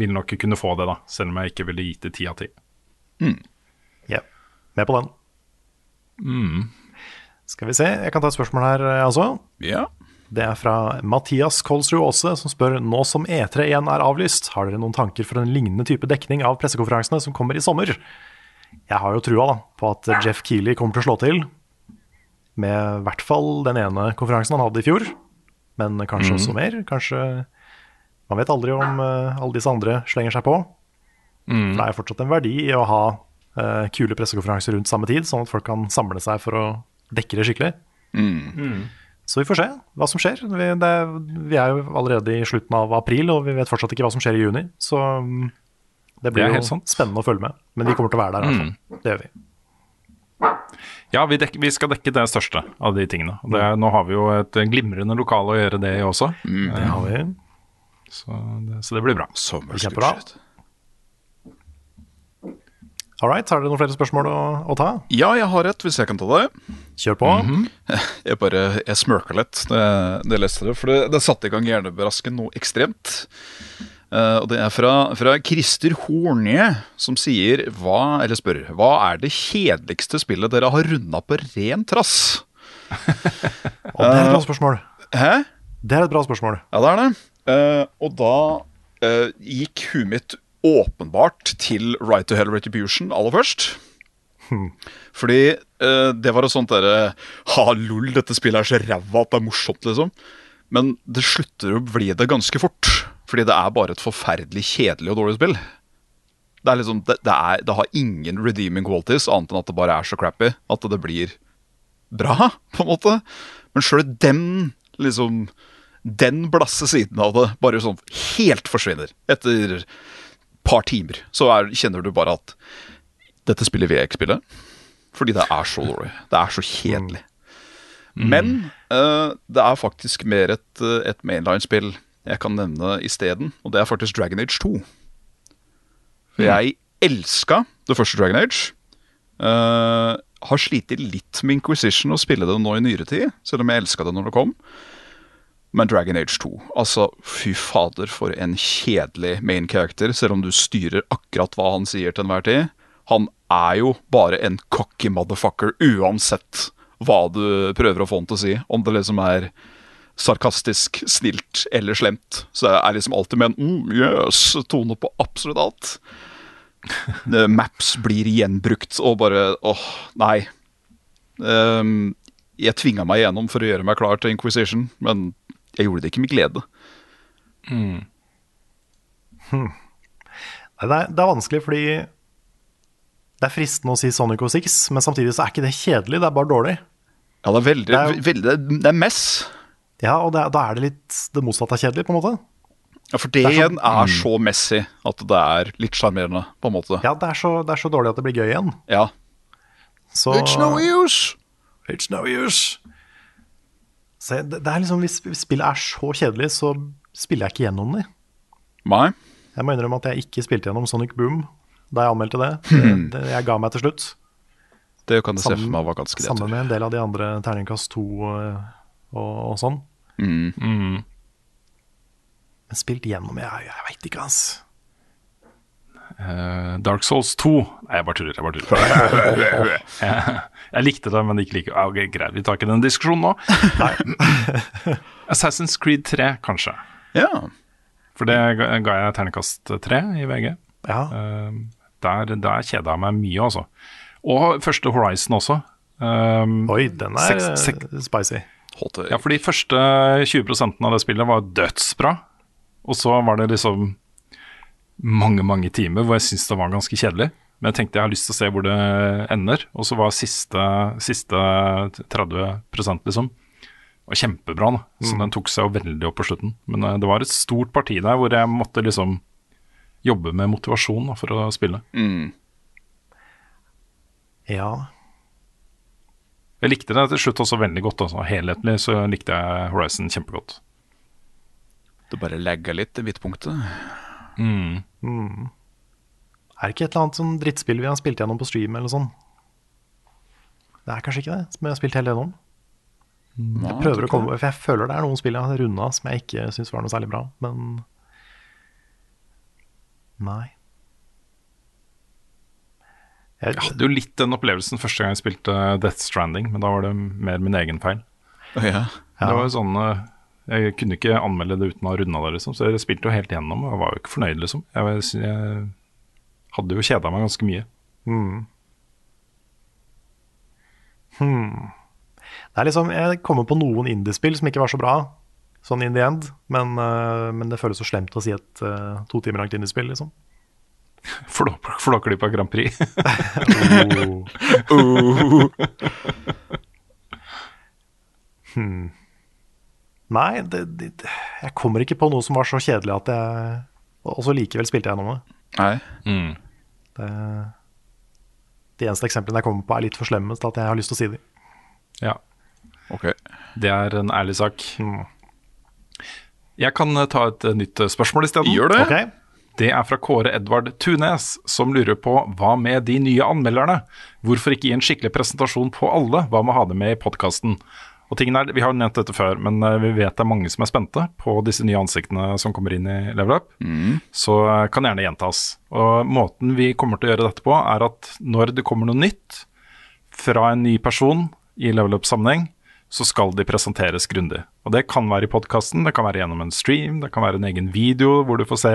vil nok kunne få det, da. Selv om jeg ikke ville gitt det 10 av 10. Ja, med på den. Mm. Skal vi se, jeg kan ta et spørsmål her, jeg også. Ja. Det er fra Mathias Kolsrud Aase, som spør nå som E3 igjen er avlyst, har dere noen tanker for en lignende type dekning av pressekonferansene som kommer i sommer? Jeg har jo trua da, på at Jeff Keeley kommer til å slå til, med i hvert fall den ene konferansen han hadde i fjor, men kanskje mm. også mer. Kanskje Man vet aldri om uh, alle disse andre slenger seg på. Mm. For det er fortsatt en verdi i å ha uh, kule pressekonferanser rundt samme tid, sånn at folk kan samle seg for å dekke det skikkelig. Så vi får se hva som skjer. Vi, det, vi er jo allerede i slutten av april, og vi vet fortsatt ikke hva som skjer i juni. Så mm, det Det blir er jo sant. spennende å følge med. Men vi kommer til å være der, hvert. Det gjør vi. Ja, vi, dek, vi skal dekke det største av de tingene. Det, mm. nå har vi jo et glimrende lokale å gjøre det i også. Det har vi. Så det, så det blir bra. Kjempebra. All right, har dere noen flere spørsmål å, å ta? Ja, jeg har et, hvis jeg kan ta det. Kjør på. Jeg bare, jeg smørka litt da jeg, jeg leste det, for det, det satte i gang hjernebrasken noe ekstremt. Uh, og det er fra, fra Christer Hornie, som sier hva, eller spør Hva er det kjedeligste spillet dere har runda på ren trass? Og det er et bra spørsmål. Hæ? Det er et bra spørsmål. Ja, det er det. Uh, og da uh, gikk huet mitt åpenbart til Right to Hell Retribution aller først. Fordi eh, det var et sånt derre Ha, lol, dette spillet er så ræva at det er morsomt, liksom. Men det slutter å bli det ganske fort. Fordi det er bare et forferdelig kjedelig og dårlig spill. Det er liksom, det, det, er, det har ingen redeeming qualities, annet enn at det bare er så crappy at det blir bra, på en måte. Men sjøl den liksom Den blasse siden av det bare sånn helt forsvinner etter et par timer. Så er, kjenner du bare at dette spillet vil jeg ikke spille. Fordi det er så dårlig. Det er så kjedelig. Men uh, det er faktisk mer et, eh, et mainline-spill jeg kan nevne isteden, og det er faktisk Dragon Age 2. For jeg elska det første Dragon Age. Uh, har slitt litt med Inquisition å spille det nå i nyere tid, selv om jeg elska det når det kom. Men Dragon Age 2, altså fy fader for en kjedelig main character, selv om du styrer akkurat hva han sier til enhver tid. Han er jo bare en cocky motherfucker uansett hva du prøver å få han til å si. Om det liksom er sarkastisk, snilt eller slemt. Så det er liksom alltid med en mm, yes, tone på absolutt alt. Eh, Maps blir gjenbrukt og bare åh, nei. Um, jeg tvinga meg igjennom for å gjøre meg klar til Inquisition, men jeg gjorde det ikke med glede. Mm. Hm. det, er, det er vanskelig fordi det er fristende å si Sonic og Six, men samtidig så er ikke det kjedelig, det er bare dårlig. Ja, det er veldig, Det er- veldig Det er mess. Ja, og det, da er det litt det motsatte av kjedelig, på en måte. Ja, For det, Det er igjen er så messy at det er litt sjarmerende, på en måte. Ja, det er, så, det er så dårlig at det blir gøy igjen. Ja. Så, It's no use! It's no use. Så det, det er liksom, hvis, hvis spillet er så kjedelig, så spiller jeg ikke gjennom det. Nei. Jeg må innrømme at jeg ikke spilte gjennom Sonic Boom da jeg anmeldte det. det, det jeg ga meg til slutt. Det kan jeg se for meg var ganske greit. Sammen med en del av de andre terningkast 2 og, og, og sånn. Mm. Men spilt gjennom Jeg, jeg veit ikke, ass. Eh, Dark Souls 2 Nei, jeg bare tuller. Jeg, bare tuller. jeg, jeg likte det, men ikke like ah, okay, Greit, vi tar ikke den diskusjonen nå. Assassin's Creed 3, kanskje. Ja. For det ga, jeg terningkast 3 i VG. Ja. Eh, der, der kjeda jeg meg mye, altså. Og første Horizon også. Um, Oi, den er seks- sek- eh, spicy. Ja, for de første 20% av det spillet var dødsbra. Og så var det liksom mange, mange timer hvor jeg syntes det var ganske kjedelig. Men jeg tenkte jeg har lyst til å se hvor det ender. Og så var siste, siste 30 liksom var kjempebra. da Så Mm. den tok seg jo veldig opp på slutten. Men uh, det var et stort parti der hvor jeg måtte liksom jobbe med motivasjon da, for å spille. Mm. Ja. Jeg likte det til slutt også veldig godt. Altså. Helhetlig så likte jeg Horizon kjempegodt. Det bare lagga litt i midtpunktet. Mm. Mm. Er det ikke et eller annet sånn drittspill vi har spilt gjennom på stream eller sånn? Det er kanskje ikke det, som jeg har spilt hele gjennom. Nei, Jeg prøver å komme, for jeg føler det er noen spill jeg har runda som jeg ikke syns var noe særlig bra, men Nei. Jeg, Jeg hadde jo litt den opplevelsen første gang jeg spilte Death Stranding, men da var det mer min egen feil. Oh, ja. Det var jo sånn Jeg kunne ikke anmelde det uten å ha runda det, liksom. Så jeg spilte jo helt igjennom og var jo ikke fornøyd, liksom. Jeg, jeg hadde jo kjeda meg ganske mye. Hmm. Hmm. Det er liksom, Jeg kommer på noen indiespill som ikke var så bra, sånn in the end. Men, uh, men det føles så slemt å si et uh, to timer langt indiespill, liksom. Flå- Flåklypa Grand Prix. oh. Oh. Hmm. Nei, det, det, jeg kommer ikke på noe som var så kjedelig at jeg Og så likevel spilte jeg gjennom det. Nei. Mm. det. De eneste eksemplene jeg kommer på, er litt for slemme til at jeg har lyst til å si dem. Ja. Okay. Det er en ærlig sak. Mm. Jeg kan eh, ta et eh, nytt eh, spørsmål isteden. Gjør det. Okay. Det er fra Kåre Edvard Tunes, som lurer på hva med de nye anmelderne? Hvorfor ikke gi en skikkelig presentasjon på alle? Hva med å ha dem med i podkasten? Og tingen er, Vi har jo nevnt dette før, men eh, vi vet det er mange som er spente på disse nye ansiktene som kommer inn i Level Up. Så eh, kan gjerne gjentas. Og Måten vi kommer til å gjøre dette på, er at når det kommer noe nytt fra en ny person i Level Up-sammenheng, så skal de presenteres grundig. Og Det kan være i podkasten, det kan være gjennom en stream, det kan være en egen video hvor du får se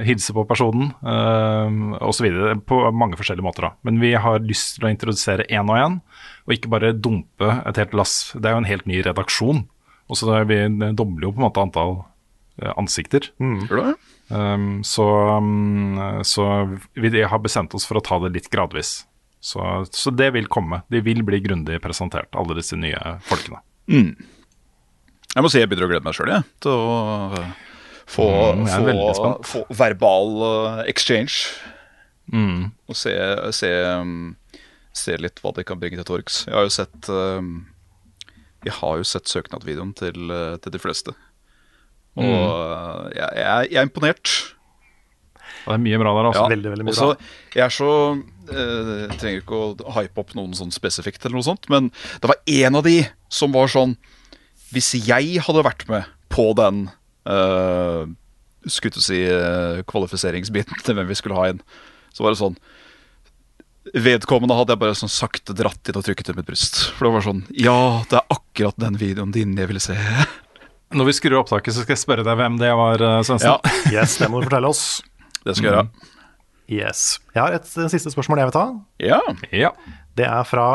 hilse på personen øh, osv. På mange forskjellige måter. da. Men vi har lyst til å introdusere én og én, og ikke bare dumpe et helt lass. Det er jo en helt ny redaksjon. Og så Vi dobler jo på en måte antall eh, ansikter. Mm. Um, så, um, så vi har bestemt oss for å ta det litt gradvis. Så, så det vil komme. De vil bli grundig presentert, alle disse nye folkene. Mm. Jeg må si jeg begynner å glede meg sjøl, jeg. Til å få, Mm, få, få verbal uh, exchange. Mm. Og se, se, um, se litt hva de kan bringe til torgs. Jeg har jo sett um, Jeg har jo sett søknadsvideoen til, uh, til de fleste. Og Mm. uh, jeg, jeg, jeg er imponert. Det er mye bra der, altså. Ja, veldig, veldig mye også, bra. Jeg er så eh, trenger ikke å hype opp noen sånn spesifikt, eller noe sånt, men det var en av de som var sånn Hvis jeg hadde vært med på den uh, Skulle til å si eh, kvalifiseringsbiten til hvem vi skulle ha inn, så var det sånn Vedkommende hadde jeg bare sånn sakte dratt inn og trykket til mitt bryst. For det var sånn Ja, det er akkurat den videoen din jeg ville se. Når vi skrur opptaket, så skal jeg spørre deg hvem det var, uh, Svendsen. Ja, Yes, det må du fortelle oss. det skal jeg gjøre. Yes. Jeg har et eh, siste spørsmål jeg vil ta. Ja. Ja. Det er fra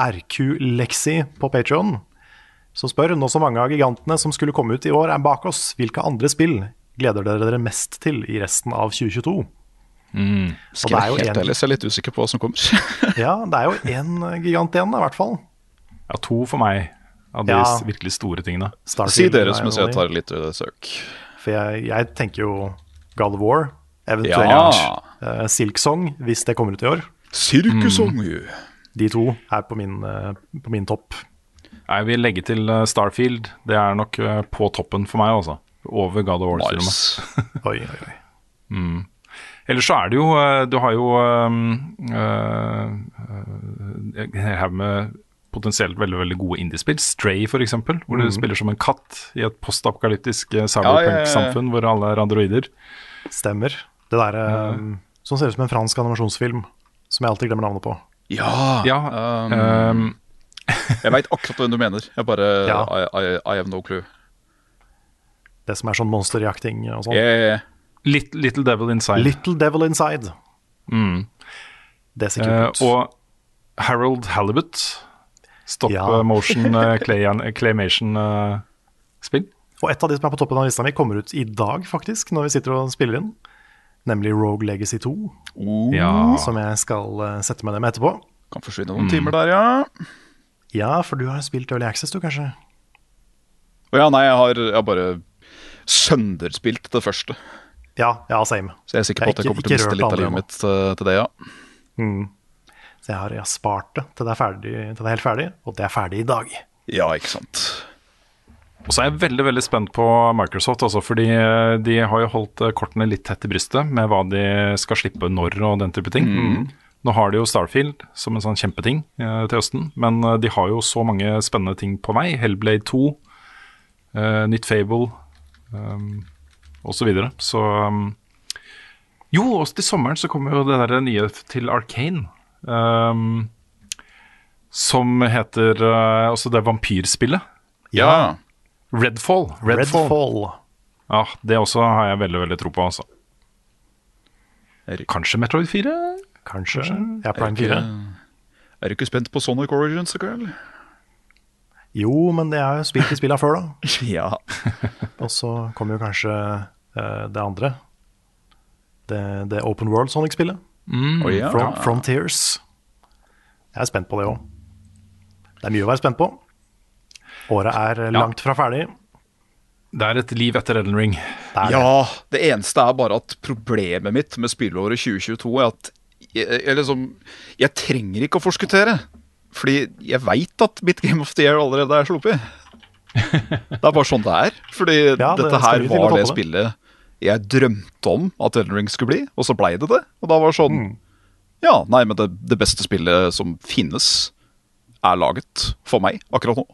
RQ Lexi på Patreon som spør nå som mange av gigantene som skulle komme ut i år er bak oss, hvilke andre spill gleder dere dere mest til i resten av 2022? Skal er jeg helt en- ærlig, så jeg er litt usikker på hva som kommer. Ja, det er jo én gigant igjen, da, i hvert fall. ja, to for meg av de Ja. virkelig store tingene. Starfield Si dere som jeg tar litt eh, søk. For jeg, jeg tenker jo God of War, eventuelt Ja. uh, Silk Song, hvis det kommer ut i år. Sirkusong, Mm. De to er på min, uh, på min topp. Jeg vil legge til Starfield. Det er nok uh, på toppen for meg, altså. Over God of War. Nice. Oi, oi, oi. Ellers så er det jo uh, Du har jo uh, uh, en haug med potensielt veldig veldig gode indiespill. Stray, f.eks., hvor du spiller som en katt i et postapokalyptisk cyberpunk-samfunn hvor alle er androider. Stemmer. Det derre som ser ut som en fransk animasjonsfilm, som jeg alltid glemmer navnet på. Ja. Ja, Um, um, jeg veit akkurat hvem du mener. Jeg bare Ja. I, I, I have no clue. Det som er sånn monsterjakting og sånn. Yeah. Little, Little Devil Inside. Little Devil Inside. Mm. Det ser Eh, kult ut. og Harold Halibut. Stop Ja. eh, motion eh, clay, claymation-spill. Og et av de som er på toppen av lista mi, kommer ut i dag, faktisk, når vi sitter og spiller inn. Nemlig Rogue Legacy 2, Ja. som jeg skal eh, sette meg ned med etterpå. Kan forsvinne noen timer der, ja. Ja, for du har spilt Early Access, du, kanskje? Å ja, nei, jeg har, jeg har bare sønderspilt det første. Ja, ja, same. Så jeg er sikker på at jeg kommer til å miste litt av livet mitt eh, til det, ja. Så jeg har, jeg har spart det til det, er ferdig, til det er helt ferdig, og det er ferdig i dag. Ja, ikke sant. Og så er jeg veldig veldig spent på Microsoft, også, fordi eh, de har jo holdt eh, kortene litt tett i brystet med hva de skal slippe når og den type ting. Nå har de jo Starfield som en sånn kjempeting eh, til høsten, men de har jo så mange spennende ting på vei. Hellblade 2, eh, nytt Fable um, og så videre. Så um, Jo, også til sommeren så kommer jo det der nye til Arcane. Um, som heter uh, det vampyrspillet. Ja. Redfall. Redfall. Redfall. Ja, det også har jeg veldig veldig tro på, altså. Kanskje Metroid 4? Kanskje. Jeg er Er ikke, 4. er du ikke spent på Sonic Origins i kveld? Jo, men det er jo spilt i spillene før, da. Ja. Og så kommer jo kanskje det andre. Det, det Open World Sonic-spillet. Å ja. From, Frontiers. Jeg er spent på det òg. Det er mye å være spent på. Året er langt fra ferdig. Det er et liv etter Elden Ring. Det. Ja, det eneste er bare at problemet mitt med spillåret 2022 er at jeg, jeg, liksom, jeg trenger ikke å forskuttere. Fordi jeg veit at mitt Game of the Year allerede er sluppet. Det er bare sånn det er. Fordi Ja, det dette her var det. spillet jeg drømte om at Elden Ring skulle bli, og så blei det det. Og da var det sånn Ja, nei, men det, det beste spillet som finnes, er laget for meg akkurat nå.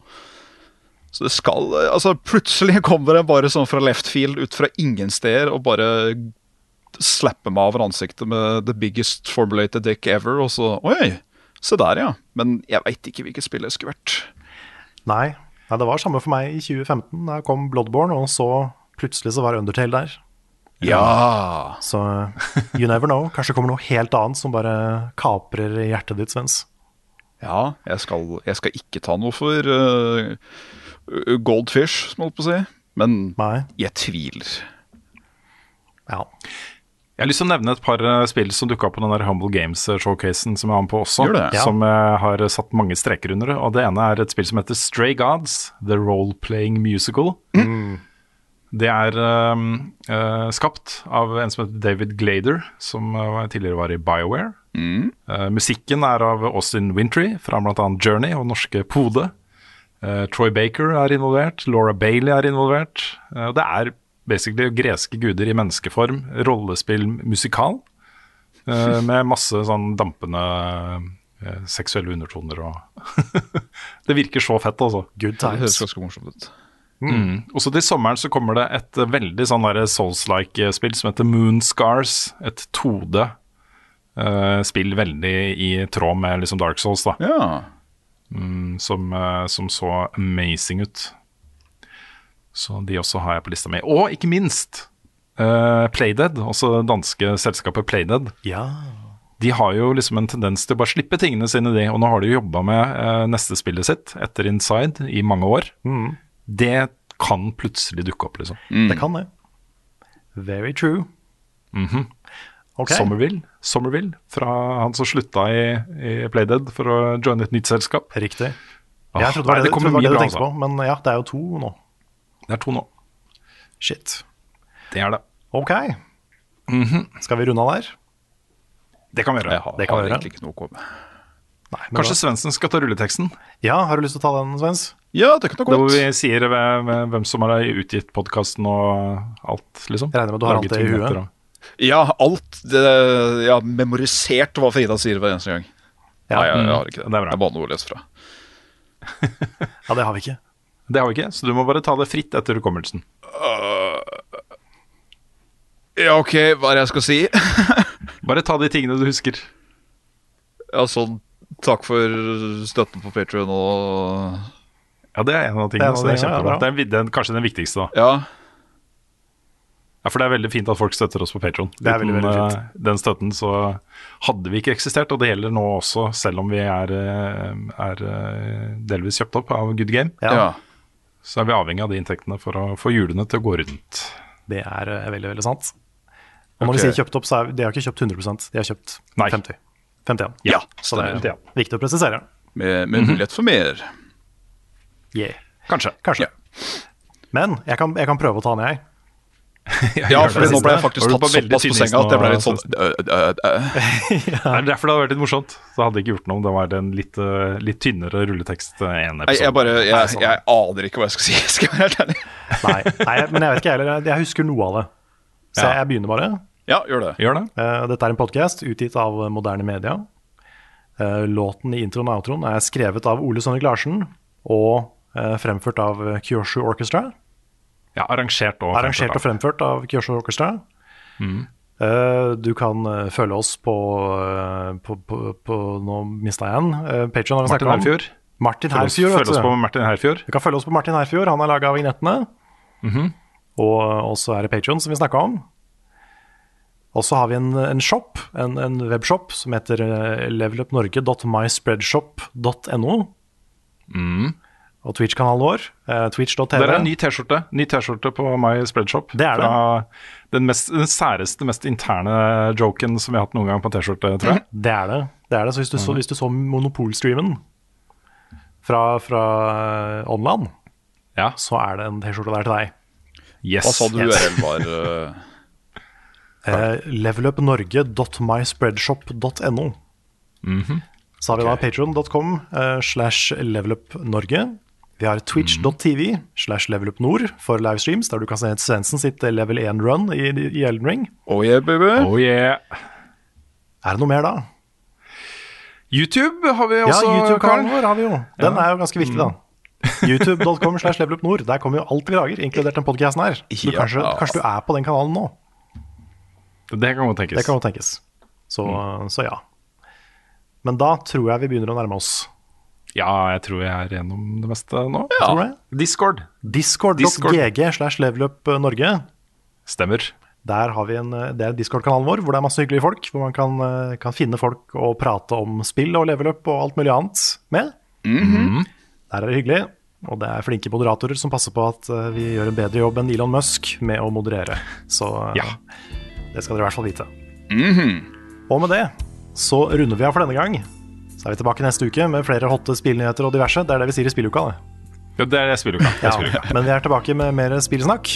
Så det skal Altså, plutselig kommer det bare sånn fra left field, ut fra ingen steder, og bare slapper meg over ansiktet med the biggest formulated dick ever, og så Oi, se der, ja. Men jeg veit ikke hvilket spill det skulle vært. Nei. Nei, det var samme for meg i 2015. Da kom Bloodborne, og så plutselig så var Undertale der. Ja. Så you never know. Kanskje det kommer noe helt annet som bare kaprer hjertet ditt, Svens. Ja, jeg skal, jeg skal ikke ta noe for uh, Goldfish, som jeg holdt på å si. Men Nei. jeg tviler. Ja. Jeg har lyst til å nevne et par eh, spill som dukka opp på den der Humble Games-showcasen som jeg har med på også. Ja. Som jeg har satt mange streker under. Og Det ene er et spill som heter Stray Gods, The Role-Playing Musical. Det er um, eh, skapt av en som heter David Glader, som eh, tidligere var i BioWare. Eh, musikken er av Austin Wintry fra bl.a. Journey og norske Pode. Uh, Troy Baker er involvert, Laura Bailey er involvert. Og det er basically greske guder i menneskeform, rollespill musikal, eh, med masse sånn dampende seksuelle undertoner og Det virker så fett, altså. Good Det høres times. ganske morsomt ut. Mm. Og så til sommeren så kommer det et eh, veldig sånn Souls-like eh, spill som heter Moon Scars. Et 2D eh, spill veldig i tråd med liksom Dark Souls, da. Ja. Mm, som, uh, som så amazing ut. Så de også har jeg på lista mi. Og ikke minst uh, Playdead, også det danske selskapet Playdead. Ja. De har jo liksom en tendens til å bare slippe tingene sine, de. Og nå har de jo jobba med neste spillet sitt, etter Inside, i mange år. Det kan plutselig dukke opp, liksom. Det kan det. Very true. Ok. Somerville, Somerville, fra han som slutta i, i Playdead for å joine et nytt selskap. Riktig. Ah, Jeg trodde det var det, det det, var det du tenkte på, men ja, det er jo to nå. Det er to nå. Shit. Det er det. Ok. Skal vi runde av der? Det kan vi gjøre. Jeg har, Det kan har vi gjøre. egentlig ikke noe å komme med. Kanskje Svendsen skal ta rulleteksten? Ja, har du lyst til å ta den, Svens? Ja, det kan da godt. hvor vi sier hvem hvem som har utgitt podkasten og alt, liksom. Jeg regner med du har alt det i huet. og- Ja, alt det, Jeg har memorisert hva Frida sier hver eneste gang. Ja. Nei, jeg, jeg har ikke det. Det er. Det er bare noe å lese fra. Ja, det har vi ikke. Det har vi ikke, så du må bare ta det fritt etter hukommelsen. Ja, OK, hva er det jeg skal si? Bare ta de tingene du husker. Ja, sånn Takk for støtten på Patrion og Ja, det er en av Det er en tingene. av så det er tingene. Det er den, kanskje den viktigste, da. Ja. Ja, for det er veldig fint at folk støtter oss på Patron. Er veldig fint. den støtten så hadde vi ikke eksistert, og det gjelder nå også, selv om vi er, eh, er eh, delvis kjøpt opp av Good Game. Ja. Ja. Så er vi avhengig av de inntektene for å få hjulene til å gå rundt. Det er veldig, veldig sant. Og når okay. vi sier kjøpt opp, så er de har ikke kjøpt 100% de har kjøpt Nei. 50. 51. Ja, Så det er viktig å presisere. Med, med mulighet for mer. Yeah. Kanskje. Kanskje. Men jeg kan, jeg kan prøve å ta den, jeg. Ja, for nå ble jeg faktisk tatt såpass på senga at jeg ble litt sånn øh, øh, øh. Det er derfor det hadde vært litt morsomt. Så hadde jeg ikke gjort noe om det var en litt, litt tynnere rulletekst en Nei, episode. jeg bare jeg, sånn. jeg aner ikke hva jeg skal si. Skal jeg være helt ærlig. Nei, nei, men jeg vet ikke jeg heller. Jeg husker noe av det. Så jeg begynner bare. Ja, gjør det. Gjør det? Eh, Dette er en podkast utgitt av Moderne Media. Eh, Låten i introen og outroen er skrevet av Ole Sonnik Larsen og fremført av Kyoshu Orchestra. Ja, arrangert og Arrangert og fremført av Kyoshu Orchestra. Mm. Du kan eh, følge oss på, eh, på, på, på Nå mista jeg en. Patreon har vi snakket om. Herfjord. Martin oss, Herfjord. følg oss vet på. Martin Herfjord. Du kan følge oss på Martin Herfjord. Han har laga vignettene. Og også er det Patreon som vi snakka om. Og så har vi en, en shop, en, en webshop, som heter levelupnorge.myspreadshop.no. levelupnorge.myspreadshop.no. Og Twitch-kanalen vår, Uh, twitch.tv. Det er en ny T-skjorte Ny T-skjorte på My Spreadshop. Det er det. Fra den, mest, den særeste, mest interne joken som vi har hatt noen gang på T-skjorte, tror jeg. Det er det. det, er det. Så hvis du, så, hvis du så Monopol-streamen fra, fra eh, Online, Ja. så er det en T-skjorte der til deg. Yes. Hva sa du URL var? øh? Eh, levelupnorge.myspreadshop.no. Så har vi da patreon.com uh, slash levelupnorge. Vi har twitch.tv slash levelupnord for livestreams, der du kan se Svendsen sitt level 1-run i, i Elden Ring. Oh yeah, baby. Oh yeah. Er det noe mer da? YouTube har vi også. Ja, YouTube-kanalen vår har vi jo. Den er jo ganske viktig, da. YouTube.com slash levelupnord. Der kommer jo alt vi lager, inkludert den podcasten her. Så Ja. kanskje, kanskje du er på den kanalen nå. Det kan jo tenkes. Det kan jo tenkes. Så, så ja. Men da tror jeg vi begynner å nærme oss. Ja, jeg tror jeg er gjennom det meste nå. Tror du? Discord. Discord.gg slash levelupnorge. Stemmer. Der har vi en, Det er Discord-kanalen vår, hvor det er masse hyggelige folk. Hvor man kan, eh, kan finne folk og prate om spill og levelup og alt mulig annet med. Der er det hyggelig. Og det er flinke moderatorer som passer på at eh, vi gjør en bedre jobb enn Elon Musk med å moderere. Så eh, Ja. det skal dere i hvert fall vite. Og med det så runder vi av for denne gang. Så er vi tilbake neste uke med flere hotte spillnyheter og diverse. Det er det vi sier i spilluka. det. Ja, det er det spilluka. Det er Ja, men vi er tilbake med mer spillsnakk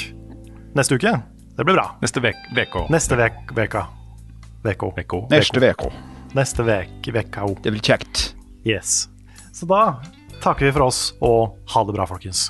neste uke. Det blir bra. Neste vek, VK. Neste vek, veka. Veko. Veko. Neste veko. Neste vek, veka. Det blir kjekt. Yes. Så da takker vi for oss, og ha det bra, folkens.